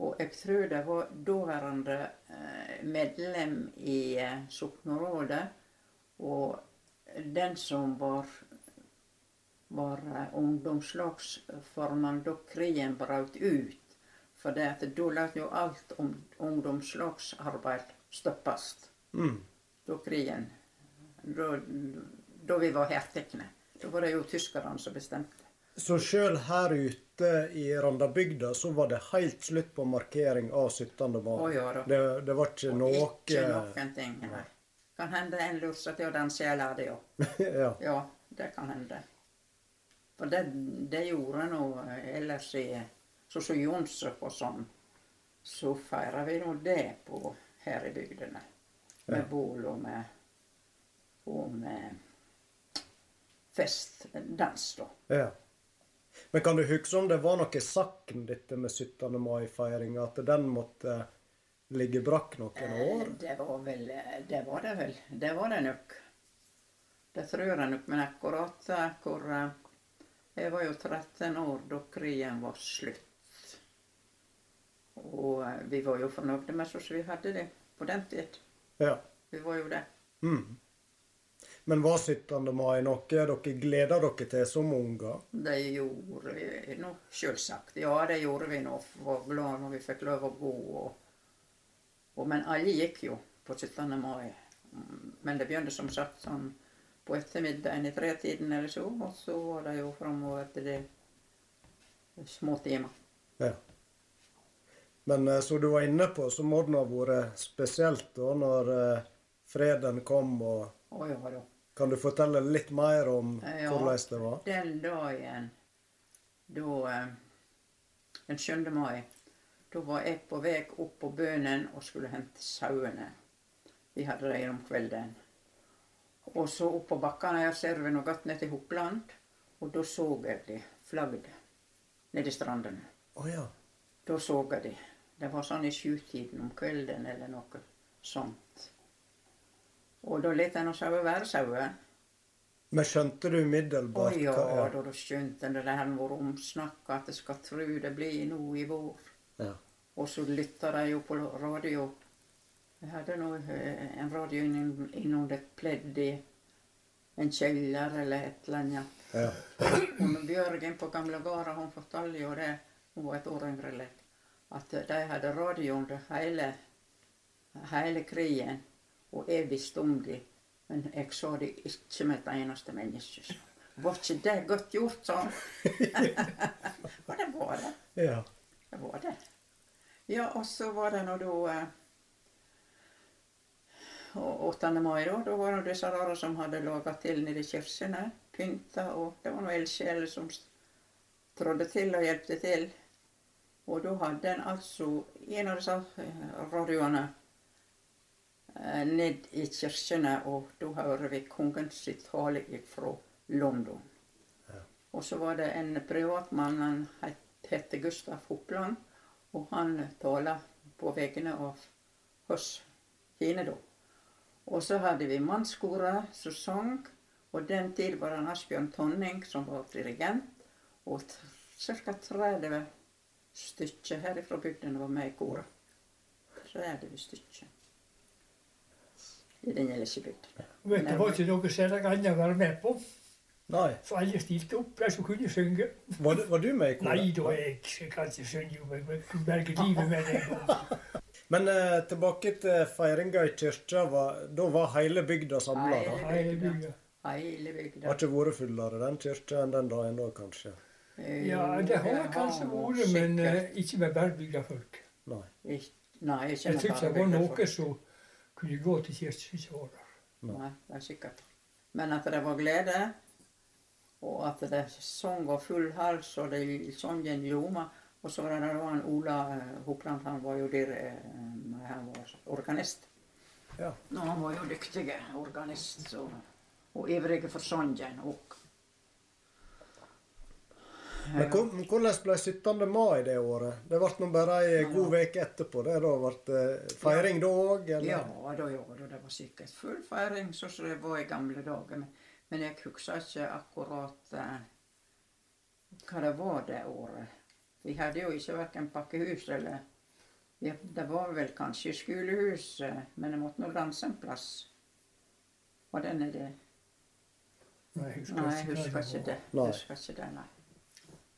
Og jeg tror det var daværende eh, medlem i eh, soknerådet, og den som var var eh, ungdomslagsformann da krigen brøt ut. For da lar jo alt om ungdomslagsarbeid stoppes. Mm. Da krigen Da, da vi var hertekne. Da var det jo tyskerne som bestemte. Så sjøl her ute i Randabygda så var det helt slutt på markering av 17. mai? Å, ja det, det var ikke noe Ikke noen ting. Nei. Kan hende en lurte til å danse i det jo. ja. Ja, det kan hende. For det, det gjorde nå ellers i Sånn som Jonsrud og sånn, så feirer vi nå det på her i bygdene. Med Ja. bål og med og med festdans, da. Ja. Men kan du huske om det var noe sakn, dette med 17. mai-feiringa? At den måtte ligge brakk noen år? Eh, Det var vel Det var det vel. Det var det nok. Det tror jeg nok. Men akkurat hvor Jeg var jo 13 år da krigen var slutt. Og eh, vi var jo fornøyde med sånn som vi hadde det på den tid. Ja. Vi var jo det. Mm. Men var 17. mai noe dere gleda dere til som unger? Det gjorde vi nå, selvsagt. Ja, det gjorde vi nå. Var glad når vi fikk lov å gå. Og, og, men alle gikk jo på 17. mai. Mm, Men det begynte som sagt sånn på ettermiddagen i tretiden eller så, og så var det jo framover til det små timer. Ja. Men eh, som du var inne på, så må det ha vært spesielt da når eh, freden kom. og Å ja da. Kan du fortelle litt mer om Ja, hvordan det var? Den dagen da eh, Den 7. mai, da var jeg på vei opp på bønnen og skulle hente sauene. Vi hadde dem om kvelden. Og så opp på bakkene her ser vi noe godt ned til Hopland. Og da så jeg de flagget nedi strandene. Oh, ja. Da så jeg de. Det var sånn i sjutiden om kvelden eller noe sånt. Og da lot en sauer være sauer. Men skjønte du Å umiddelbart ja, hva da, da skjønte en det Det har vært omsnakka at jeg skal tru det blir nå i vår. Ja. Og så lytta de jo på radio. Jeg hadde nå eh, en radio innom, innom det pledd i en kjeller eller et eller annet. Ja. Og Bjørgen på gamle gårda hun fortalte jo det, hun var et år yngre enn at de radio under hele, hele krigen. Visste om de, men jeg så det ikke med et eneste menneske. Var ikke det godt gjort, sånn? og det var det. Ja. Det var det. Ja, og så var det da eh, 8. mai, da. Da var det disse rare som hadde laga til nede i kirkene. Pynta, og det var noen ildsjeler som trådde til og hjelpte til. Og da hadde en altså en av disse eh, radioene eh, ned i kirkene, og da hører vi kongens sitt tale fra London. Og så var det en privatmann, han het, het Gustav Hopland, og han talte på vegne av oss kine da. Og så hadde vi mannskoret som sang, og den tid var det Asbjørn Tonning som var dirigent, og ca. 30 stykker herifra bygdene var med i koret. 30 stykker. I den lille bygda. Vet det var ikke noe særlig annet å være med på. Nei. For alle stilte opp, de som kunne synge. Var, du- var du med i koret? Nei, da jeg, jeg kan ikke synge, men jeg kunne berge livet med det. Men eh, tilbake til feiringa i kirka. Da var hele bygda samla? Hele bygda. Hele bygda. Har ikke vært fullere den kirka enn den dagen da, kanskje? Ja, det har det kanskje vært, men eh, ikke med bærbygda folk. Nei. Ik nei, ikke Jeg med syns bare det var noe som kunne gå til der. Nei, det er sikkert. Men at det var glede, og at det sang av full hals, og det sangen ljoma. Og så var det han Ola eh, Hopland, han var jo der, eh, han var organist. Ja. Nå, han var jo dyktig organist, så, og ivrig for sangen. Men hvor- hvordan ble 17. mai det året? Det ble nå bare ei god uke etterpå. Det da ble det feiring da òg, eller? Ja, da gjorde det. Det var sikkert full feiring, sånn som det var i gamle dager. Men, jeg husker ikke akkurat eh, hva det var det året. Vi hadde jo ikke verken pakkehus eller ja, Det var vel kanskje skolehus, eh, men jeg måtte nå danse en plass. Og den er det Nei, jeg husker Nei, jeg husker ikke det. Jeg husker ikke det, nei.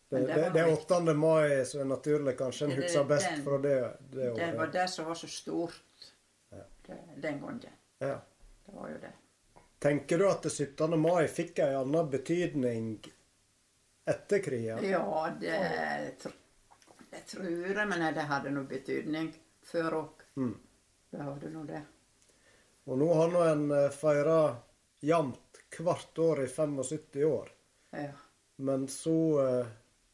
Det, det, det er 8. mai som er naturlig. Kanskje en husker best den- fra det, det Det var det som var så stort ja. den gangen. Ja. Det var jo det. Tenker du at det 17. mai fikk en annen betydning etter krigen? Ja, det, det tror jeg, men det hadde noe betydning før òg. Mm. Det hadde nå det. Og nå har nå en eh, feira jevnt hvert år i 75 år. Ja. Men så eh,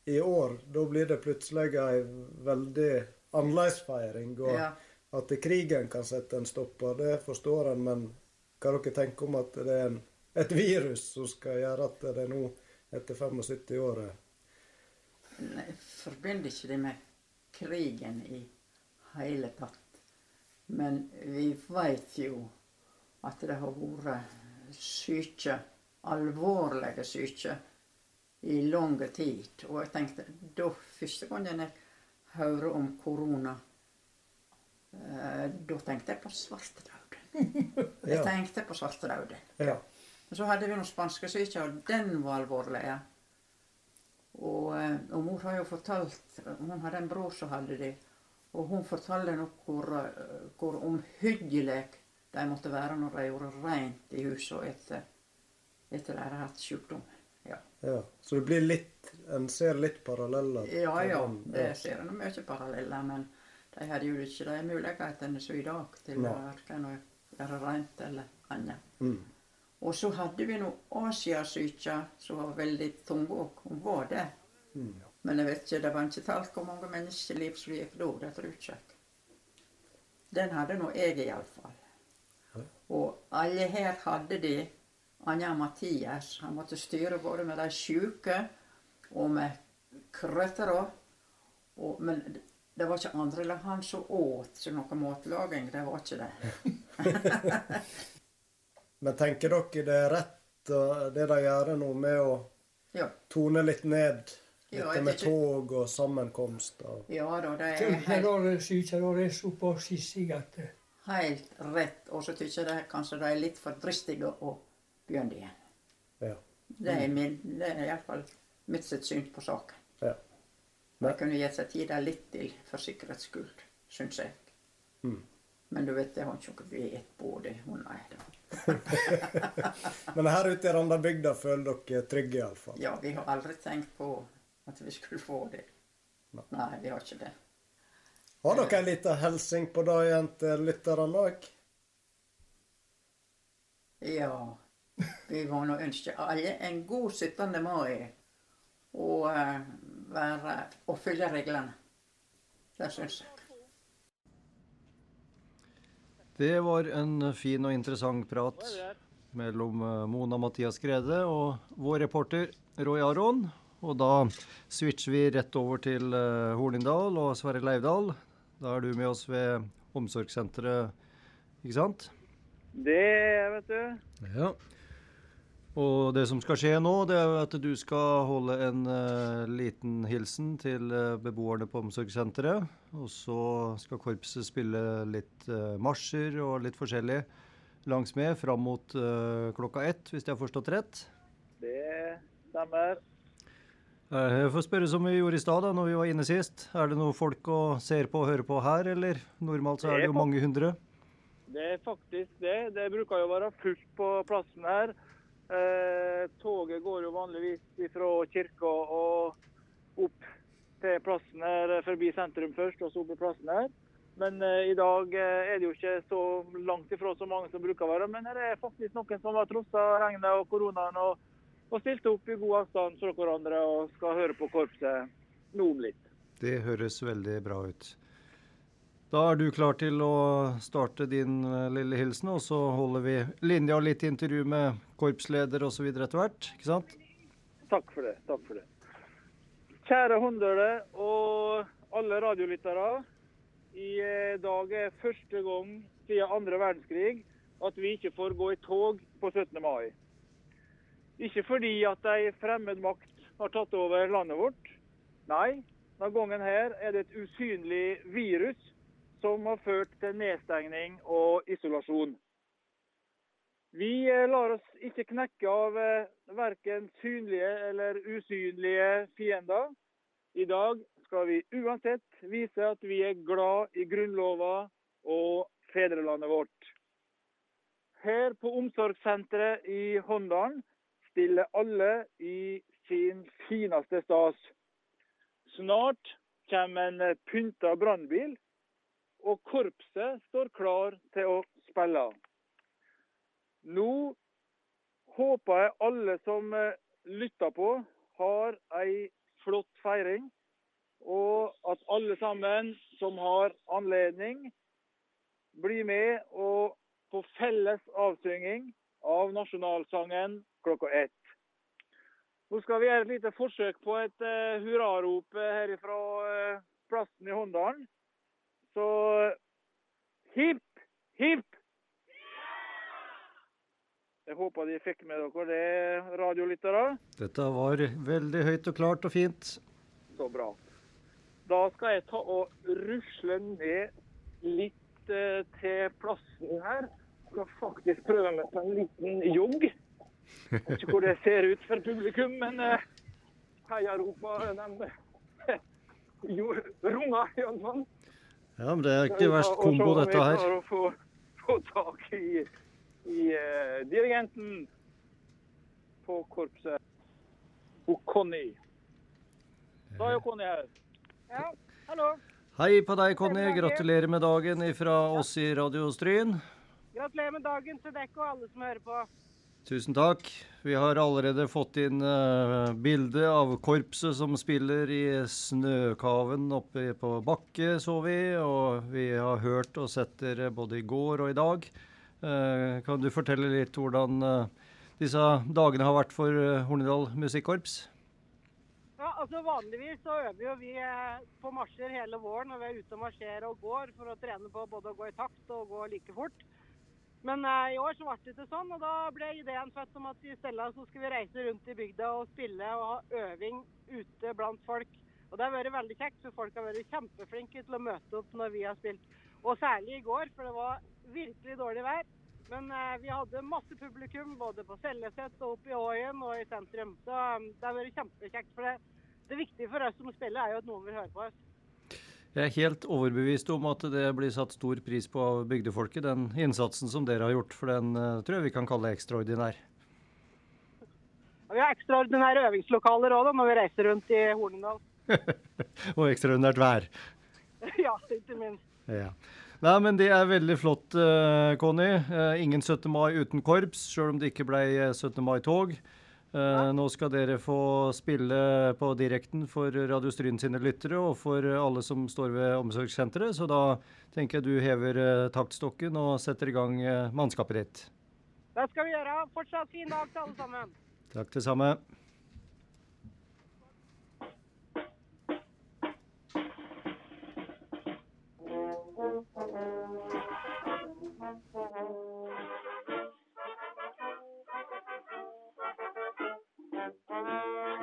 i år, da blir det plutselig ei veldig annerledesfeiring. Og Ja. at krigen kan sette en stopper, det forstår en. Men hva dere tenker om at det er en, et virus som skal gjøre at det nå, etter 75 år Nei, Jeg forbinder ikke det med krigen i hele tatt. Men vi veit jo at det har vært syke, alvorlige syke, i lang tid. Og jeg tenkte da Første gangen jeg hører om korona, eh, da tenkte jeg på svartedauden. Jeg tenkte på svartedauden. Ja. Men så hadde vi noen spanskesyke, og den var alvorlig. Og, eh, og mor har jo fortalt Hun hadde en bror som hadde det. Og hun fortalte nok hvor, eh, hvor omhyggelig de måtte være når de gjorde rent i huset etter, etter de hadde hatt sykdom. Ja, Ja. Så det blir litt En ser litt paralleller. ja, ja det ser en mye paralleller. Men de hadde jo ikke de mulighetene som i dag til å verken å gjøre rent eller annet. Mm. Og så hadde vi noe Asiasyke som var veldig tung òg. Hun var det. Mm. Men jeg vet ikke, det var ikke talt hvor mange menneskeliv som gikk da. Det tror jeg ikke. Den hadde nå jeg iallfall. Og alle her hadde de. Anja Mathias. Han måtte styre både med de sjuke og med krøttera. Men det var ikke andre enn han som åt, så noe matlaging, det var ikke det. Men tenker dere det er rett det de gjør nå med å Ja. tone litt ned dette med tog og sammenkomst? Og... Ja da, det er helt, helt rett. Og så syns jeg det, kanskje de er litt for dristige å begynne igjen. Ja. Det er, min, det er iallfall mitt sitt syn på saken. Ja. De kunne gitt seg tida litt til for sikkerhets skyld, syns jeg. Mm. Men du vet, det har ikke noe vet både det. Hun er det. Men her ute i Randabygda føler dere trygge, iallfall? Ja, vi har aldri tenkt på at vi skulle få det. Nei, vi har ikke det. Har dere en liten hilsen på det igjen til lytterne òg? Ja. Vi må nå ønske alle en god 17. mai. Og, eh, være, og følge reglene. Det syns jeg. Det var en fin og interessant prat mellom eh, Mona Mathias Grede og vår reporter Roy Aron. Og da switcher vi rett over til eh, Hornindal og Sverre Leivdal. Da er du med oss ved omsorgssenteret, ikke sant? Det vet du. Ja. Og det som skal skje nå, det er at du skal holde en uh, liten hilsen til uh, beboerne på omsorgssenteret. Og så skal korpset spille litt uh, marsjer og litt forskjellig langsmed fram mot klokka ett, hvis jeg har forstått rett. Det stemmer. Jeg får spørre som vi gjorde i stad, da når vi var inne sist. Er det noen folk å ser på og hører på her, eller? Normalt så er det jo mange hundre. Det er faktisk det. Det bruker jo å være fullt på plassen her. Eh, toget går jo vanligvis fra kirka og opp til plassen her, forbi sentrum først, og så opp på plassen her. Men eh, i dag eh, er det jo ikke så langt ifra så mange som bruker å være. Men her er faktisk noen som har trossa regnet og koronaen og, og stilt opp i god avstand fra hverandre og skal høre på korpset nå om litt. Det høres veldig bra ut. Da er du klar til å starte din eh, lille hilsen, og så holder vi linja litt intervju med korpsleder osv. etter hvert, ikke sant? Takk for det. Takk for det. Kjære Håndøle og alle radiolyttere. I eh, dag er første gang siden andre verdenskrig at vi ikke får gå i tog på 17. mai. Ikke fordi at ei fremmed makt har tatt over landet vårt. Nei, denne gangen her er det et usynlig virus som har ført til nedstengning og isolasjon. Vi eh, lar oss ikke knekke av eh, verken synlige eller usynlige fiender. I dag skal vi uansett vise at vi er glad i Grunnlova og fedrelandet vårt. Her på omsorgssenteret i Håndalen stiller alle i sin fineste stas. Snart kommer en pynta brannbil, og korpset står klar til å spille. Nå håper jeg alle som eh, lytter på, har ei flott feiring. Og at alle sammen som har anledning, blir med og på felles avsynging av nasjonalsangen klokka ett. Nå skal vi gjøre et lite forsøk på et uh, hurrarop her fra plassen i Håndalen. Så hipp, hipp! Jeg håper de fikk med dere det, radiolyttere. Dette var veldig høyt og klart og fint. Så bra. Da skal jeg ta og rusle ned litt eh, til plassen her. Skal faktisk prøve meg på en liten jogg. Vet ikke hvor det ser ut for publikum, men eh, heiaropa de jo, runga iallfall. Ja, men det er ikke verst kombo, dette her. For å få, få tak i, i uh, dirigenten på korpset, og Conny. Da er jo Conny her. Ja, hallo. Hei på deg, Conny. Gratulerer med dagen fra oss i Radio Stryn. Gratulerer med dagen til dere og alle som hører på. Tusen takk. Vi har allerede fått inn uh, bilde av korpset som spiller i snøkaven oppe på Bakke, så vi. Og vi har hørt og sett dere både i går og i dag. Uh, kan du fortelle litt hvordan uh, disse dagene har vært for Hornedal Musikkorps? Ja, altså Vanligvis så øver jo vi på marsjer hele våren når vi er ute og marsjerer og går for å trene på både å gå i takt og gå like fort. Men eh, i år så ble det ikke sånn, og da ble ideen født om at i stedet så skulle vi reise rundt i bygda og spille og ha øving ute blant folk. Og det har vært veldig kjekt, for folk har vært kjempeflinke til å møte opp når vi har spilt. Og særlig i går, for det var virkelig dårlig vær. Men eh, vi hadde masse publikum både på Selleset og oppe i Åien og i sentrum. Så um, det har vært kjempekjekt. For det, det viktige for oss som spiller er jo at noen vil høre på oss. Jeg er helt overbevist om at det blir satt stor pris på av bygdefolket, den innsatsen som dere har gjort. For den uh, tror jeg vi kan kalle ekstraordinær. Vi har ekstraordinære øvingslokaler òg når vi reiser rundt i Hornindal. Og ekstraordinært vær. ja, ikke minst. Ja. Nei, men Det er veldig flott, uh, Conny. Uh, ingen 17. mai uten korps, sjøl om det ikke ble 17. mai-tog. Eh, nå skal dere få spille på direkten for Radio Stryn sine lyttere og for alle som står ved omsorgssenteret, så da tenker jeg du hever eh, taktstokken og setter i gang eh, mannskapet ditt. Det skal vi gjøre. Fortsatt fin dag til alle sammen. Takk, det samme. Thank you. Thank you.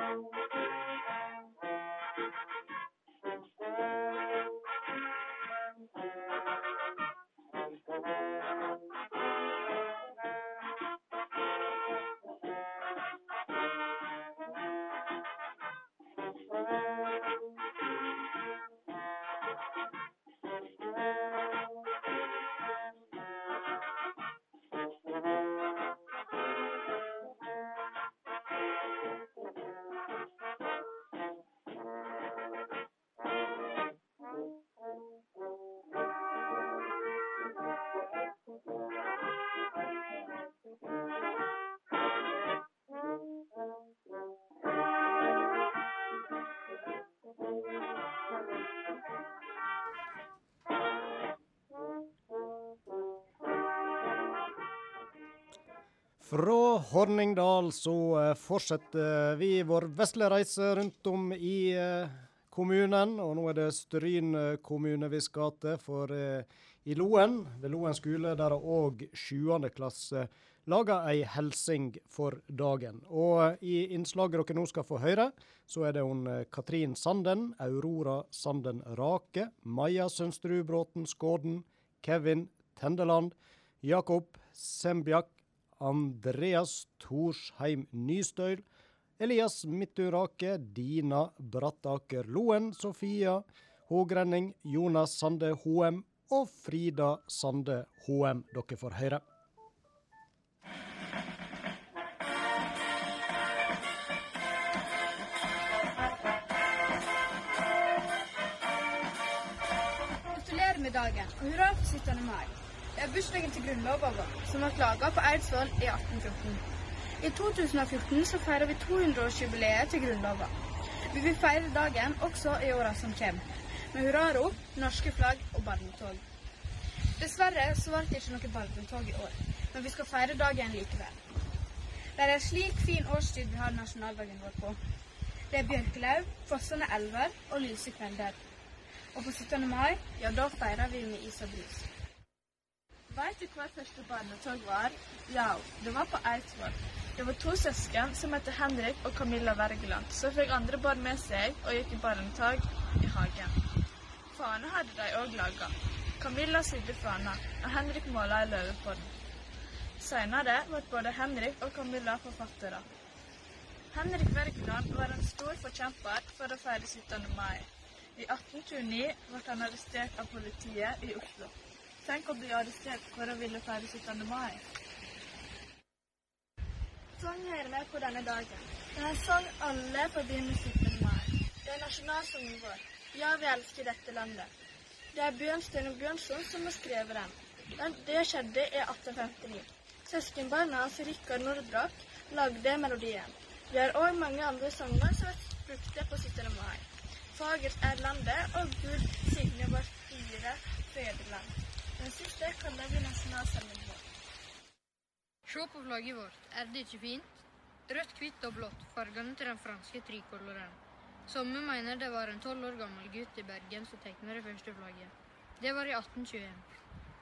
Fra Horningdal så eh, fortsetter vi vår vesle reise rundt om i eh, kommunen. Og nå er det Stryn kommune vi skal til, for eh, i Loen, ved Loen skole, der er òg 7. klasse laga ei helsing for dagen. Og i innslaget dere nå skal få høre, så er det hun Katrin Sanden, Aurora Sanden Rake, Maja Sønsterud Bråten Skåden, Kevin Tendeland, Jakob Sembjak Andreas Torsheim Nystøyl, Elias Midturake, Dina Brattaker Loen, Sofia Hågrenning, Jonas Sande Hoem og Frida Sande Hoem. Dere får høre. Gratulerer med dagen, og hurra for 17. mai. Er bursdagen til grunnloven vår, som ble laga på Eidsvoll i 1814. I 2014 så feirer vi 200-årsjubileet til Grunnloven. Vi vil feire dagen også i åra som kommer, med hurrarop, norske flagg og barnetog. Dessverre så ble det ikke noe barnetog i år, men vi skal feire dagen likevel. Det er en slik fin årstid vi har nasjonaldagen vår på. Det er bjørkelauv, fossende elver og lyse kvelder. Og på 17. mai, ja, da feirer vi med is og brus. Veit du hva første barnetog var? Ja, det var på Eidsvoll. Det var to søsken som het Henrik og Camilla Wergeland, som fikk andre barn med seg og gikk i barnetog i hagen. Fane hadde de òg laga. Camilla sydde fana, og Henrik måla ei løve på den. Senere ble både Henrik og Camilla forfattere. Henrik Wergeland var en stor forkjemper for å feire 17. mai. I 1829 ble han arrestert av politiet i Oslo. Tenk å bli arrestert for å ville feire 17. mai. Sånn hører vi på denne dagen. Det er sånn alle forbinder med 17. mai. Det er nasjonalsangen vår. Ja, vi elsker dette landet. Det er Bjørnstjerne Bjørnson som har skrevet den. Det skjedde i 1859. Søskenbarna hans Rikard Nordrock lagde melodien. Vi har òg mange andre sanger som er brukte på 17. mai. Fagert er landet, og Gud signe vårt fire fedreland. Den siste kaller vi nasjonalsangen vår. Se på flagget vårt, er det ikke fint? Rødt, hvitt og blått, fargene til den franske trikoloren. Somme mener det var en tolv år gammel gutt i Bergen som tegnet det første flagget. Det var i 1821.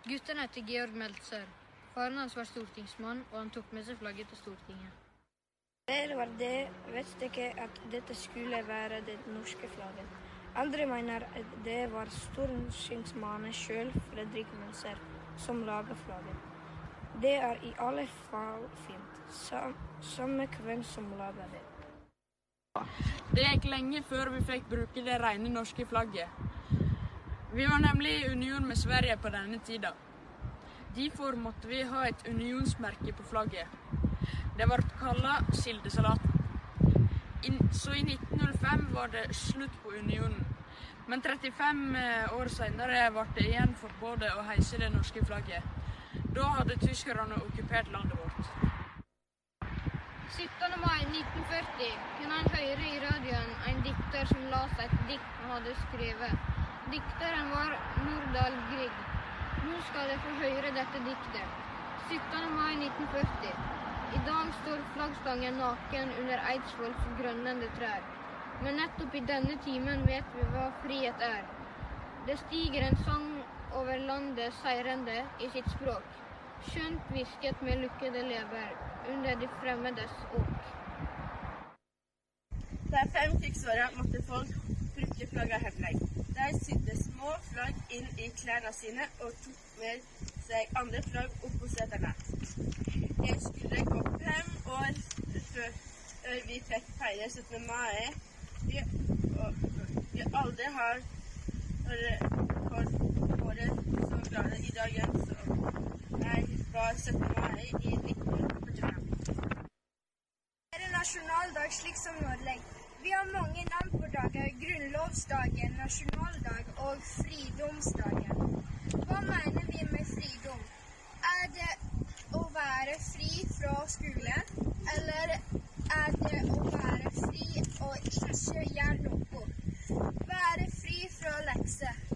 Gutten heter Georg Meltzer. Faren hans var stortingsmann, og han tok med seg flagget til Stortinget. Det var det, vet ikke at dette skulle være det norske flagget. Andre mener at det var stortingsmannen sjøl, Fredrik Mønster, som laget flagget. Det er i alle fall fint, samme hvem som lager det. Det gikk lenge før vi fikk bruke det rene norske flagget. Vi var nemlig i union med Sverige på denne tida. Derfor måtte vi ha et unionsmerke på flagget. Det ble kalla sildesalaten. Så i 1905 var det slutt på unionen. Men 35 år senere ble det igjen forbudt å heise det norske flagget. Da hadde tyskerne okkupert landet vårt. 17. mai 1940 kunne han høre i radioen en dikter som leste et dikt han hadde skrevet. Dikteren var Nordahl Grieg. Nå skal dere få høre dette diktet. 17. mai 1940. I dag står flaggstangen naken under Eidsvolls grønnende trær. Men nettopp i denne timen vet vi hva frihet er. Det stiger en sang over landet seirende i sitt språk. Skjønt hvisket med lukkede lever under de fremmedes åk. er fem krigsåra måtte folk bruke flagga hemmelig. De sydde små flagg inn i klærne sine og tok med seg andre flagg opp på setene. Jeg skulle gå fem år før før vi fikk feire 17. mai. Vi, og, vi aldri har vært så glade i dagen som jeg var 17. mai i 1945. Det er en nasjonaldag slik som Norge. Vi har mange navn på dager. Grunnlovsdagen, nasjonaldag og fridomsdagen. Hva mener vi med fridom? Er det å være fri fra skolen, eller er det å være fri og ikke gjøre noe? Være fri fra lekser.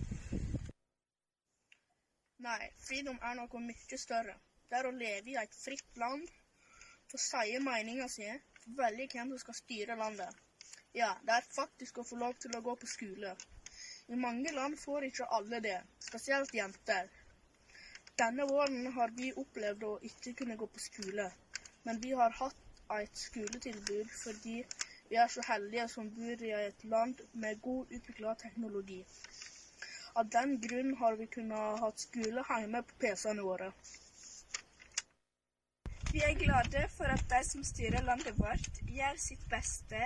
Nei, fridom er noe mye større. Det er å leve i et fritt land få si meninga si, velge hvem som skal styre landet. Ja, det er faktisk å få lov til å gå på skole. I mange land får ikke alle det, spesielt jenter. Denne våren har vi opplevd å ikke kunne gå på skole, men vi har hatt et skoletilbud fordi vi er så heldige som bor i et land med god utvikla teknologi. Av den grunn har vi kunnet ha skole hjemme på PC-ene våre. Vi er glade for at de som styrer landet vårt, gjør sitt beste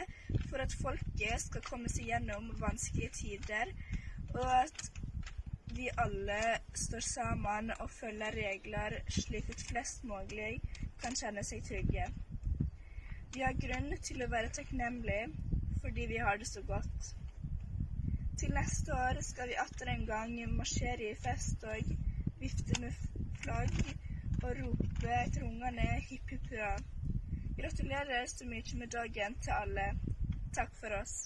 for at folket skal komme seg gjennom vanskelige tider, og at vi alle står sammen og følger regler slik at flest mulig kan kjenne seg trygge. Vi har grunn til å være takknemlige fordi vi har det så godt. Til neste år skal vi atter en gang marsjere i festtog, vifte med flagg og rope etter ungene hipp hipp hurra. Gratulerer så mye med dagen til alle. Takk for oss.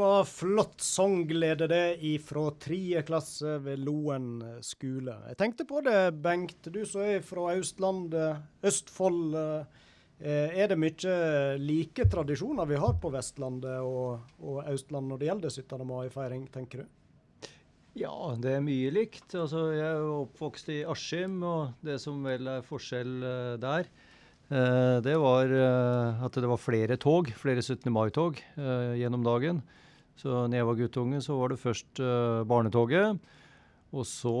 Var flott sangglede det ifra tredje klasse ved Loen skole. Jeg tenkte på det, Bengt. Du som er fra Østlandet, Østfold. eh, Er det mye like tradisjoner vi har på Vestlandet og, og Østlandet når det gjelder 17. mai-feiring, tenker du? Ja, det er mye likt. Altså, jeg er jo oppvokst i Askim, og det som vel er forskjell eh, der, eh, det var at det var flere tog, flere 17. mai-tog gjennom dagen. Så når jeg var guttunge, så var det først uh, barnetoget. Og så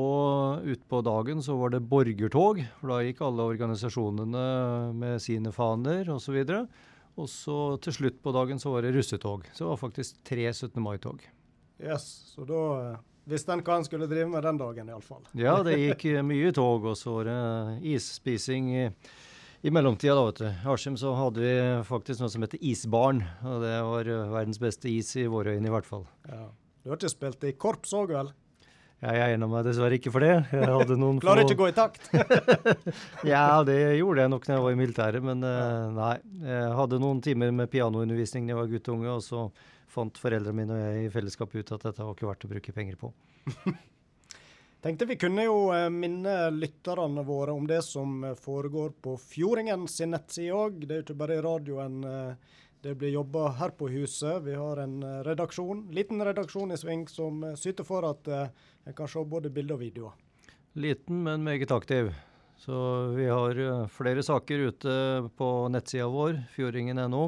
utpå dagen så var det borgertog, for da gikk alle organisasjonene med sine faner osv. Og så til slutt på dagen så var det russetog. Så det var faktisk tre 17. mai-tog. Yes, så da eh, visste en hva en skulle drive med den dagen, iallfall. Ja, det gikk eh, mye tog, og så var det isspising i, i mellomtida, da, vet du. Askim så hadde vi faktisk noe som heter Isbarn, og det var eh, verdens beste is i våre øyne, i hvert fall. Ja. Du har ikke spilt i korps òg, vel? Ja, jeg egna meg dessverre ikke for det. Jeg hadde noen Klarer få- ikke å gå i takt. ja, det gjorde jeg nok når jeg var i militæret, men uh, nei. Jeg hadde noen timer med pianoundervisning da jeg var guttunge, og så fant foreldrene mine og jeg i fellesskap ut at dette var ikke verdt å bruke penger på. Tenkte vi kunne jo eh, minne lytterne våre om det som eh, foregår på Fjordingen sin nettside òg. Det er jo ikke bare i radioen eh, det blir jobba her på huset. Vi har en redaksjon, liten redaksjon i sving som syter for at en kan se både bilder og videoer. Liten, men meget aktiv. Så vi har flere saker ute på nettsida vår, fjordingen.no,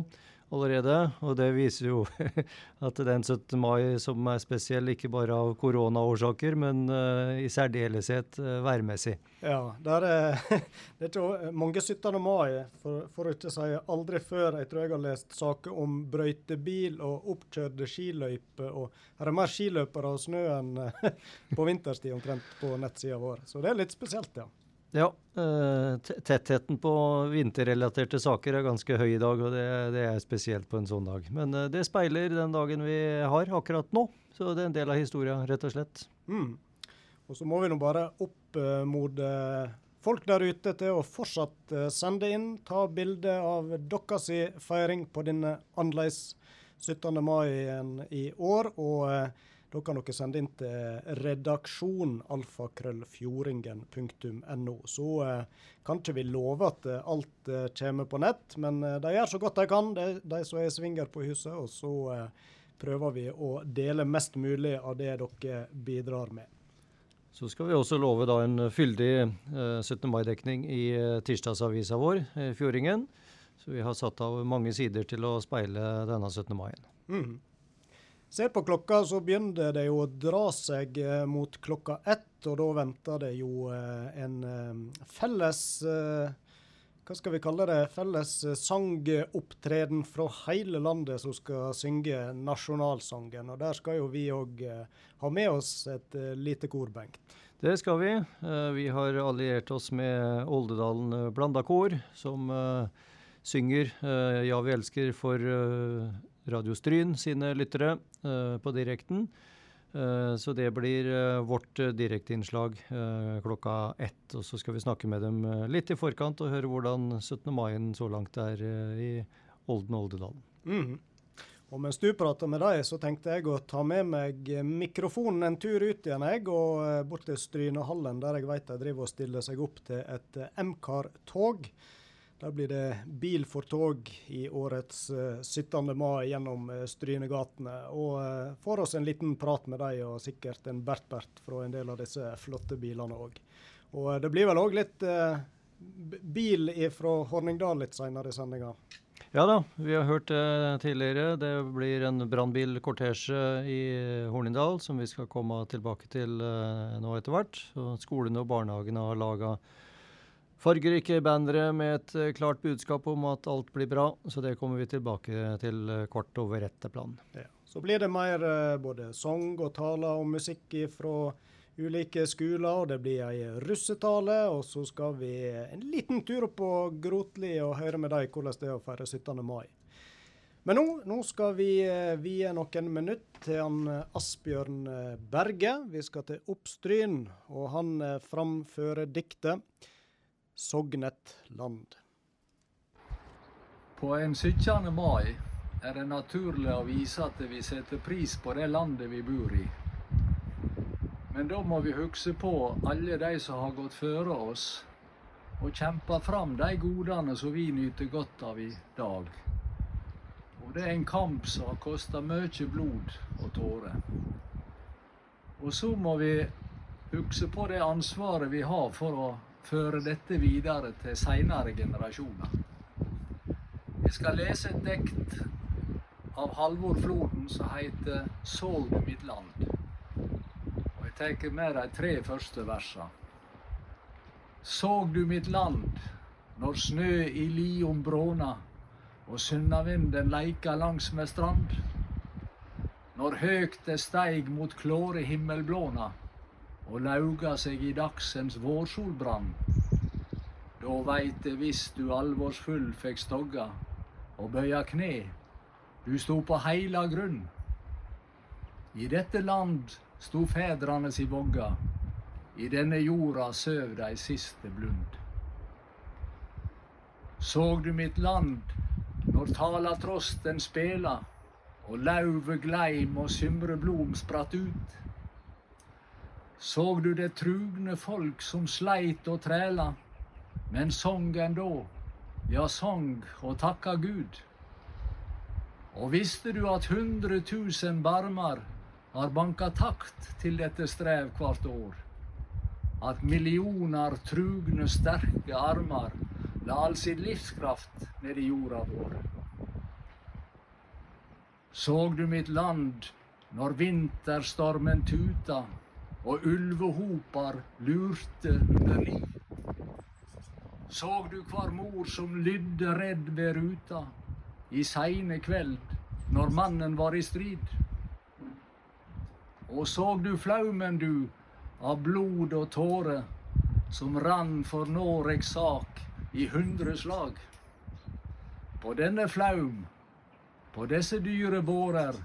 allerede. Og det viser jo at den 17. mai som er spesiell, ikke bare av koronaårsaker, men uh, i særdeleshet uh, værmessig. Ja, der er, det er ikke mange 17. mai, for, for å ikke si aldri før. Jeg tror jeg har lest saker om brøytebil og oppkjørte skiløyper. Og her er mer skiløpere og snø enn eh, på vinterstid omtrent på nettsida vår. Så det er litt spesielt, ja. Ja, eh, tettheten på vinterrelaterte saker er ganske høy i dag, og det, det er spesielt på en sånn dag. Men eh, det speiler den dagen vi har akkurat nå, så det er en del av historia, rett og slett. Mm. Og så må vi nå bare oppmode folk der ute til å fortsatt eh, sende inn, ta bilde av deres feiring på denne annerledes 17. mai i år. og da kan dere sende inn til redaksjon alfakrøllfjordingen.no. Så eh, kan ikke vi love at eh, alt eh, kommer på nett, men de gjør så godt de kan, de, de som er svinger på huset. Og så prøver vi å dele mest mulig av det dere bidrar med. Så skal vi også love en fyldig eh, 17. mai-dekning i tirsdagsavisa vår, Fjordingen. Så vi har satt av mange sider til å speile denne 17. mai. Mhm. Ser på klokka, så begynner det jo å dra seg eh, mot klokka ett, og da venter det jo eh, en eh, felles Hva skal vi kalle det? Felles sangopptreden fra hele landet som skal synge nasjonalsangen. Og der skal jo vi òg ha med oss et lite kor, Bengt. Det skal vi. Vi har alliert oss med Oldedalen Blanda Kor, som synger Ja, vi elsker for Radio Stryn sine lyttere eh, på direkten. Eh, Så det blir eh, vårt direkteinnslag klokka ett. Og så skal vi snakke med dem litt i forkant og høre hvordan 17. mai så langt er i Olden Oldedalen. Mm. Og mens du prater med deg, så tenkte jeg å ta med meg mikrofonen en tur ut igjen, jeg, og bort til Strynehallen, der jeg vet de driver og stiller seg opp til et eh, Der blir det bil for tog i årets uh, 17. mai gjennom uh, Strynegatene. Og uh, får oss en liten prat med dem, og sikkert en Bert-Bert fra en del av disse flotte bilene òg. Og eh, det blir vel òg litt eh, bil fra Horningdal litt seinere i sendinga. Ja da, vi har hørt det tidligere. Det blir en brannbilkortesje i Hornindal som vi skal komme tilbake til eh, nå etter hvert. Skolene og barnehagene har laga fargerike bannere med et eh, klart budskap om at alt blir bra. Så det kommer vi tilbake til eh, kort over Retteplan. Ja. Så blir det mer eh, både sang og taler og musikk fra ulike skoler, og det blir ei russetale. Og så skal vi en liten tur opp på Grotli og høre med dem hvordan det er å feire 17. mai. Men nå, nå skal vi vie noen minutter til Asbjørn Berge. Vi skal til Oppstryn, og han framfører diktet 'Sognet land'. På en 17. mai er det naturlig å vise at vi setter pris på det landet vi bor i. Men da må vi huske på alle de som har gått føre oss og kjempa fram de godene som vi nyter godt av i dag. Og det er en kamp som har kosta mye blod og tårer. Og så må vi huske på det ansvaret vi har for å føre dette videre til seinere generasjoner. Jeg skal lese et dikt av Halvor Floden som heter 'Såg du mitt land'. Og Jeg tar med de tre første versene. Såg du mitt land når snø i liom bråna og sunnavinden leika langs med strand? Når høgt det steig mot klåre himmelblåna og lauga seg i dagsens vårsolbrann? Da veit eg visst du alvorsfull fikk stogga og bøya kne, du sto på heila grunn. I dette land sto fedrane si vogga, i denne jorda søv dei siste blund. Såg du mitt land når talatrosten spela, og lauvet gleim og symreblom spratt ut? Såg du det trugne folk som sleit og træla, men song endå, ja, song og takka Gud? Og visste du at hundre tusen barmar har banka takt til dette strev hvert år? At millioner trugne, sterke armar la all sin livskraft ned i jorda vår? Såg du mitt land når vinterstormen tuta og ulvehopar lurte under li? Såg du kvar mor som lydde redd ved ruta i seine kveld når mannen var i strid? Og såg du flaumen, du, av blod og tåre som rann for Noregs sak i hundre slag? På denne flaum, på disse dyre bårer,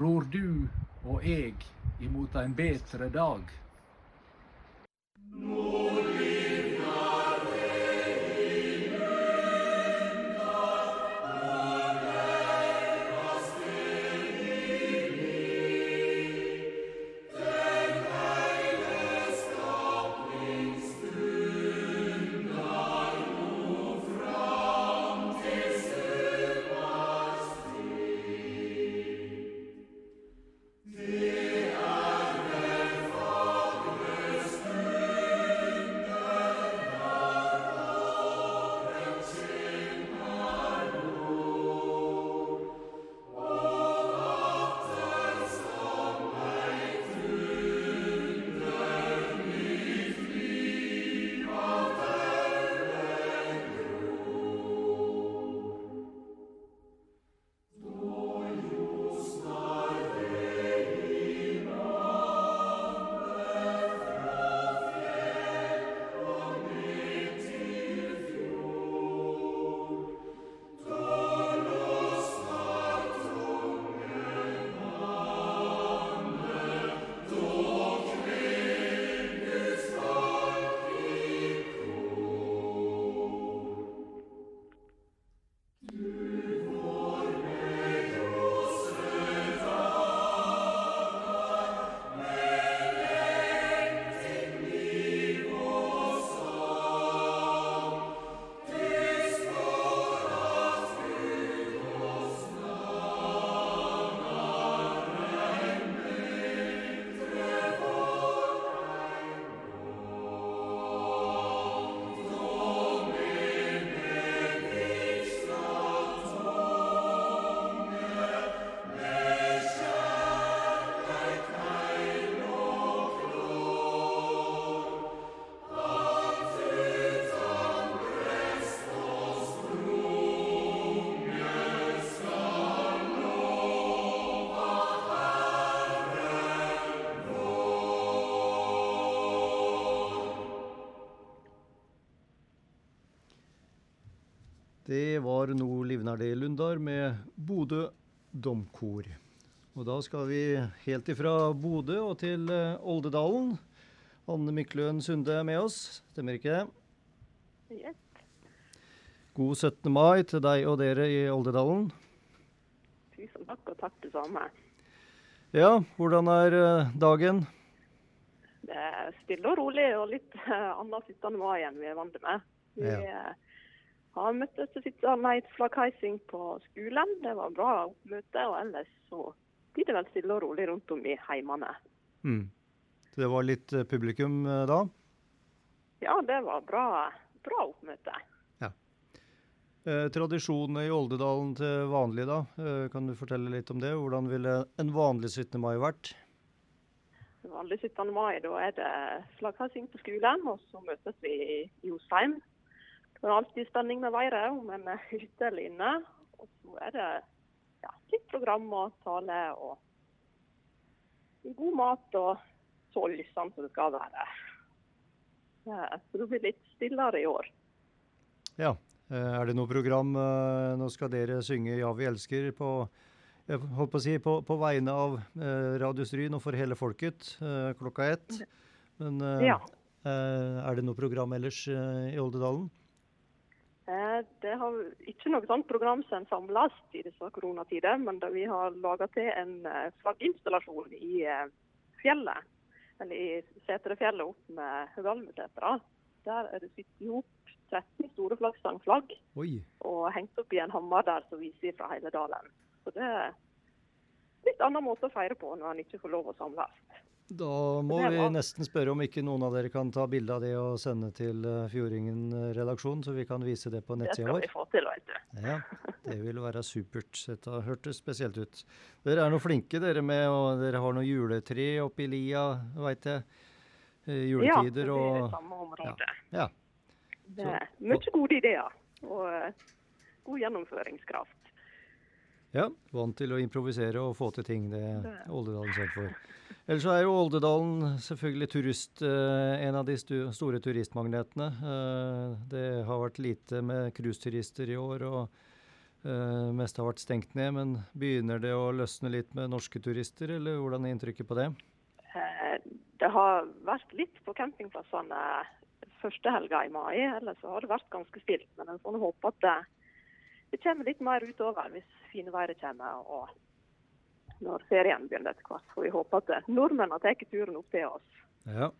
ror du og eg imot en bedre dag. Det var nå Livnardé Lundar med Bodø domkor. Og da skal vi helt ifra Bodø og til eh, Oldedalen. Anne Mykløen Sunde er med oss, stemmer ikke det? Yes. God 17. mai til deg og dere i Oldedalen. Tusen takk, og takk det samme. Ja, hvordan er eh, dagen? Det er stille og rolig og litt eh, annet 17. mai enn vi er vant med. Vi Ja. Har møttes til 17. mai flaggheising på skolen. Det var bra oppmøte. Og ellers så blir det vel stille og rolig rundt om i heimene. Mm. Så det var litt eh, publikum eh, da? Ja, det var bra, bra oppmøte. Eh, tradisjonene i Oldedalen til vanlig, da? Eh, kan du fortelle litt om det? Hvordan ville en vanlig 17. mai vært? Vanlig 17. mai, da er det flaggheising på skolen, og så møtes vi i Josheim. Det er alltid spenning med været, om en er ute eller inne. Og så er det ja, litt program og tale og god mat og så lysende som det skal være. Ja, så det blir litt stillere i år. Ja. Eh, er det noe program eh, Nå skal dere synge 'Ja, vi elsker' på si på, på vegne av eh, Radio Stryn og for hele folket klokka ett. Men eh, Ja. er det noe program ellers i Oldedalen? Eh, Det har ikke noe sånt program som samles i disse koronatider, men vi har laga til en eh, flagginstallasjon i eh, fjellet, eller i Seterefjellet opp med Høgalmesetra. Der er det sydd hop 13 store flaggstangflagg og hengt opp i en hammer der som viser fra hele dalen. Så det er litt annen måte å feire på når en ikke får lov å samles. Da må vi nesten spørre om ikke noen av dere kan ta bilde av det og sende til uh, Fjordingen-redaksjonen, så vi kan vise det på Det skal vi få til, vet du. Ja, det ville være supert. Dette hørtes spesielt ut. Dere er noe flinke dere med, og dere har noe juletre oppi lia, veit jeg. Eh, Ja, Juletider det blir og samme området. Ja. Det er mye gode ideer og eh, god gjennomføringskraft. Ja, vant til å improvisere og få til ting. Det er Det- Oldedalen kjent for. Ellers er jo Oldedalen selvfølgelig turist, eh, en av de store turistmagnetene. Eh, det har vært lite med cruiseturister i år, og det meste har vært stengt ned. Men begynner det å løsne litt med norske turister, eller hvordan er inntrykket på det? Eh, Det har vært litt på campingplassene første helga i mai, ellers har det vært ganske stilt. Men en får håpe at det, kommer litt mer utover hvis fineværet kommer og når ferien begynner etter hvert. Får vi håper at det- nordmenn har tatt turen opp til oss. Ja.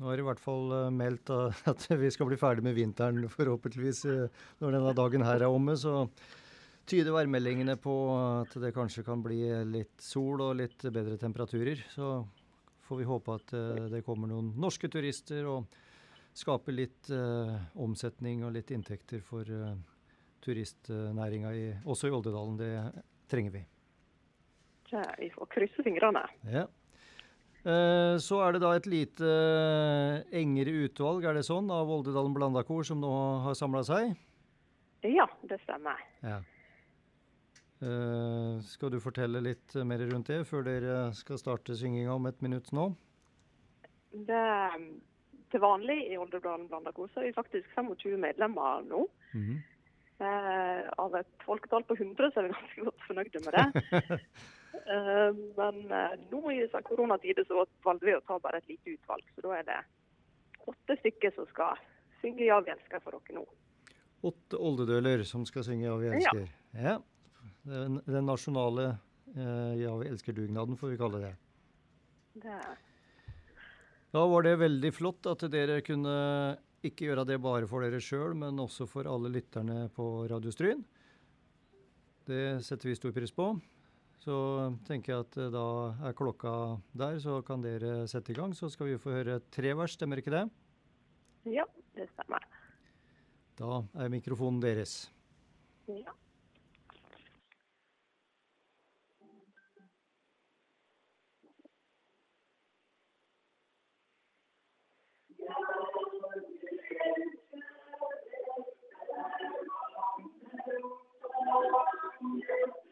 Nå er det i hvert fall eh, meldt uh, at vi skal bli ferdig med vinteren, forhåpentligvis, eh, når denne dagen her er omme. Så tyder værmeldingene på at det kanskje kan bli litt sol og litt bedre temperaturer. Så får vi håpe at eh, det kommer noen norske turister og skaper litt eh, omsetning og litt inntekter for uh, turistnæringa også i Oldedalen. Det trenger vi. Vi får krysse fingrene. Ja. Eh, Så er det da et lite eh, engere utvalg, er det sånn, av Oldedalen Blandakor som nå har samla seg? Ja, det stemmer. Ja. Eh, Skal du fortelle litt mer rundt det, før dere skal starte synginga om et minutt nå? Det, til vanlig i Olderdalen Blandakor så er vi faktisk 25 medlemmer nå. Eh, av et folketall på 100 så er vi ganske godt fornøyde med det. Eh, men eh, nå i disse koronatider så valgte vi å ta bare et lite utvalg. Så da er det åtte stykker som skal synge 'Ja, vi elsker' for dere nå. Åtte oldedøler som skal synge 'Ja, vi Ja. elsker'. Ja. Den, den nasjonale eh, 'Ja, vi elsker'-dugnaden, får vi kalle det. Det, Da var det veldig flott at dere kunne ikke gjøre det bare for dere sjøl, men også for alle lytterne på Radio Stryn. Det setter vi stor pris på. Så tenker jeg at eh, da er klokka der, så kan dere sette i gang. Så skal vi få høre tre vers, stemmer ikke det? Ja, det stemmer. Da er mikrofonen deres. Ja. Thank you.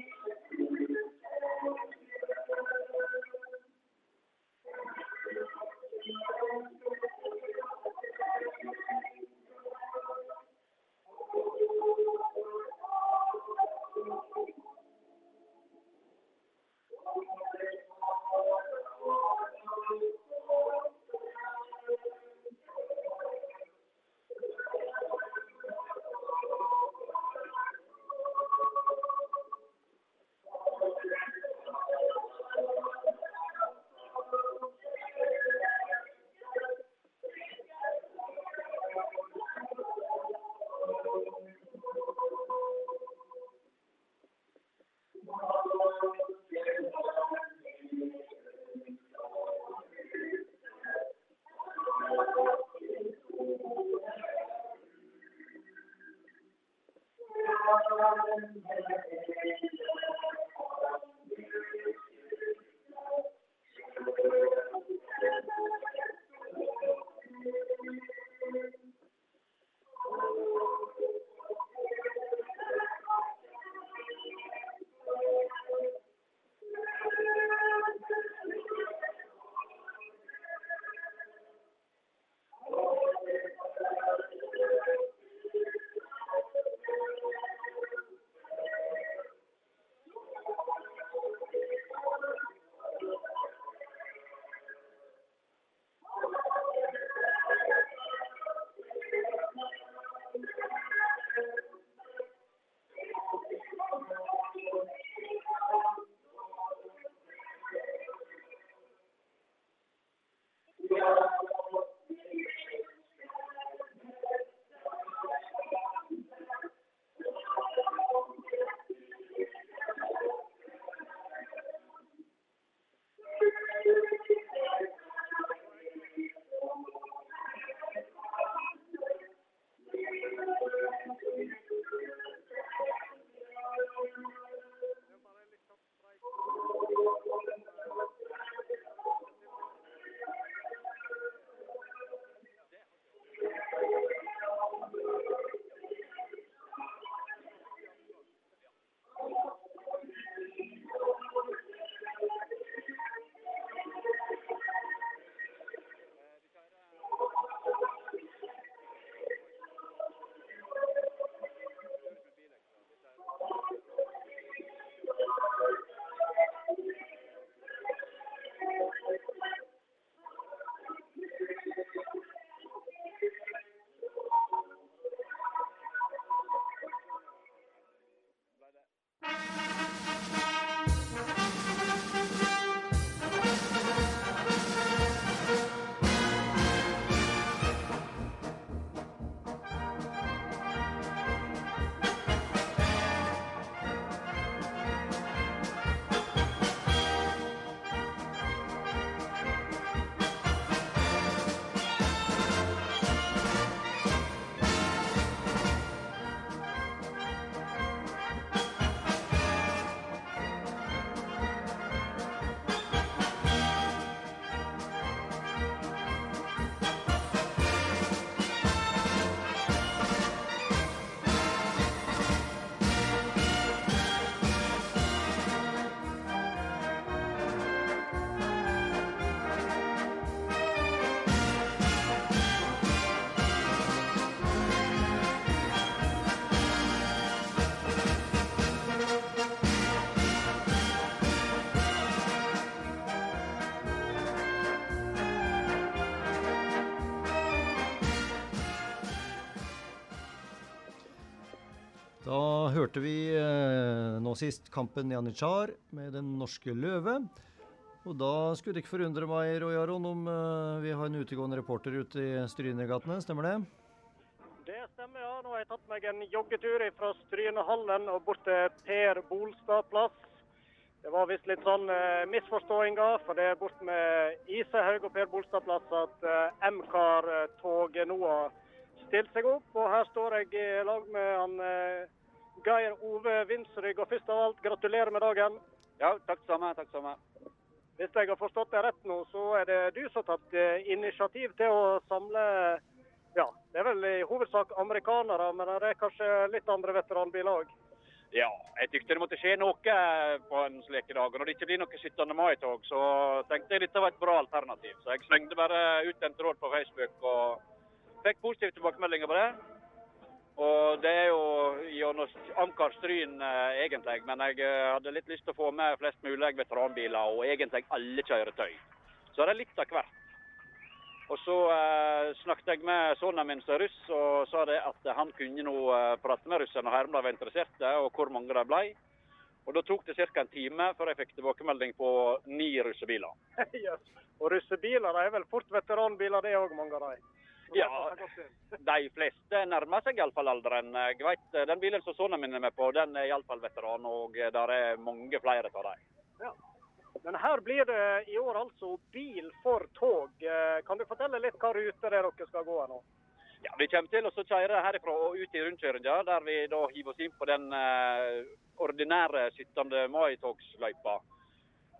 hørte vi eh, nå sist kampen Janitsjar med Den norske løve. Og da skulle det ikke forundre meg, Roy Aron, om eh, vi har en utegående reporter ute i Strynegatene, stemmer det? Det stemmer, ja. Nå har jeg tatt meg en joggetur fra Strynehallen og bort til Per Bolstad plass. Det var visst litt sånn eh, misforståinger, for det er bort med Isehaug og Per Bolstad plass at eh, MKAR-toget nå har stilt seg opp. Og her står jeg i lag med han eh, Geir Ove Vinsrygg. Og først av alt, gratulerer med dagen. Ja, takk samme, takk samme. Hvis jeg har forstått det rett nå, så er det du som har tatt eh, initiativ til å samle Ja, det er vel i hovedsak amerikanere, men det er kanskje litt andre veteranbiler òg? Ja, jeg tykte det måtte skje noe på en slik dag. Og når det ikke blir noe 17. mai-tog, så tenkte jeg dette var et bra alternativ. Så jeg slengte bare ut en tråd på Facebook og fikk positive tilbakemeldinger på det. Og det er jo gjennom Amcar Stryn eh, egentlig, men jeg eh, hadde litt lyst til å få med flest mulig veteranbiler og egentlig alle kjøretøy. Så det er litt av hvert. Og så eh, snakket jeg med sønnen min som er russ, og sa det at han kunne nå eh, prate med russerne og høre om de var interesserte, og hvor mange de ble. Og da tok det ca. en time før jeg fikk tilbakemelding på ni russebiler. yes. Og russebiler er vel fort veteranbiler, det òg mange av dem. Ja, de fleste nærmer seg iallfall alderen. Jeg vet, eh, Den bilen som sønnen min er med på, den er iallfall veteran, og eh, der er mange flere av dem. Ja. Men her blir det i år altså bil for tog. Eh, Kan du fortelle litt hva rute er dere skal gå nå? Ja, Vi kommer til å kjøre herifra og ut i rundkjøringa, der vi da hiver oss inn på den eh, ordinære 17. mai-togsløypa.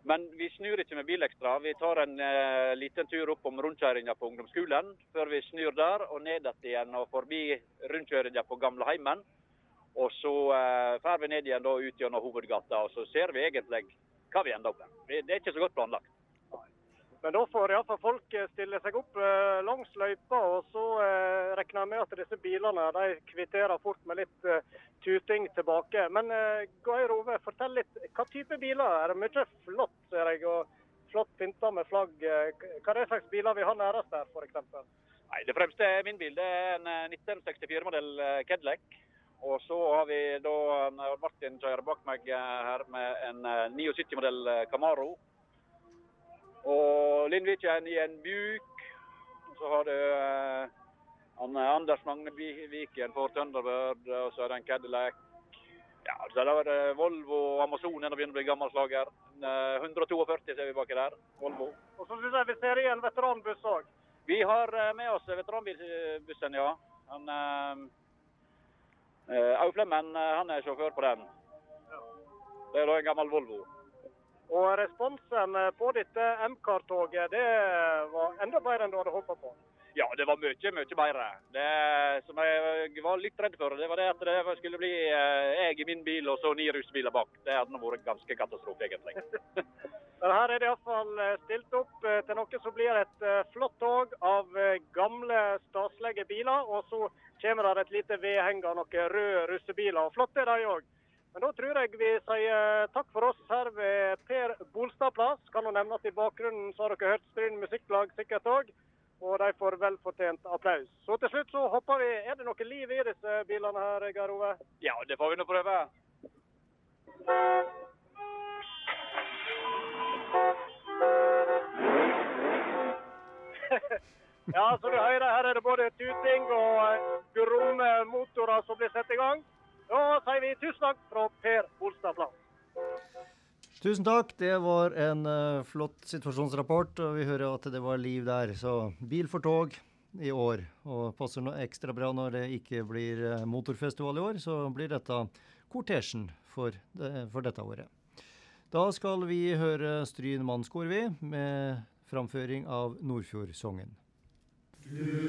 Men vi snur ikke med bilekstra. Vi tar en eh, liten tur opp om rundkjøringa på ungdomsskolen, før vi snur der og ned igjen og forbi rundkjøringa på gamleheimen. Og så eh, drar vi ned igjen da ut gjennom hovedgata, og så ser vi egentlig hva vi ender opp med. Det er ikke så godt planlagt. Men da får iallfall folk eh, stille seg opp eh, langs løypa, og så eh, regner jeg med at disse bilene de kvitterer fort med litt eh, tuting tilbake. Men eh, Geir Ove, fortell litt. Hva type biler? Er det mye flott, ser jeg, og flott pynta med flagg? Eh, Hva er det slags biler vi har nærest der, f.eks.? Nei, Det fremste er min bil. Det er en eh, 1964-modell eh, Cadillac. Og så har vi da Martin kjører bak meg her med en eh, 79-modell eh, Camaro. Og Lindviken i en buk. Så har du eh, eh, Anders Magne Viken for Thunderbird, og så er det en Cadillac. Ja, så det er det Volvo Amazon den begynner å bli gammel slager. Eh, 142 ser vi baki der. Volvo. Og så syns jeg vi ser igjen en veteranbuss òg. Vi har eh, med oss veteranbussen, ja. Han, eh, eh, Au Flemmen eh, han er sjåfør på den. Det er da en gammel Volvo. Og responsen eh, på dette MCAR-toget, det var enda bedre enn du hadde håpa på. Ja, det var mye, mye bedre. Det som jeg var litt redd for, det var det at det skulle bli eh, jeg i min bil og så ni rusbiler bak. Det hadde vært ganske katastrofe, egentlig. Men her er det iallfall stilt opp eh, til noe som blir et eh, flott tog av eh, gamle, staselige biler. Og så kommer det et lite vedheng av noen røde russebiler. Og flott er de òg. Men da tror jeg vi sier takk for oss her ved Per Bolstad plass. Kan jo nevne at i bakgrunnen så har dere hørt Stryn Musikklag sikkert òg. Og de får velfortjent applaus. Så til slutt så hopper vi. Er det noe liv i disse bilene her, Geir Ove? Ja, det får vi nå prøve. Ja, så du hører, her er det både tuting og eh, gromme motorer som blir satt i gang. Da sier vi tusen takk fra Per Bolstadplan. Tusen takk. Det var en uh, flott situasjonsrapport, og vi hører at det var liv der. Så bil for tog i år. Og passer noe ekstra bra når det ikke blir eh, motorfestival i år, så blir dette kortesjen for, det, for dette året. Da skal vi høre Stryn mannskor, vi, med framføring av Nordfjordsongen. Nei.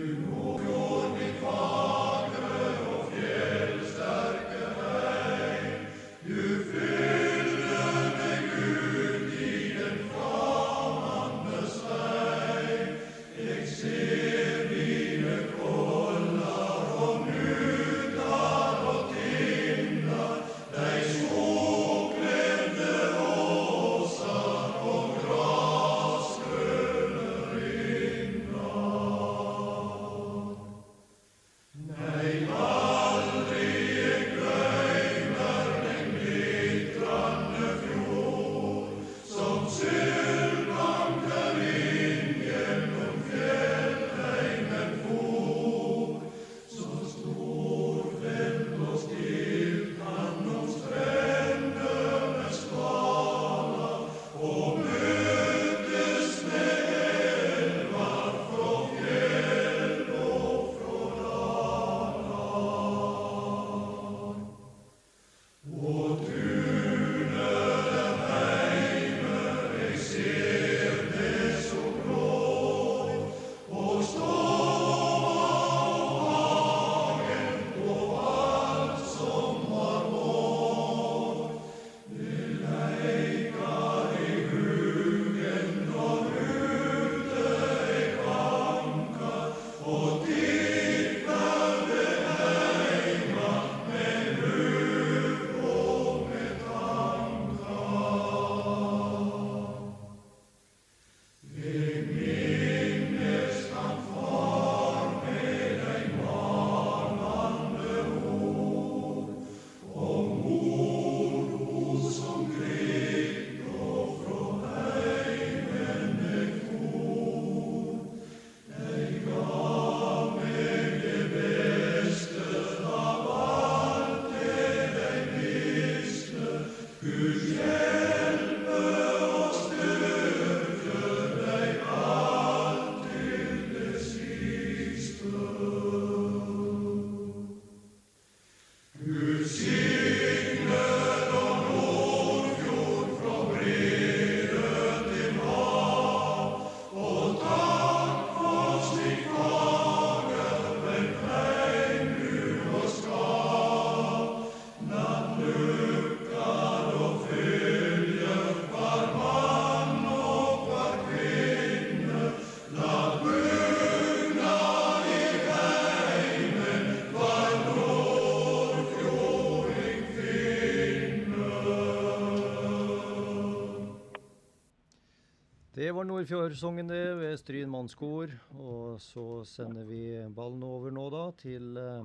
Det, ved Stryn mannskor. Og så sender vi ballen over nå da til eh,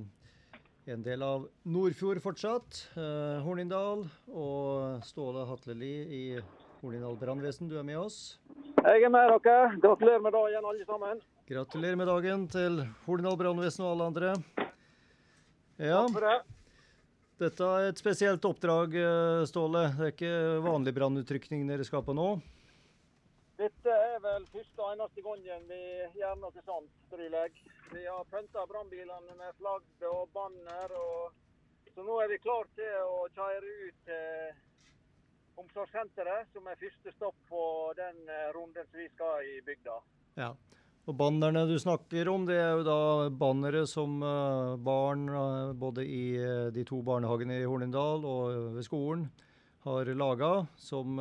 en del av Nordfjord fortsatt. Eh, Hornindal og Ståle Hatleli i Hornindal brannvesen, du er med oss. Jeg er med dere. Gratulerer med dagen, alle sammen. Gratulerer med dagen til Hornindal brannvesen og alle andre. Ja. Takk for det. Dette er et spesielt oppdrag, eh, Ståle. Det er ikke vanlig brannutrykning dere skal på nå. Dette er vel første og eneste gangen vi gjør noe sånt, tror jeg. Vi har pynta brannbilene med flagg og banner, og så nå er vi klar til å kjøre ut til omsorgssenteret, som er første stopp på den runden som vi skal i bygda. Ja. Og bannerne du snakker om, det er jo da bannere som eh, barn eh, både i eh, de to barnehagene i Hornindal og ved skolen har laga som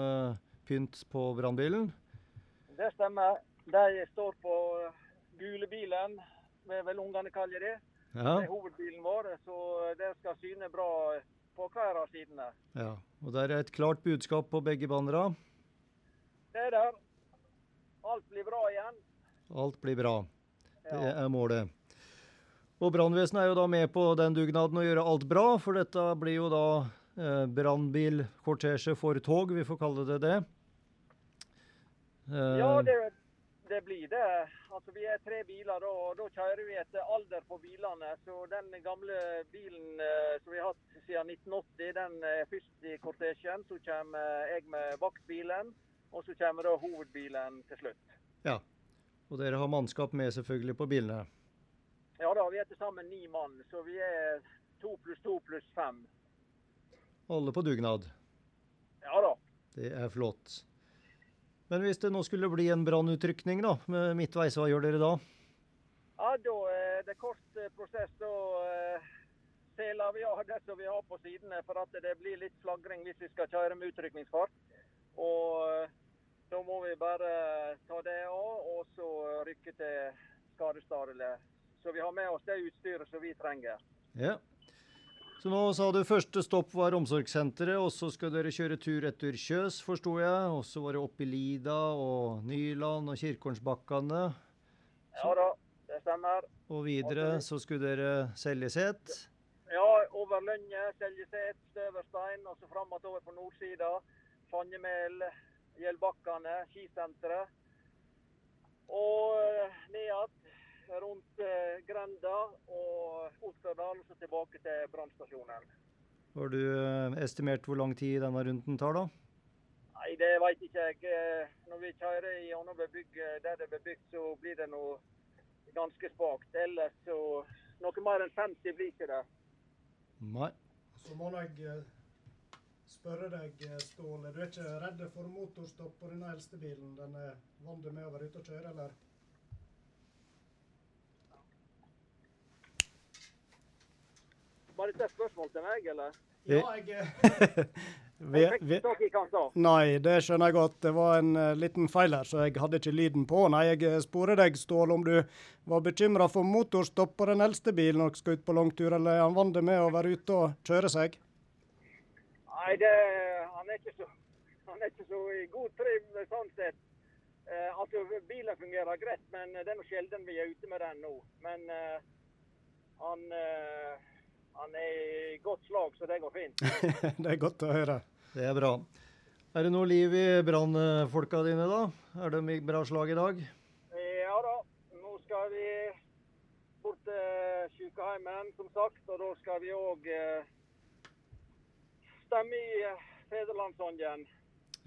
pynt på brannbilen. Det stemmer. De står på gule bilen, det er vel ungene kaller det. Ja. Det er hovedbilen vår, så det skal syne bra på hver av sidene. Ja. Og der er et klart budskap på begge bannere. Det er der. Alt blir bra igjen. Alt blir bra. Det er målet. Og brannvesenet er jo da med på den dugnaden å gjøre alt bra, for dette blir jo da eh, brannbilkortesje for tog, vi får kalle det det. Eh, Ja, det, det blir det. Altså, Vi er tre biler, og da kjører vi etter alder på bilene. Så den gamle bilen eh, som vi har hatt siden 1980, den er først i kortesjen. Så kommer jeg med vaktbilen, og så kommer da hovedbilen til slutt. Ja. Og dere har mannskap med selvfølgelig på bilene. Ja da, vi er til sammen ni mann, så vi er to pluss to pluss fem. Alle på dugnad. Ja da. Det er flott. Men hvis det nå skulle bli en brannutrykning da, med midtveis, hva gjør dere da? Ja, Da er det kort eh, prosess. Da eh, seler vi av det som vi har på sidene, for at det blir litt flagring hvis vi skal kjøre med utrykningsfart. Og eh, da må vi bare ta det av, og så rykke til skadestedet. Så vi har med oss det utstyret som vi trenger. Ja. Så nå sa du første stopp var omsorgssenteret, og så skal dere kjøre tur etter Kjøs, forsto jeg. Og så var det opp i Lida og Nyland og Kirkornsbakkane. Ja da, det stemmer. Og videre så skulle dere Seljeset. Ja, over Lønje, Seljeset, Støverstein, og så fram igjen over på nordsida. Fannemel, Gjeldbakkane, skisenteret. Og eh, ned igjen rundt eh, Grenda og Otterdal, og så tilbake til brannstasjonen. Har du eh, estimert hvor lang tid denne runden tar, da? Nei, det veit ikke jeg. Eh, Når vi kjører gjennom bebygg der det er bebygd, så blir det noe ganske spakt. Ellers så Noe mer enn 50 blir ikke det. Nei. Så må jeg spørre deg, Ståle. Du er ikke redd for motorstopp på denne eldste bilen? Den er vant med å være ute og kjøre, eller? Var dette et spørsmål til meg, eller? Ja, jeg Jeg fikk tak i hva han sa. Nei, det skjønner jeg godt. Det var en uh, liten feil her, så jeg hadde ikke lyden på. Nei, jeg eh, sporer deg, Ståle, om du var bekymra for motorstopp på den eldste bilen når dere skal ut på langtur, eller er han vant med å være ute og kjøre seg? Nei, det, han, er ikke så, han er ikke så i god trim sånn sett. Eh, altså, Bilen fungerer greit, men det er noe sjelden vi er ute med den nå. Men eh, han, eh, han er i godt slag, så det går fint. det er godt å høre. Det er bra. Er det noe liv i brannfolka dine, da? Er de i bra slag i dag? Ja da, nå skal vi bort til sykehjemmet, som sagt. Og da skal vi òg eh, stemme i eh, fedrelandssangen.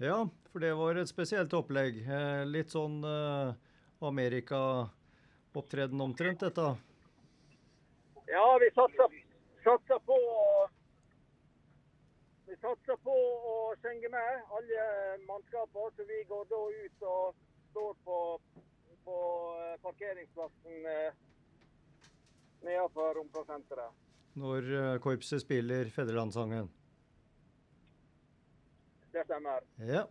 Ja, for det var et spesielt opplegg. Eh, litt sånn eh, Amerika-opptreden omtrent, dette. Ja, vi satser, satser på vi satser på å synge med, alle mannskaper. Så vi går da ut og står på, på eh, parkeringsplassen eh, nedenfor omsorgssenteret. Når eh, korpset spiller fedrelandssangen. Det stemmer. Ja.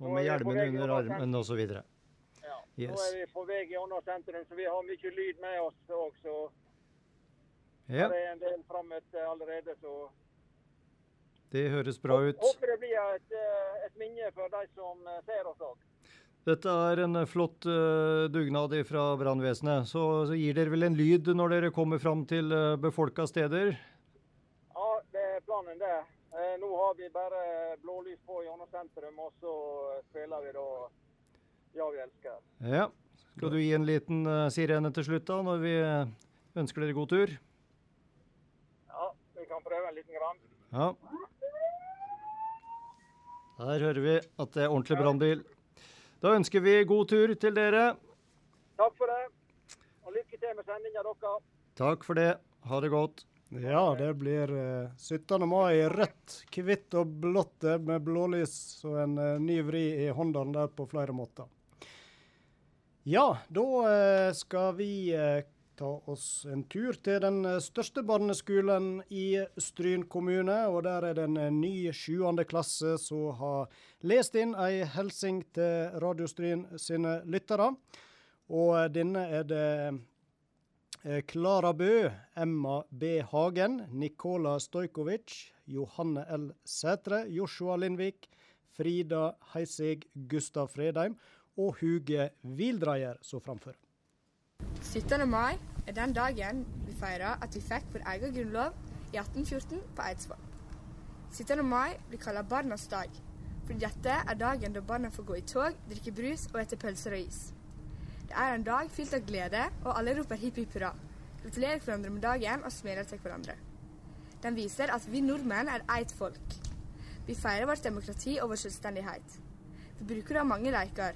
Og med hjelmen under armen osv. Ja. Yes. Nå er vi på vei gjennom sentrum, så vi har mye lyd med oss òg. Så Ja, det er en del frammøtte allerede. så det høres bra ut. Håper det blir et, eh, et minne for de som eh, ser oss òg. Dette er en flott uh, dugnad fra brannvesenet. Så, så, gir dere vel en lyd når dere kommer fram til uh, befolka steder? Ja, det er planen det. Uh, nå har vi bare blålys på gjennom sentrum, og så spiller vi da Ja, vi elsker. Ja. Skal du gi en liten uh, sirene til slutt, da, når vi ønsker dere god tur? Prøve en liten grann. Ja. Her hører vi at det er ordentlig brannbil. Da ønsker vi god tur til dere. Takk for det. Og lykke til med sendinga deres. Takk for det. Ha det godt. Ja, det blir 17. mai rødt, hvitt og blått med blålys og en ny vri i håndene der på flere måter. Ja, da skal vi ta oss en tur til den største barneskolen i Stryn kommune. og Der er det en ny sjuende klasse som har lest inn ei hilsen til Radio Stryn sine lyttere. Og denne er det Klara Bø, Emma B. Hagen, Nikola Stojkovic, Johanne L. Sætre, Joshua Lindvik, Frida Heisig, Gustav Fredheim og Huge Vildreier som framfører. 17. mai er den dagen vi feirer at vi fikk vår egen grunnlov i 1814 på Eidsvoll. 17. mai blir kalt barnas dag, fordi dette er dagen da barna får gå i tog, drikke brus og ete pølser og is. Det er en dag fylt av glede, og alle roper hipp hipp hurra. Gratulerer hverandre med dagen og smiler til hverandre. Den viser at vi nordmenn er ett folk. Vi feirer vårt demokrati og vår selvstendighet. Vi bruker da mange leker.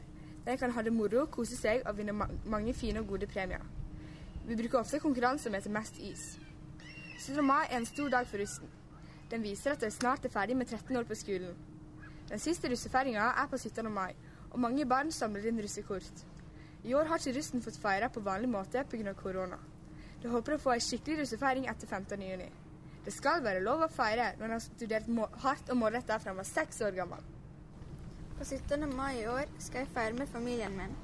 De kan ha det moro, kose seg og vinne mange fine og gode premier. Vi bruker ofte konkurranse med til mest is. 17. mai er en stor dag for russen. Den viser at de snart er ferdig med 13 år på skolen. Den siste russefeiringa er på 17. mai, og mange barn samler inn russekort. I år har ikke russen fått feire på vanlig måte pga. korona. De håper å få ei skikkelig russefeiring etter 15. juni. Det skal være lov å feire når en har studert hardt og målretta fra en var seks år gammel. På 17. mai i år skal jeg feire med familien min.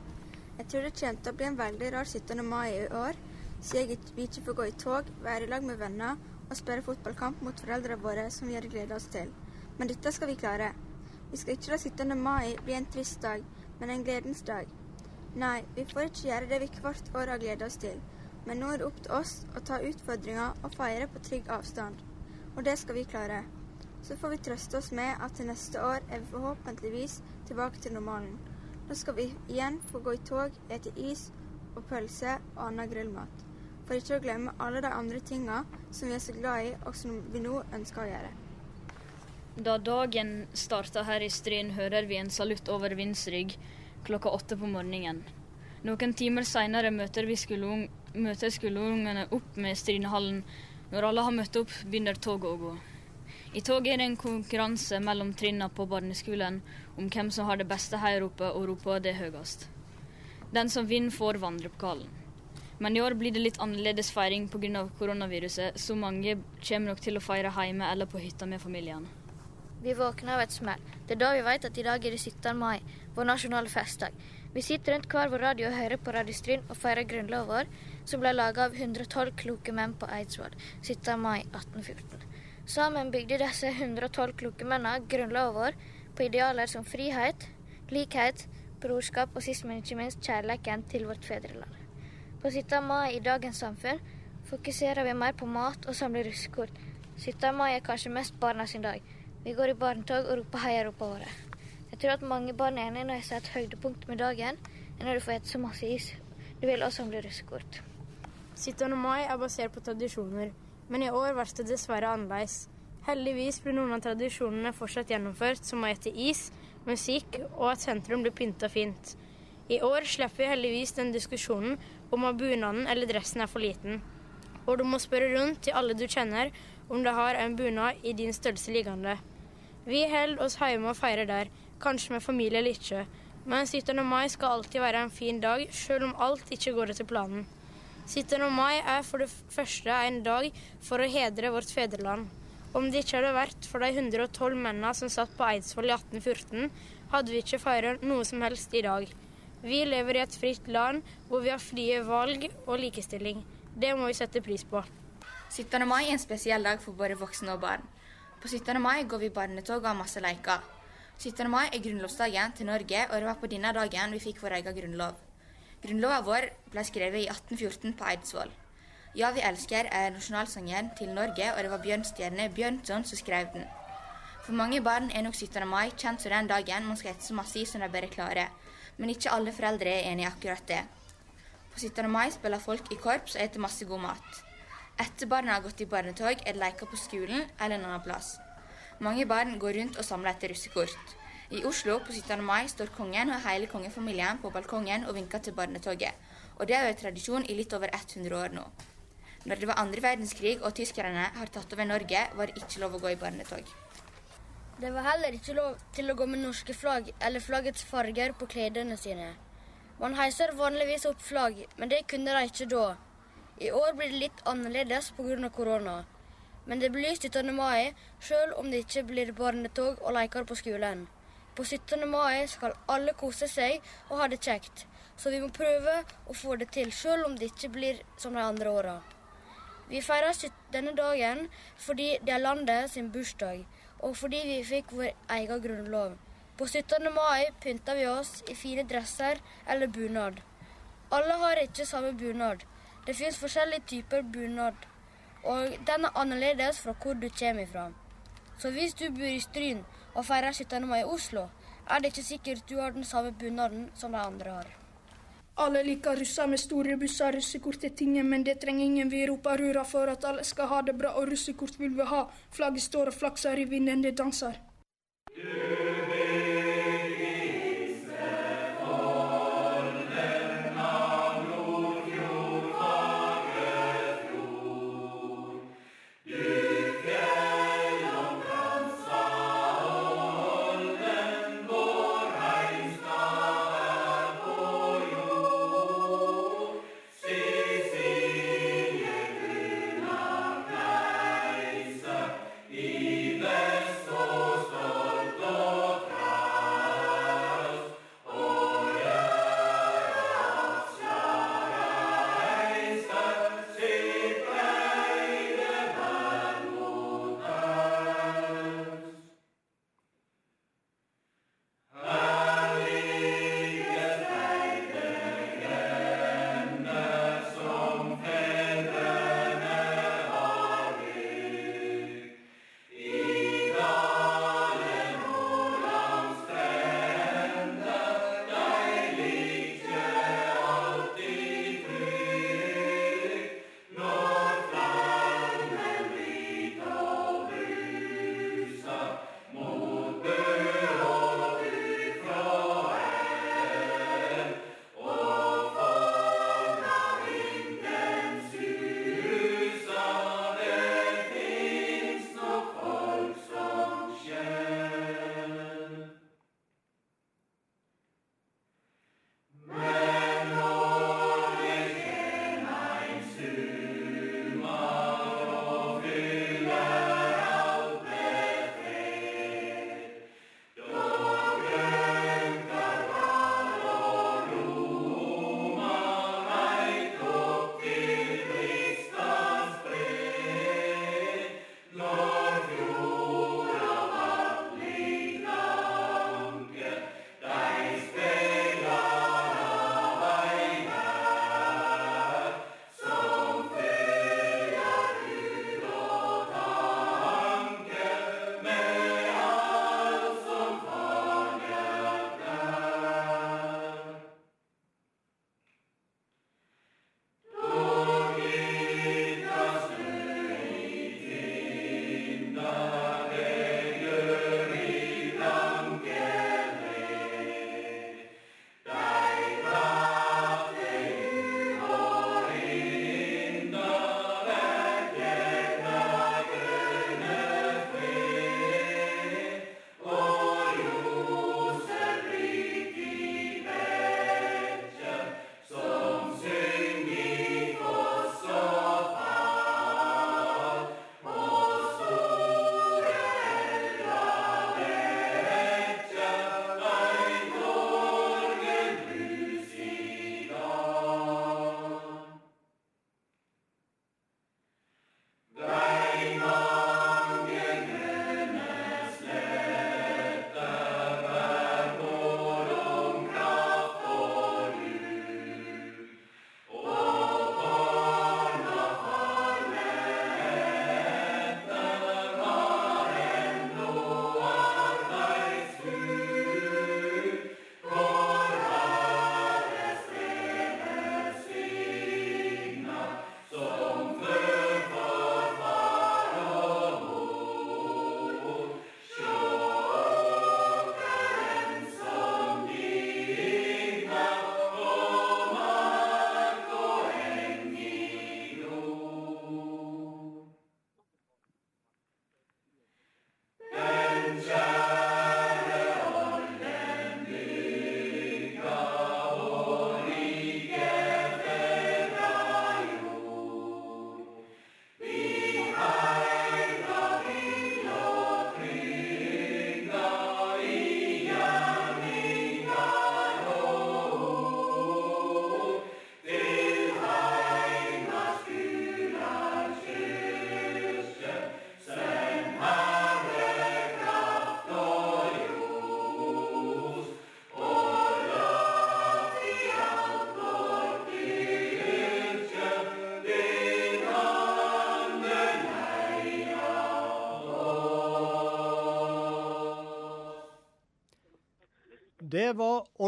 Jeg tror det kommer til å bli en veldig rar 17. mai i år, siden vil ikke får gå i tog, være i lag med venner og spille fotballkamp mot foreldrene våre som vi har gleda oss til. Men dette skal vi klare. Vi skal ikke la 17. mai bli en trist dag, men en gledens dag. Nei, vi får ikke gjøre det vi hvert år har gleda oss til. Men nå er det opp til oss å ta utfordringa og feire på trygg avstand. Og det skal vi klare. Så får vi trøste oss med at til neste år er vi forhåpentligvis tilbake til normalen. Nå skal vi igjen få gå i tog, ete is og pølse og annen grillmat. For ikke å glemme alle de andre tinga som vi er så glad i, og som vi nå ønsker å gjøre. Da dagen starter her i Stryn, hører vi en salutt over Vindsrygg klokka åtte på morgenen. Noen timer seinere møter, skoleung møter skoleungene opp med Strynehallen. Når alle har møtt opp, begynner toget å gå. I toget er det en konkurranse mellom trinna på barneskolen om hvem som har det beste heiropet og roper det høyest. Den som vinner, får vandrepokalen. Men i år blir det litt annerledes feiring pga. koronaviruset, så mange kommer nok til å feire hjemme eller på hytta med familien. Vi våkner av et smell. Det er da vi vet at i dag er det 17. mai, vår nasjonale festdag. Vi sitter rundt hver vår radio og hører på Radio Stryn og feirer grunnloven vår, som ble laga av 112 kloke menn på Eidsvoll 17. mai 1814. Sammen bygde disse 112 kloke mennene grunnloven vår på idealer som frihet, likhet, brorskap og sist, men ikke minst kjærligheten til vårt fedreland. På 17. mai i dagens samfunn fokuserer vi mer på mat og samler russekort. 17. mai er kanskje mest barna sin dag. Vi går i barnetog og roper heiaropene våre. Jeg tror at mange barn er enige når jeg sier at høydepunktet med dagen er når du får spise så masse is. Du vil også samle russekort. 17. mai er basert på tradisjoner, men i år ble det dessverre annerledes. Heldigvis blir noen av tradisjonene fortsatt gjennomført, som å ete is, musikk og at sentrum blir pynta fint. I år slipper vi heldigvis den diskusjonen om at bunaden eller dressen er for liten. Og du må spørre rundt til alle du kjenner om de har en bunad i din størrelse liggende. Vi holder oss hjemme og feirer der, kanskje med familie eller ikke. Men 17. mai skal alltid være en fin dag, selv om alt ikke går etter planen. 17. mai er for det første en dag for å hedre vårt fedreland. Om det ikke hadde vært for de 112 mennene som satt på Eidsvoll i 1814, hadde vi ikke feiret noe som helst i dag. Vi lever i et fritt land hvor vi har frie valg og likestilling. Det må vi sette pris på. 17. mai er en spesiell dag for både voksne og barn. På 17. mai går vi barnetog og har masse leker. 17. mai er grunnlovsdagen til Norge, og det var på denne dagen vi fikk vår egen grunnlov. Grunnloven vår ble skrevet i 1814 på Eidsvoll. Ja, vi elsker er nasjonalsangen til Norge, og det var Bjørnstjerne Bjørnson som skrev den. For mange barn er nok 17. mai kjent som den dagen man skal ete så masse som de bare klarer. Men ikke alle foreldre er enig i akkurat det. På 17. mai spiller folk i korps og eter masse god mat. Etter barna har gått i barnetog, er det leker på skolen eller en annen plass. Mange barn går rundt og samler etter russekort. I Oslo på 17. mai står kongen og hele kongefamilien på balkongen og vinker til barnetoget. Og det er jo en tradisjon i litt over 100 år nå. Når det var andre verdenskrig og tyskerne har tatt over Norge, var det ikke lov å gå i barnetog. Det var heller ikke lov til å gå med norske flagg eller flaggets farger på klærne sine. Man heiser vanligvis opp flagg, men det kunne de ikke da. I år blir det litt annerledes pga. korona. Men det blir 17. mai, sjøl om det ikke blir barnetog og leker på skolen. På 17. mai skal alle kose seg og ha det kjekt, så vi må prøve å få det til, sjøl om det ikke blir som de andre åra. Vi feirer denne dagen fordi det er landet sin bursdag, og fordi vi fikk vår egen grunnlov. På 17. mai pynter vi oss i fine dresser eller bunad. Alle har ikke samme bunad. Det fins forskjellige typer bunad, og den er annerledes fra hvor du kommer fra. Så hvis du bor i Stryn og feirer 17. mai i Oslo, er det ikke sikkert du har den samme bunaden som de andre har. Alle liker russer med store busser, russekort er tingen, men det trenger ingen. Vi roper hurra for at alle skal ha det bra, og russekort vil vi ha. Flagget står og flakser i vinden, det danser. Du best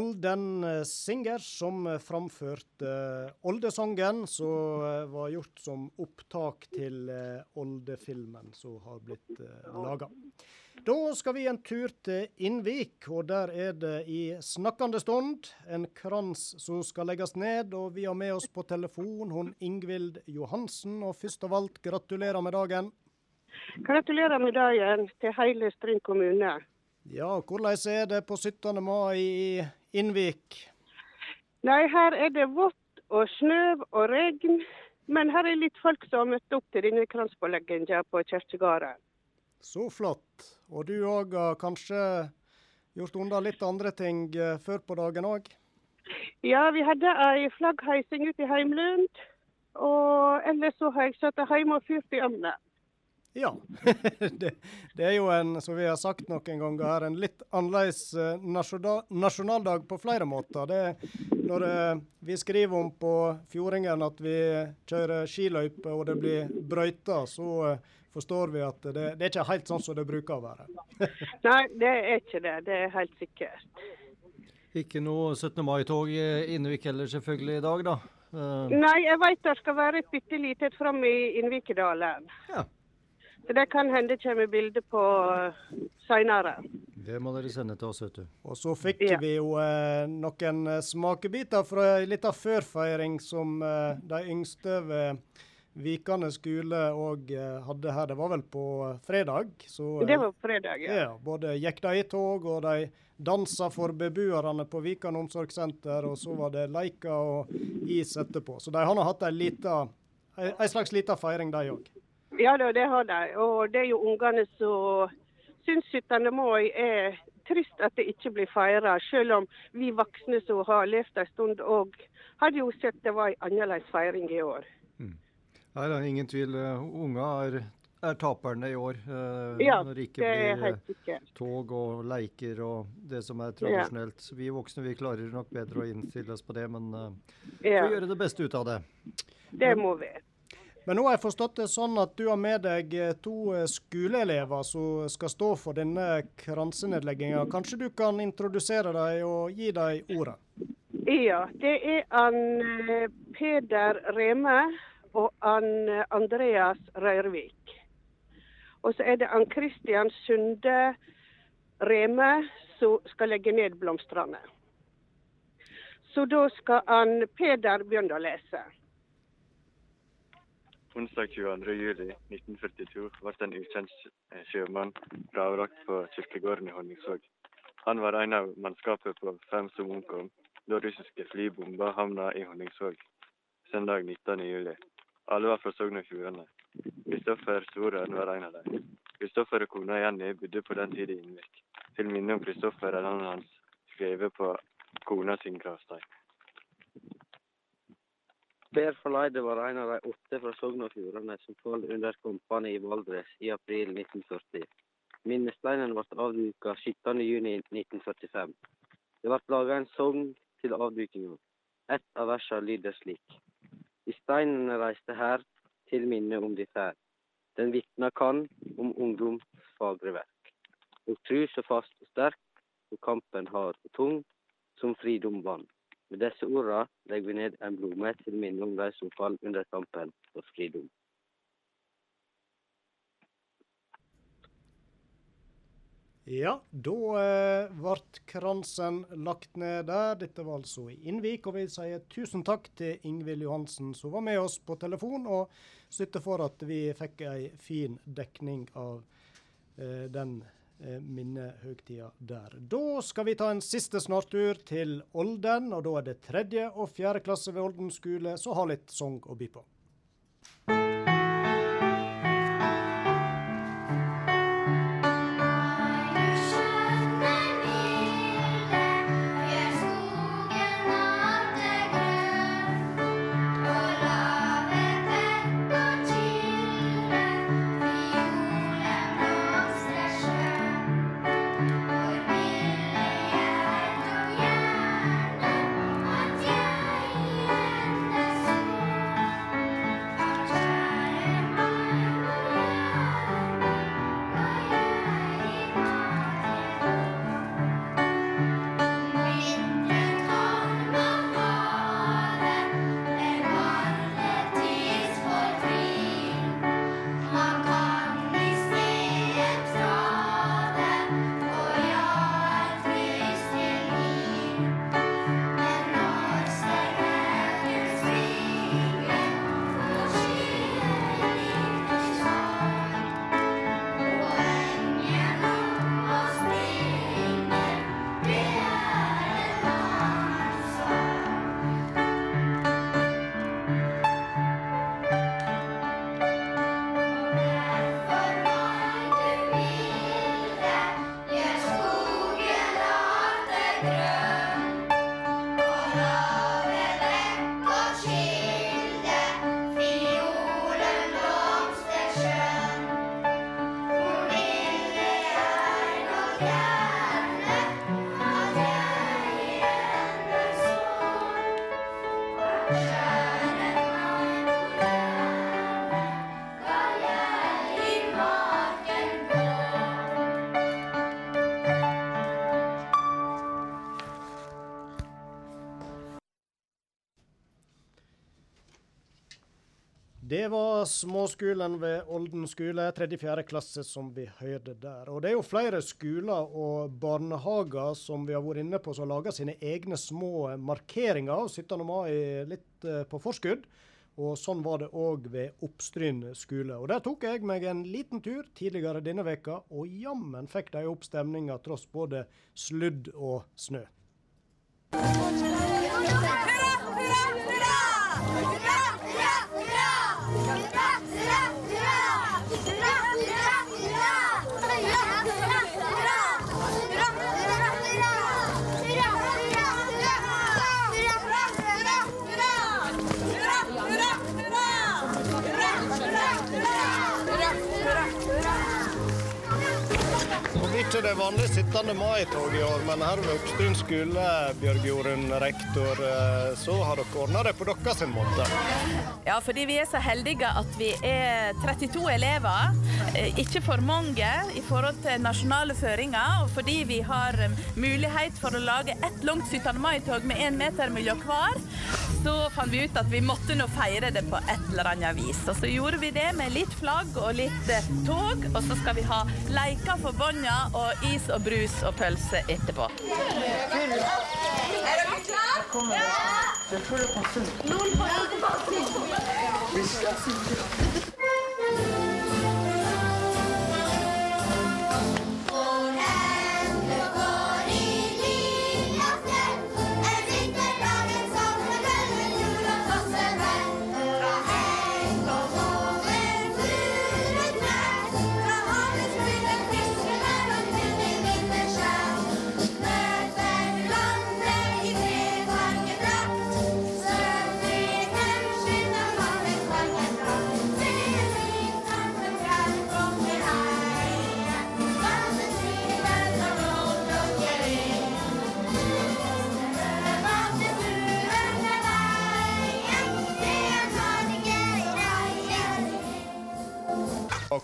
Olden Singer som eh, framførte eh, Oldesangen, som eh, var gjort som opptak til oldefilmen som har blitt eh, laga. Da skal vi en tur til Innvik, og der er det i snakkende stund en krans som skal legges ned. Og vi har med oss på telefon hun Ingvild Johansen, og først av alt gratulerer med dagen. Gratulerer med dagen til hele Stryn kommune. Ja, hvordan er det på 17. mai i Innvik? Nei, her er det vått og snø og regn. Men her er litt folk som har møtt opp til denne kranspålegginga på kirkegården. Så flott. Og du òg har kanskje gjort unna litt andre ting eh, før på dagen òg? Ja, vi hadde ei flaggheising ute i Heimlund. Og ellers så har jeg sittet hjemme og fyrt i ovnen. Ja. det, det er jo en, som vi har sagt noen ganger her, en litt annerledes eh, nasjonal, nasjonaldag på flere måter. Det når eh, vi skriver om på Fjordingen at vi kjører skiløype og det blir brøyta, så eh, forstår vi at det, det er ikke helt sånn som det bruker å være. Nei, det er ikke det. Det er helt sikkert. Ikke noe 17. mai-tog i Innvik heller selvfølgelig i dag, da. Uh... Nei, jeg vet det skal være et bitte lite fram i Innvikedalen. Ja. Så det kan hende kommer bilde på seinere. det må dere sende til oss, vet du. Og så fikk Ja. vi jo eh, noen eh, smakebiter fra ei lita førfeiring som eh, de yngste ved Vikane skole òg eh, hadde her. Det var vel på fredag? Så, eh, Det var på fredag, ja. ja. Både gikk de i tog, og de dansa for beboerne på Vikan omsorgssenter, og så var det leika og is etterpå. Så de har nå hatt ei lita ei, ei slags lita feiring, de òg. Ja da, det har de. Og det er jo ungene som syns 17. mai er trist at det ikke blir feira, selv om vi voksne som har levd en stund òg hadde jo sett det var en annerledes feiring i år. Nei, det er ingen tvil. Unger er, er taperne i år. eh, Ja, når det ikke blir eh, tog og leiker og det som er tradisjonelt. Ja. Vi voksne vi klarer nok bedre å innstille oss på det, men eh, Ja. får gjøre det beste ut av det. Det må vi. Men nå har jeg forstått det sånn at du har med deg eh, to eh, skoleelever som skal stå for denne kransenedlegginga. Kanskje du kan introdusere dem og gi dem ordet? Ja, det er han eh, Peder Reme og han Andreas Røyrvik. Og så er det han Kristian Sunde Reme som skal legge ned blomstene. Så da skal han Peder begynne å lese. Onsdag 22. juli 1942 ble en ukjent eh, sjømann gravlagt på kirkegården i Honningsvåg. Han var en av mannskapet på fem som omkom da russiske fly bomba havna i Honningsvåg søndag 19. juli. Alle var fra Sogn og Fjordane. Kristoffer Storen var en av dem. Kristoffer og kona Jenny bodde på den tida i Innvik. Til minne om Kristoffer er navnet hans skrevet på kona sin gravstein. Per Forleide var en av de åtte fra Sogn og Fjordane som falt under kampene i Valdres i april 1940. Minnesteinen ble avduka 17.6.1945. Det ble laga en sang til avdukinga. Et av versene lyder slik. I steinen reiste her til minne om de fær. Den vitna kan om ungdoms fagre verk. Og tru så fast og sterk, og kampen hard og tung, som fridom vann. Med disse ordene legger vi ned en blomme til minne om de som falt under kampen for fridom. Ja, da eh, ble kransen lagt ned der. Dette var altså i Innvik. Og vi sier tusen takk til Ingvild Johansen som var med oss på telefon, og støtter for at vi fikk ei fin dekning av eh, den eh, minnehøgtida der. Da skal vi ta en siste snartur til Olden, og da er det tredje og fjerde klasse ved Olden skole som har litt sang å by på. Det var småskolen ved Olden skole, tredje-fjerde klasse, som vi hørte der. Og det er jo flere skoler og barnehager som vi har vært inne på, som laga sine egne små markeringer av 17. mai litt eh, på forskudd. Og sånn var det òg ved Oppstryn skole. Og der tok jeg meg en liten tur tidligere denne veka, og jammen fikk de opp stemninga tross både sludd og snø. Det vanlige 17. mai-toget i år, men her ved Oppstryn skole, Bjørg Jorunn, rektor, eh, så har dere ordna det på deres måte. Ja, fordi vi er så heldige at vi er 32 elever. Eh, Ikke for mange i forhold til nasjonale føringer. Og fordi vi har eh, mulighet for å lage ett langt 17. mai-tog med én meter mellom hver, så fant vi ut at vi måtte nå feire det på et eller annet vis. Og så gjorde vi det med litt flagg og litt tog. Og så skal vi ha leker for bånda og is og brus og pølse etterpå. Er dere klare? Ja! Noen Og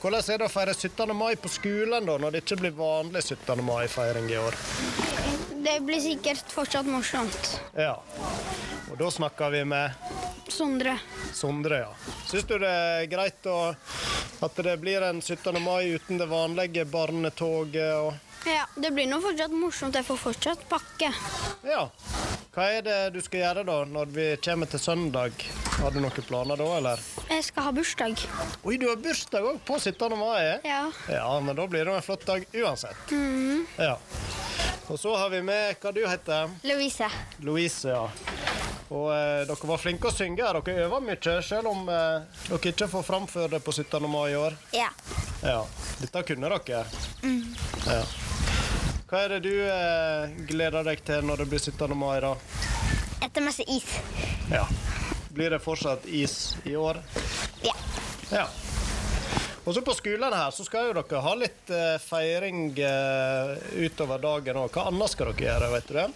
Hvordan er det å feire 17. mai på skolen da, når det ikke blir vanlig 17. mai-feiring i år? Det blir sikkert fortsatt morsomt. Ja. Og da snakker vi med Sondre. Sondre, ja. Syns du det er greit å, at det blir en 17. mai uten det vanlige barnetoget og Ja, det blir nå fortsatt morsomt. Jeg får fortsatt pakke. Ja. Hva er det du skal gjøre da, når vi kommer til søndag? Har du noen planer da, eller? Jeg skal ha bursdag. Oi, du har bursdag òg på 17. mai? Ja. Ja, men da blir det en flott dag uansett. Mhm. Ja. Og så har vi med hva du heter? Louise. Louise, ja. Og eh, dere var flinke å synge. Dere øver mye, selv om eh, dere ikke får framføre det på 17. mai i år. Ja. Ja. Dette kunne dere. Mm. Ja. Hva er det du eh, gleder deg til når det blir 17. mai, da? Etter masse is. Ja. Blir det fortsatt is i år? Ja. Ja. Og så på skolen her så skal jo dere ha litt eh, feiring eh, utover dagen òg. Hva annet skal dere gjøre, vet du det?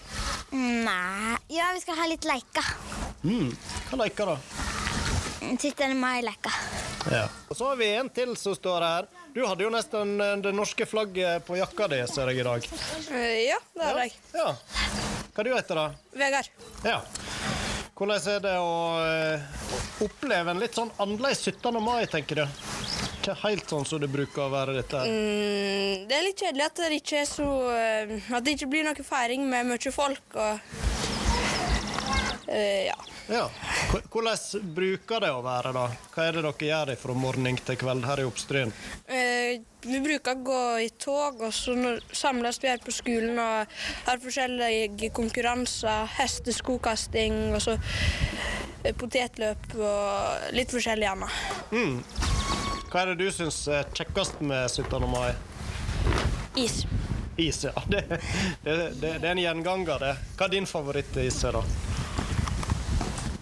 Nei Ja, vi skal ha litt leker. Mm. Hva leker da? 17. mai-leker. Ja. Og så har vi en til som står her. Du hadde jo nesten eh, det norske flagget på jakka di, ser jeg i dag. Ja, det har jeg. Ja. Hva du heter da? Vegard. Ja. Hvordan er det å eh, oppleve en litt sånn annerledes 17. mai, tenker du? Ikke helt sånn som det bruker å være dette her. Mm, det er litt kjedelig at det ikke så eh, At det ikke blir noe feiring med mye folk og eh, Ja. Ja. Hvordan bruker det å være, da? Hva er det dere gjør fra morgen til kveld her i Oppstryn? Eh, vi bruker å gå i tog, og så samles vi her på skolen og har forskjellige konkurranser. Hesteskokasting og så eh, potetløp og litt forskjellig annet. Mm. Hva er det du syns er kjekkest med 17. mai? Is. Is, ja. Det, det, det, det er en gjenganger, det. Hva er din favorittis, da?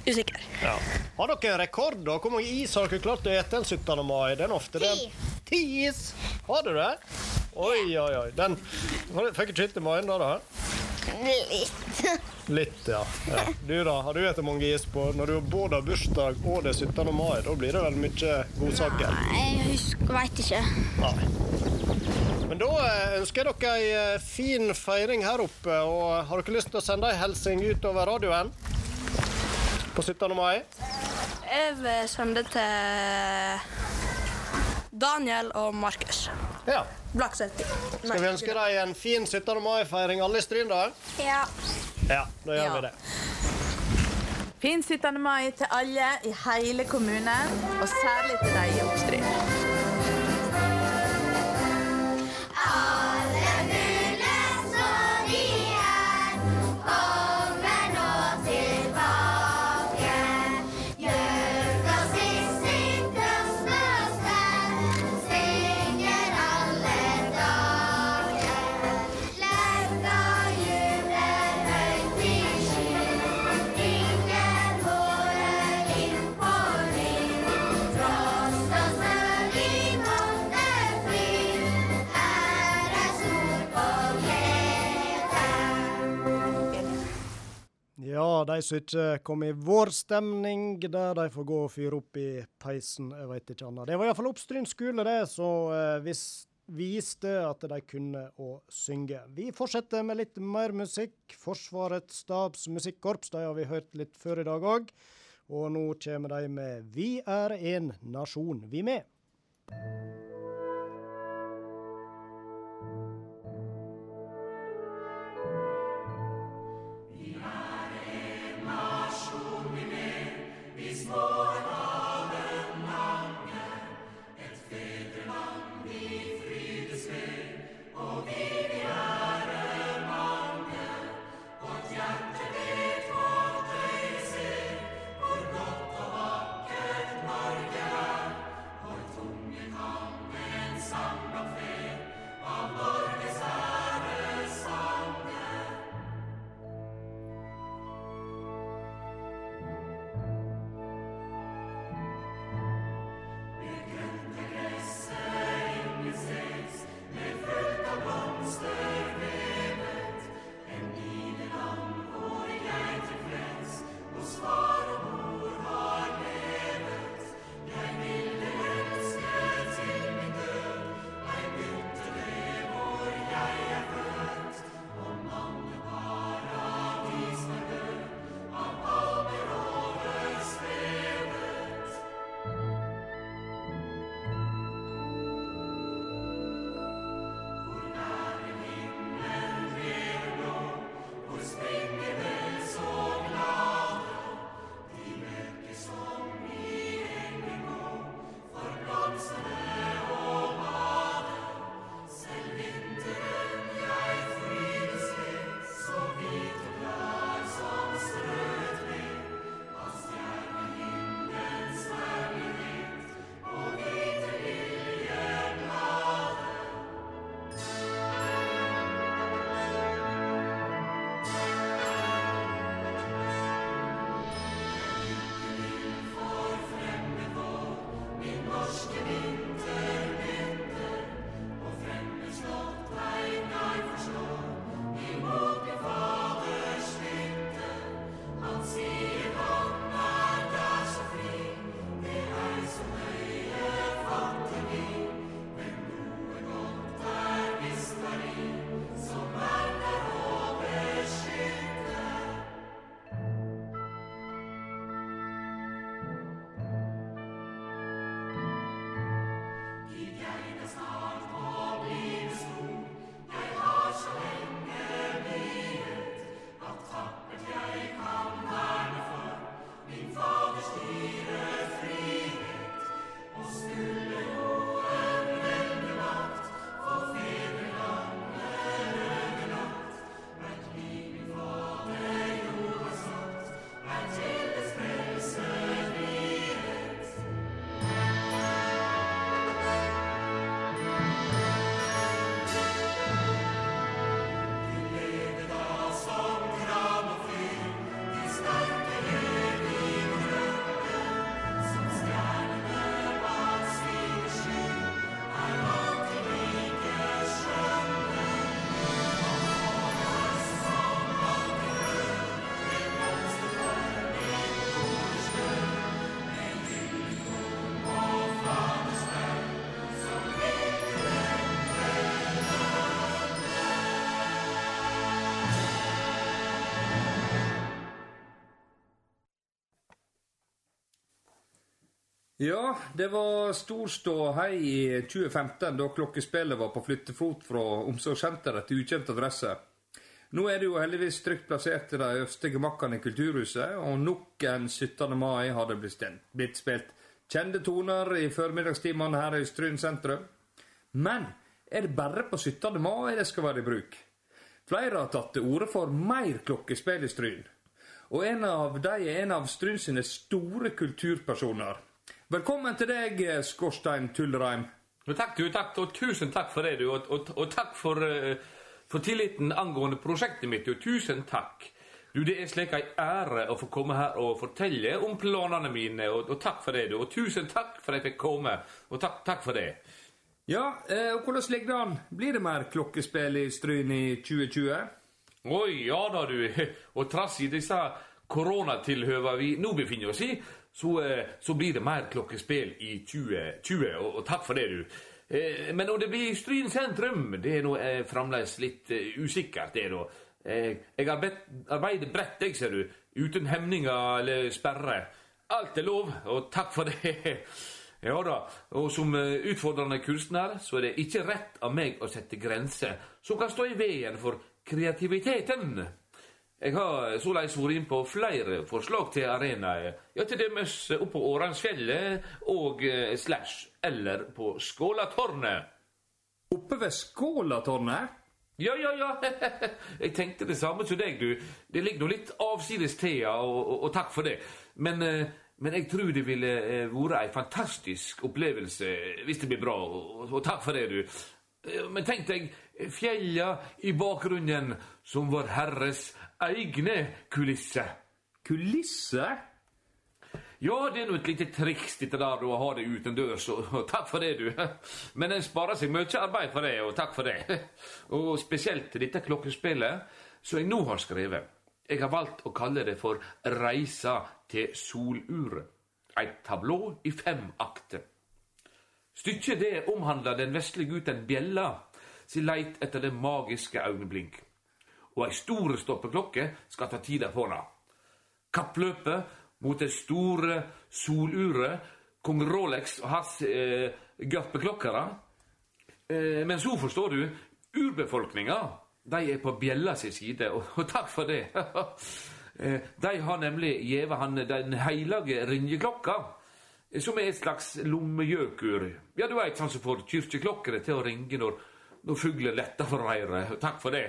Usikker. Ja. Har dere rekord, da? Hvor mange is har dere klart å ete den 17. mai? Den ofte den. Ti is! Har du det? Oi, oi, oi. Den fikk ikke hit i magen da, da? Litt. Litt, ja. ja. Du da, har du spist mange is på når du både har bursdag og det er 17. mai? Da blir det vel mye godsaker? Nei, Jeg husker, veit ikke. Nei. Men da eh, ønsker jeg dere ei eh, fin feiring her oppe. Og har dere lyst til å sende ei hilsen utover radioen på 17. mai? Jeg vil sende til Daniel og Markus. Ja. Blakseth. Skal vi ønske deg en fin 17. mai-feiring alle i Stryn, da? Ja. Ja, da gjør Ja. vi det. Fin 17. mai til alle i hele kommunen, og særlig til deg i Oppstryn. Alle mulig så de er, Ja, de som ikke kom i vårstemning, der de får gå og fyre opp i peisen, jeg veit ikke annet. Det var iallfall Oppstryn skole, det, så eh, viste at de kunne å synge. Vi fortsetter med litt mer musikk. Forsvarets stabs musikkorps, de har vi hørt litt før i dag òg. Og nå kommer de med Vi er en nasjon, vi med. Vi Ja, det var storståhei i 2015 da klokkespillet var på flyttefot fra omsorgssenteret til ukjent adresse. Nå er det jo heldigvis trygt plassert i de øverste gemakkene i Kulturhuset, og nok en 17. mai har det blitt spilt kjente toner i formiddagstimene her i Stryn sentrum. Men er det bare på 17. mai det skal være i bruk? Flere har tatt til orde for mer klokkespill i Stryn. Og en av de er en av Stryn sine store kulturpersoner. Velkommen til deg, Skorstein Tullreim. Takk, du, takk, og tusen takk for det, du. Og, og, og takk for, eh, for tilliten angående prosjektet mitt. Du. Tusen takk. Du, Det er slik ei ære å få komme her og fortelle om planene mine, og, og takk for det. du. Og tusen takk for at jeg fikk komme, og takk, takk for det. Ja, eh, og hvordan ligger det an? Blir det mer klokkespill i Stryn i 2020? Oi, ja da, du. Og trass i disse koronatilhøva vi nå befinner oss i, så, eh, så blir det mer klokkespill i 2020. Og, og takk for det, du. Eh, Men om det blir Stryn sentrum, det er nå eh, fremdeles litt usikkert. det da. Jeg arbeider bredt, jeg, ser du. Uten hemninger eller sperre. Alt er lov, og takk for det. Ja da, og som utfordrende kunstner så er det ikke rett av meg å sette grenser som kan stå i veien for kreativiteten. Jeg har såleis vært inn på flere forslag til arenaer. Ja, til dømes oppe på Åransfjellet og eh, Slash, eller på Skålatårnet. Oppe ved Skålatårnet? Ja, ja, ja. Jeg tenkte det samme som deg, du. Det ligger nå litt avsides til, og, og, og takk for det. Men, eh, men jeg tror det ville eh, vært ei fantastisk opplevelse hvis det blir bra, og, og takk for det, du. Eh, Men tenk deg fjella i bakgrunnen som Vår Herres egne kulisser. Kulisser? Ja, det er nå et lite triks dette der å ha det utendørs, og, og takk for det, du. Men en sparer seg mye arbeid for det, og takk for det. Og spesielt dette klokkespillet som jeg nå har skrevet. Jeg har valgt å kalle det for Reisa til soluret. Et tablå i fem akter. Stykket det omhandler den vesle gutten Bjella sin leit etter det magiske øyeblink. Og ei stor stoppeklokke skal ta tida for henne. Kappløpet mot det store soluret, kong Rolex og hans eh, garpeklokkere. Eh, men så forstår du, urbefolkninga de er på bjella si side, og, og takk for det. Eh, de har nemlig gjeve han den heilage ringeklokka, eh, som er et slags lommegjøkur. Ja, du veit, sånn som får kyrkjeklokkene til å ringe når, når fuglen letter for reiret. Takk for det.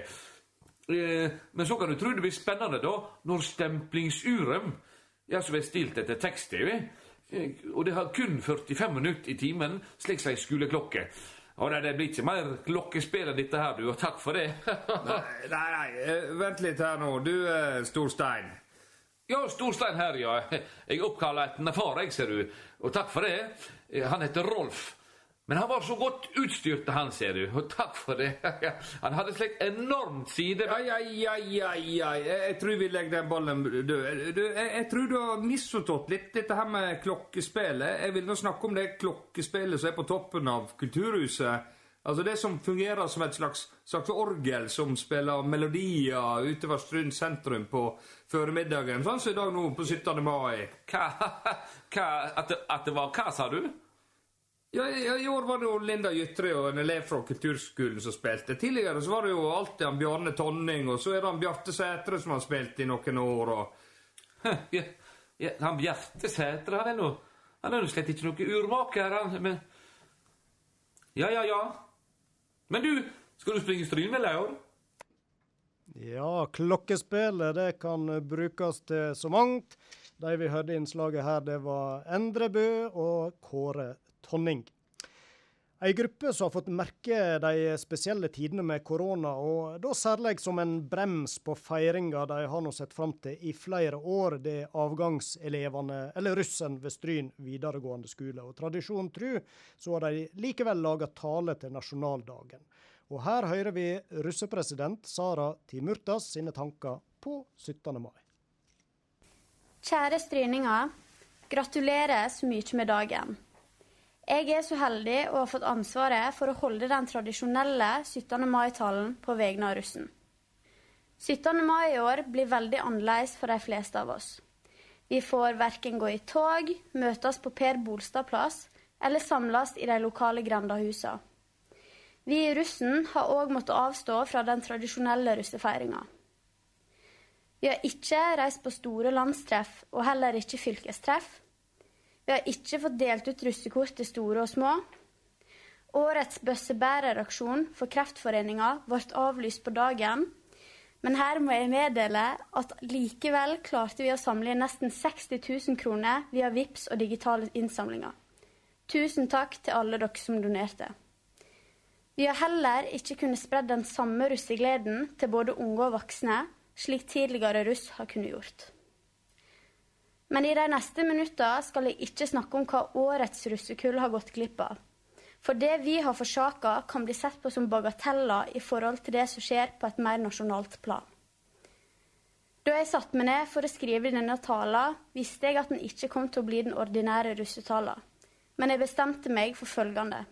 Eh, Men så kan du tro det blir spennende, da, når stemplingsuret, ja, som er stilt etter tekst-TV, eh, og det har kun 45 minutter i timen, slik som ei skoleklokke. Og nei, det blir ikke mer klokkespill enn dette her, du, og takk for det. Nei, nei, nei, eh, vent litt her nå. Du, Storstein. Ja, Storstein her, ja. Jeg oppkaller etter en far, jeg, ser du. Og takk for det. Han heter Rolf. Men han var så godt utstyrt, han, ser du. Og takk for det. Han hadde slikt enormt side... Ai, ai, ai, ai, ai. Jeg, tror vi legger den ballen død. Jeg, jeg tror du har misforstått litt dette her med klokkespillet. Jeg vil nå snakke om det klokkespillet som er på toppen av Kulturhuset. Altså Det som fungerer som et slags, slags orgel som spiller melodier utover Stryn sentrum på formiddagen. Sånn som i dag nå på 17. mai. Hva, hva at, det, at det var hva, sa du? Ja, ja, I år var det jo Linda Gytre og en elev fra kulturskolen som spilte. Tidligere så var det jo alltid han Bjarne Tonning, og så er det han Bjarte Sætre som har spilt i noen år. og... Ja, ja, han Bjarte Sætre, han er nå Han er nå slett ikke noe urmaker, han. Men Ja, ja, ja. Men du, skal du springe Strynvella i år? Ja, klokkespillet det kan brukes til så mangt. De vi hørte i innslaget her, det var Endre Bø og Kåre Tonning. Ei gruppe som har fått merke de spesielle tidene med korona, og da særlig som en brems på feiringa de har nå sett fram til i flere år, det er avgangselevene, eller russen ved Stryn videregående skole. Og Tradisjonen tru, så har de likevel laga tale til nasjonaldagen. Og her hører vi russepresident Sara Timurtas sine tanker på 17. mai. Kjære stryninger. Gratulerer så mye med dagen. Jeg er så heldig å ha fått ansvaret for å holde den tradisjonelle 17. mai-talen på vegne av russen. 17. mai i år blir veldig annerledes for de fleste av oss. Vi får verken gå i tog, møtes på Per Bolstad plass eller samles i de lokale grendahusene. Vi i russen har òg måttet avstå fra den tradisjonelle russefeiringa. Vi har ikke reist på store landstreff og heller ikke fylkestreff. Vi har ikke fått delt ut russekort til store og små. Årets bøssebæreraksjon for Kreftforeninga ble avlyst på dagen. Men her må jeg meddele at likevel klarte vi å samle inn nesten 60 000 kroner via VIPS og digitale innsamlinger. Tusen takk til alle dere som donerte. Vi har heller ikke kunnet spre den samme russegleden til både unge og voksne, slik tidligere russ har kunnet gjort. Men i de neste minuttene skal jeg ikke snakke om hva årets russekull har gått glipp av. For det vi har forsaka, kan bli sett på som bagateller i forhold til det som skjer på et mer nasjonalt plan. Da jeg satte meg ned for å skrive denne talen, visste jeg at den ikke kom til å bli den ordinære russetalen. Men jeg bestemte meg for følgende.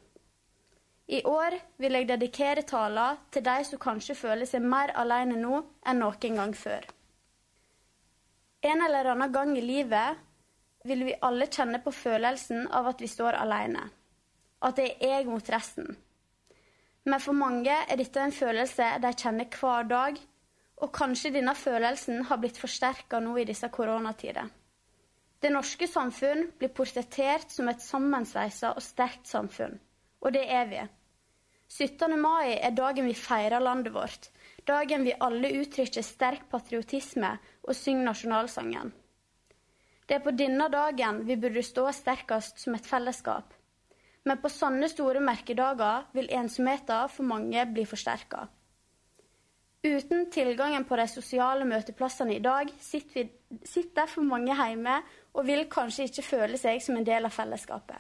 I år vil jeg dedikere talen til de som kanskje føler seg mer alene nå enn noen gang før. En eller annen gang i livet vil vi alle kjenne på følelsen av at vi står alene. At det er jeg mot resten. Men for mange er dette en følelse de kjenner hver dag, og kanskje denne følelsen har blitt forsterka nå i disse koronatider. Det norske samfunn blir portrettert som et sammensveisa og sterkt samfunn, og det er vi. 17. mai er dagen vi feirer landet vårt, dagen vi alle uttrykker sterk patriotisme og synge nasjonalsangen. Det er på denne dagen vi burde stå sterkest som et fellesskap. Men på sånne store merkedager vil ensomheten for mange bli forsterka. Uten tilgangen på de sosiale møteplassene i dag sitter, vi, sitter derfor mange hjemme og vil kanskje ikke føle seg som en del av fellesskapet.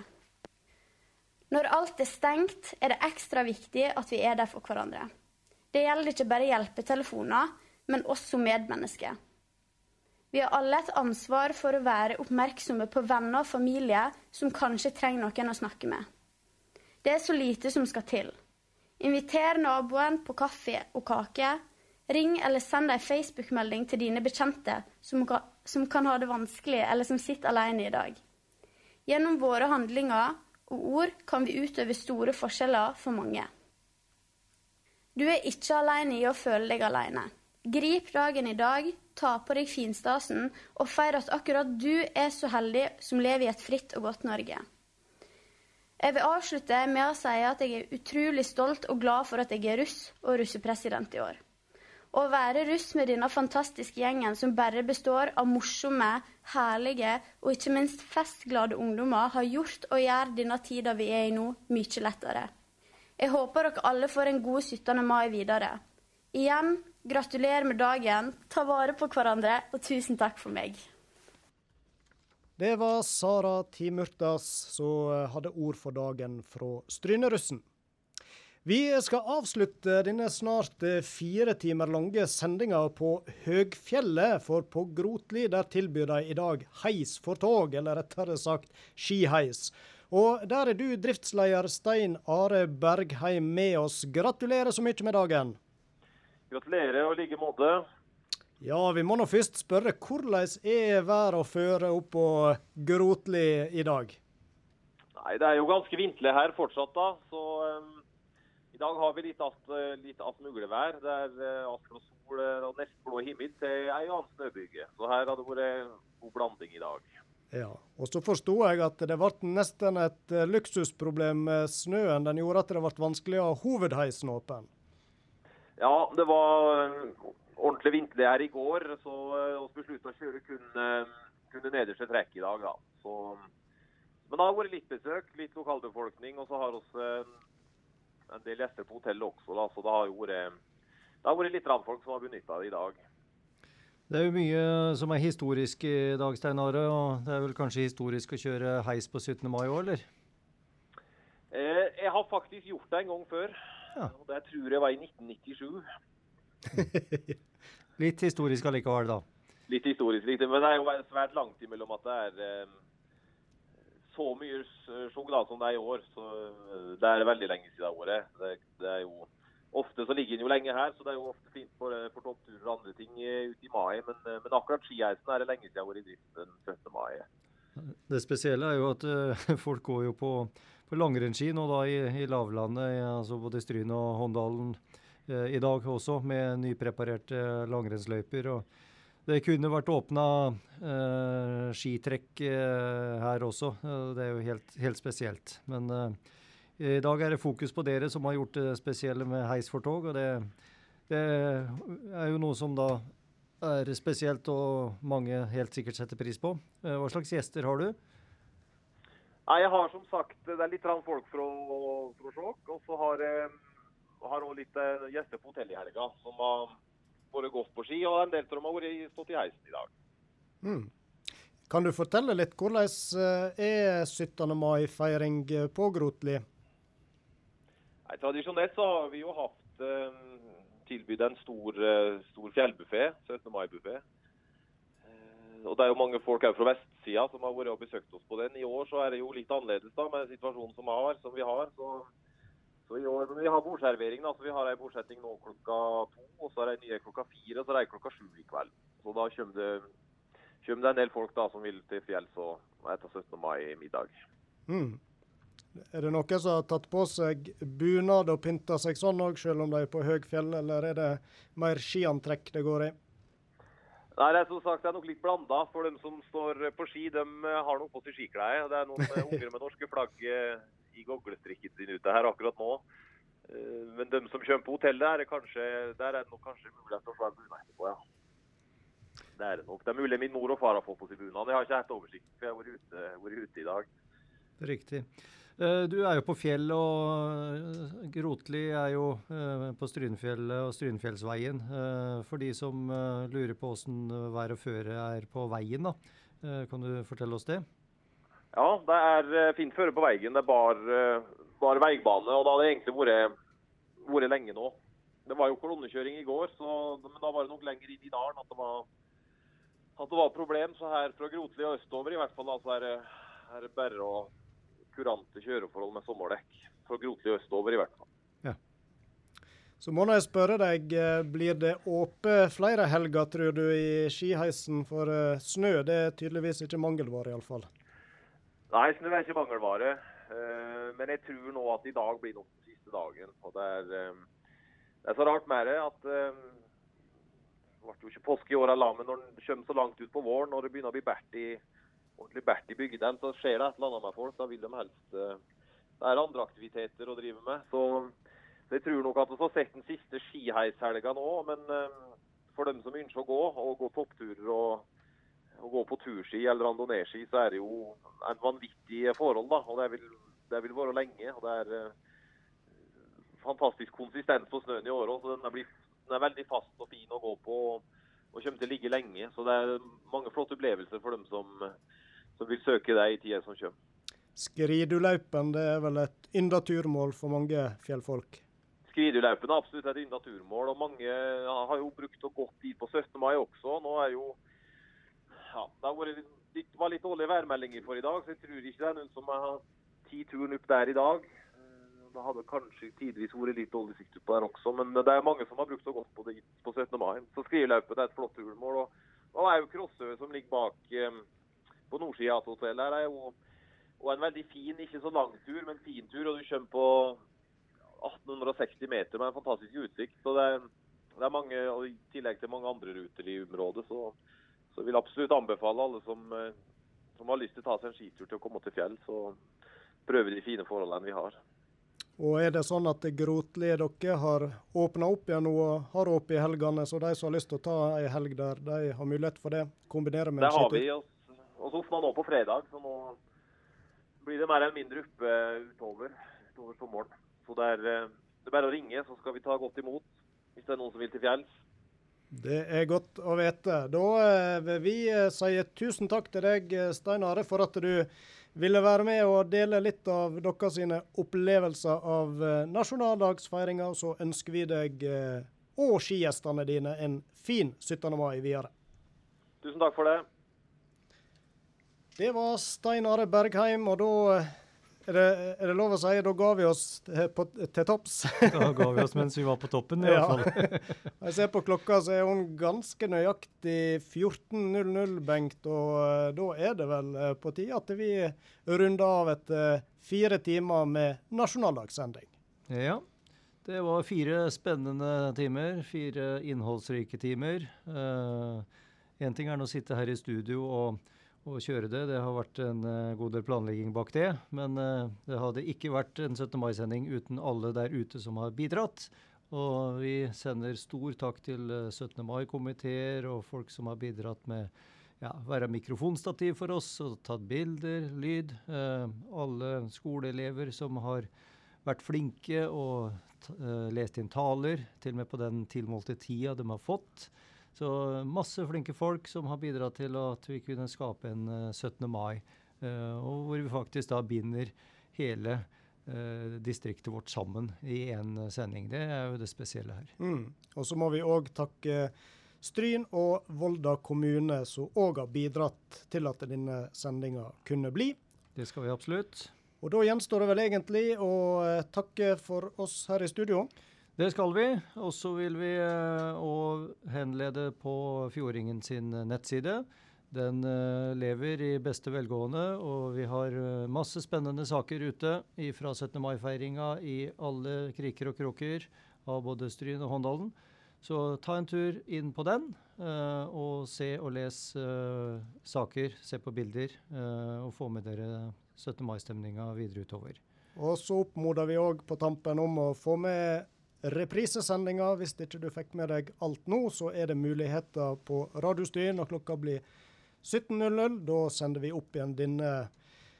Når alt er stengt, er det ekstra viktig at vi er der for hverandre. Det gjelder ikke bare hjelpetelefoner, men også medmennesker. Vi har alle et ansvar for å være oppmerksomme på venner og familie som kanskje trenger noen å snakke med. Det er så lite som skal til. Inviter naboen på kaffe og kake. Ring eller send ei Facebook-melding til dine bekjente som som kan ha det vanskelig, eller som sitter alene i dag. Gjennom våre handlinger og ord kan vi utøve store forskjeller for mange. Du er ikke alene i å føle deg alene. Grip dagen i dag, ta på deg finstasen og feir at akkurat du er så heldig som lever i et fritt og godt Norge. Jeg vil avslutte med å si at jeg er utrolig stolt og glad for at jeg er russ og russepresident i år. Å være russ med denne fantastiske gjengen som bare består av morsomme, herlige og ikke minst festglade ungdommer, har gjort og gjør denne tida vi er i nå, mye lettere. Jeg håper dere alle får en god 17. mai videre. Igjen, gratulerer med dagen, ta vare på hverandre, og tusen takk for meg. Det var Sara Timurtas som hadde ord for dagen fra Strynerussen. Vi skal avslutte denne snart fire timer lange sendinga på Høgfjellet, for på Grotli der tilbyr de i dag heis for tog, eller rettere sagt skiheis. Og der er du, driftsleder Stein Are Bergheim, med oss. Gratulerer så mye med dagen. Gratulerer og i like måte. Ja, vi må nå først spørre hvordan er været å føre opp på Grotli i dag? Nei, Det er jo ganske vintlig her fortsatt, da. Så um, i dag har vi litt att, litt muglevær. Det er uh, ask og sol og nesten blå himmel til ei annen snøbyge. Så her har det vært god blanding i dag. Ja, og så forsto jeg at det ble nesten et luksusproblem med snøen. Den gjorde at det ble vanskelig å ha hovedheisen åpen. Ja, det var ordentlig vintervær i går, så vi besluttet å kjøre kun, kun det nederste trekket i dag. da. Så, men det har vært litt besøk, litt lokalbefolkning, og så har vi en del gjester på hotellet også. da, Så det har jo vært, det har vært litt randfolk som har benytta det i dag. Det er jo mye som er historisk i dag, Steinare, og det er vel kanskje historisk å kjøre heis på 17. mai òg, eller? Eh, jeg har faktisk gjort det en gang før. Ja. og Det tror jeg var i 1997. Litt historisk allikevel, da. Litt historisk riktig, men det er jo svært langt imellom at det er eh, så mye da som det er i år. så Det er veldig lenge siden året. Det, det er jo ofte så ligger den jo lenge her, så det er jo ofte fint for, for toppturer og andre ting eh, ute i mai. Men, eh, men akkurat skiheisen er det lenge siden jeg har vært i drift den 17. mai. Det spesielle er jo at eh, folk går jo på, på langrennsski nå da i, i lavlandet, altså både Stryn og Håndalen eh, i dag også, med nypreparerte langrennsløyper. og det kunne vært åpna eh, skitrekk eh, her også. Eh, det er jo helt, helt spesielt. Men eh, i dag er det fokus på dere som har gjort det spesielle med heis for tog. og det, det er jo noe som da er spesielt og mange helt sikkert setter pris på. Eh, Hva slags gjester har du? Nei, Jeg har som sagt det er litt folk fra, fra Skjåk. Og så har jeg har også litt eh, gjester på hotellet i helga som har vært gått på ski. Og en del av dem har vært stått i heisen i dag. Mm. Kan du fortelle litt hvordan eh, er 17. mai-feiring eh, på Grotli? Nei, Tradisjonelt så har vi jo hatt eh, tilbydd en stor, eh, stor fjellbuffé, 17. mai-buffé. Og det er jo mange folk her fra vestsida som har vært og besøkt oss på den. I år så er det jo litt annerledes da, med situasjonen som, har, som vi har. Så, så i år, vi har bordservering. da, så Vi har ei bordsetting nå klokka to, og så er det ei nye klokka fire, og så er det ei klokka sju i kveld. Så da kommer det, kommer det en del folk da som vil til fjells etter 17. mai-middag. Mm. Er det noen som har tatt på seg bunad og pynta seg sånn òg, selv om de er på høgfjell, eller er det mer skiantrekk det går i? Nei, det er som sagt det er nok litt blanda. For dem som står på ski, de eh, har nok på seg skiklær. Det er noen eh, unger med norske flagg eh, i goglestrikken sin ute her akkurat nå. Men de som kommer på hotellet, er kanskje, der er det nok kanskje mulighet å få en bunad etterpå, ja. Det er det nok. Det er mulig min mor og far har fått på seg bunad. Jeg har ikke helt oversikt, for jeg har vært ute, vært ute i dag. Riktig. Eh, Du er jo på fjell, og Grotli er jo eh, på Strynfjellet og Strynfjellsveien. Eh, For de som lurer på åssen vær og føre er på veien, da. Kan du fortelle oss det? Ja, det er fint føre på veien. Det er bar, eh, bar veibane, og det egentlig vært, vært lenge nå. Det var jo kolonnekjøring i går, så, men da var det nok lenger inn i dalen at det var, at det var problem. Så her fra Grotli og østover i hvert fall, da, så er er det bare å kurante kjøreforhold med sommerdekk. Fra Grotli østover i hvert fall. Så må jeg spørre deg, eh, blir det åpe flere helger, tror du, i skiheisen? For eh, snø det er tydeligvis ikke mangelvare, iallfall. Nei, snø er ikke mangelvare. Eh, Men jeg tror nå at i dag blir nok den siste dagen. Og det er, det er så rart med det at Det ble jo ikke påske i år heller, men når den kommer så langt ut på våren, når det begynner å bli bært i, ordentlig bært i bygdene, så skjer det et eller annet med folk. Da vil de helst eh, Det er andre aktiviteter å drive med. Så, jeg tror nok at vi har sett den siste skiheishelga nå. Men eh, for dem som ønsker å gå, og gå toppturer og og gå på turski eller randoneeski, så er det jo en vanvittig forhold. da, og Det vil, det vil være lenge. og Det er eh, fantastisk konsistens på snøen i år òg, den den er veldig fast og fin å gå på. og, og kommer til å ligge lenge. Så det er mange flotte opplevelser for dem som, som vil søke deg i tida som kommer. Skridulaupen det er vel et ynda turmål for mange fjellfolk? Skridulaupen er absolutt et ynda turmål, og mange har jo brukt og gått dit på 17. mai også. Nå er jo ja, Det vært litt, var litt dårlige værmeldinger for i dag, så jeg tror ikke det er noen som har tatt turen opp der i dag. Eh, Det hadde kanskje tidvis vært litt dårlig sikt på der også, men det er mange som har brukt og gått på det på 17. mai. Så Skridulaupen er et flott turmål. Og, og er jo Krossø som ligger bak eh, på nordsida av hotellet. her er jo og en veldig fin, ikke så lang tur, men fin tur. Og du kommer på 1860 meter med en fantastisk utsikt. Så det er, det er mange, og i tillegg til mange andre ruter i området, så, så jeg vil absolutt anbefale alle som, eh, som har lyst til å ta seg en skitur til å komme til fjell, så prøve de fine forholdene vi har. Og er det sånn at Grotli dere har åpna opp igjen nå og har åpent i helgene, så de som har lyst til å ta ei helg der, de har mulighet for det? Kombinere med Det en har vi. oss- Og så åpna nå på fredag, så nå blir det mer eller mindre oppe utover, utover sommeren. Så det er, eh, det er bare å ringe, så skal vi ta godt imot hvis det er noen som vil til fjells. Det er godt å vite. Da eh, vil vi eh, si tusen takk til deg, Stein Are, for at du ville være med og dele litt av dere sine opplevelser av nasjonaldagsfeiringa. Og Så ønsker vi deg og skigjestene dine en fin 17. mai videre. Tusen takk for det. Det var Stein Are Bergheim, og da eh, Er det, er det lov å si da ga vi oss til, på, til topps? Da ga vi oss mens vi var på toppen, i hvert fall. Jeg ser på klokka, så er hun ganske nøyaktig 14.00, Bengt. Og uh, da er det vel uh, på tide at vi runder av etter fire timer med nasjonaldagssending. Ja. Det var fire spennende timer. Fire innholdsrike timer. Én ting er nå å sitte her i studio og å kjøre det. Det har vært en uh, god del planlegging bak det. Men uh, det hadde ikke vært en 17. mai-sending uten alle der ute som har bidratt. Og vi sender stor takk til uh, 17. mai-komiteer og folk som har bidratt med ja, være mikrofonstativ for oss og tatt bilder, lyd. alle skoleelever som har vært flinke og lest inn taler, til og med på den tilmålte tida de har fått. Så masse flinke folk som har bidratt til at vi kunne skape en 17. Eh, mai. Uh, og hvor vi faktisk da binder hele uh, distriktet vårt sammen i én sending. Det er jo det spesielle her. Mm. Og så må vi òg takke Stryn og Volda kommune, som òg har bidratt til at denne sendinga kunne bli. Det skal vi absolutt. Og da gjenstår det vel egentlig å takke for oss her i studio. Det skal vi. Og så vil vi uh, henlede på Fjordingen sin nettside. Den uh, lever i beste velgående, og vi har masse spennende saker ute fra 17. mai-feiringa i alle kriker og kroker av både Stryn og Håndalen. Så ta en tur inn på den, og se og les saker, se på bilder, og få med dere 17. mai-stemninga videre utover. Og så oppmoder vi òg på tampen om å få med reprisesendinga. Hvis ikke du fikk med deg alt nå, så er det muligheter på Radiostyrien når klokka blir 17.00. Da sender vi opp igjen denne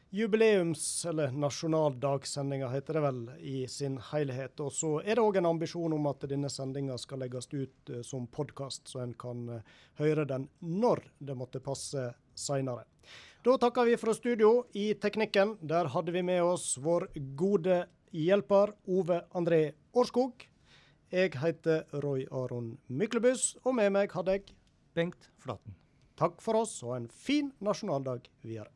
jubileums- eller nasjonaldagssendinga, heter det vel, i sin helhet. Og så er det òg en ambisjon om at denne sendinga skal legges ut uh, som podkast, så en kan uh, høre den når det måtte passe seinere. Da takker vi fra studio. I teknikken der hadde vi med oss vår gode hjelper Ove André Årskog. Jeg heter Roy Aron Myklebust, og med meg hadde jeg Bengt Flaten. Takk for oss, og en fin nasjonaldag videre.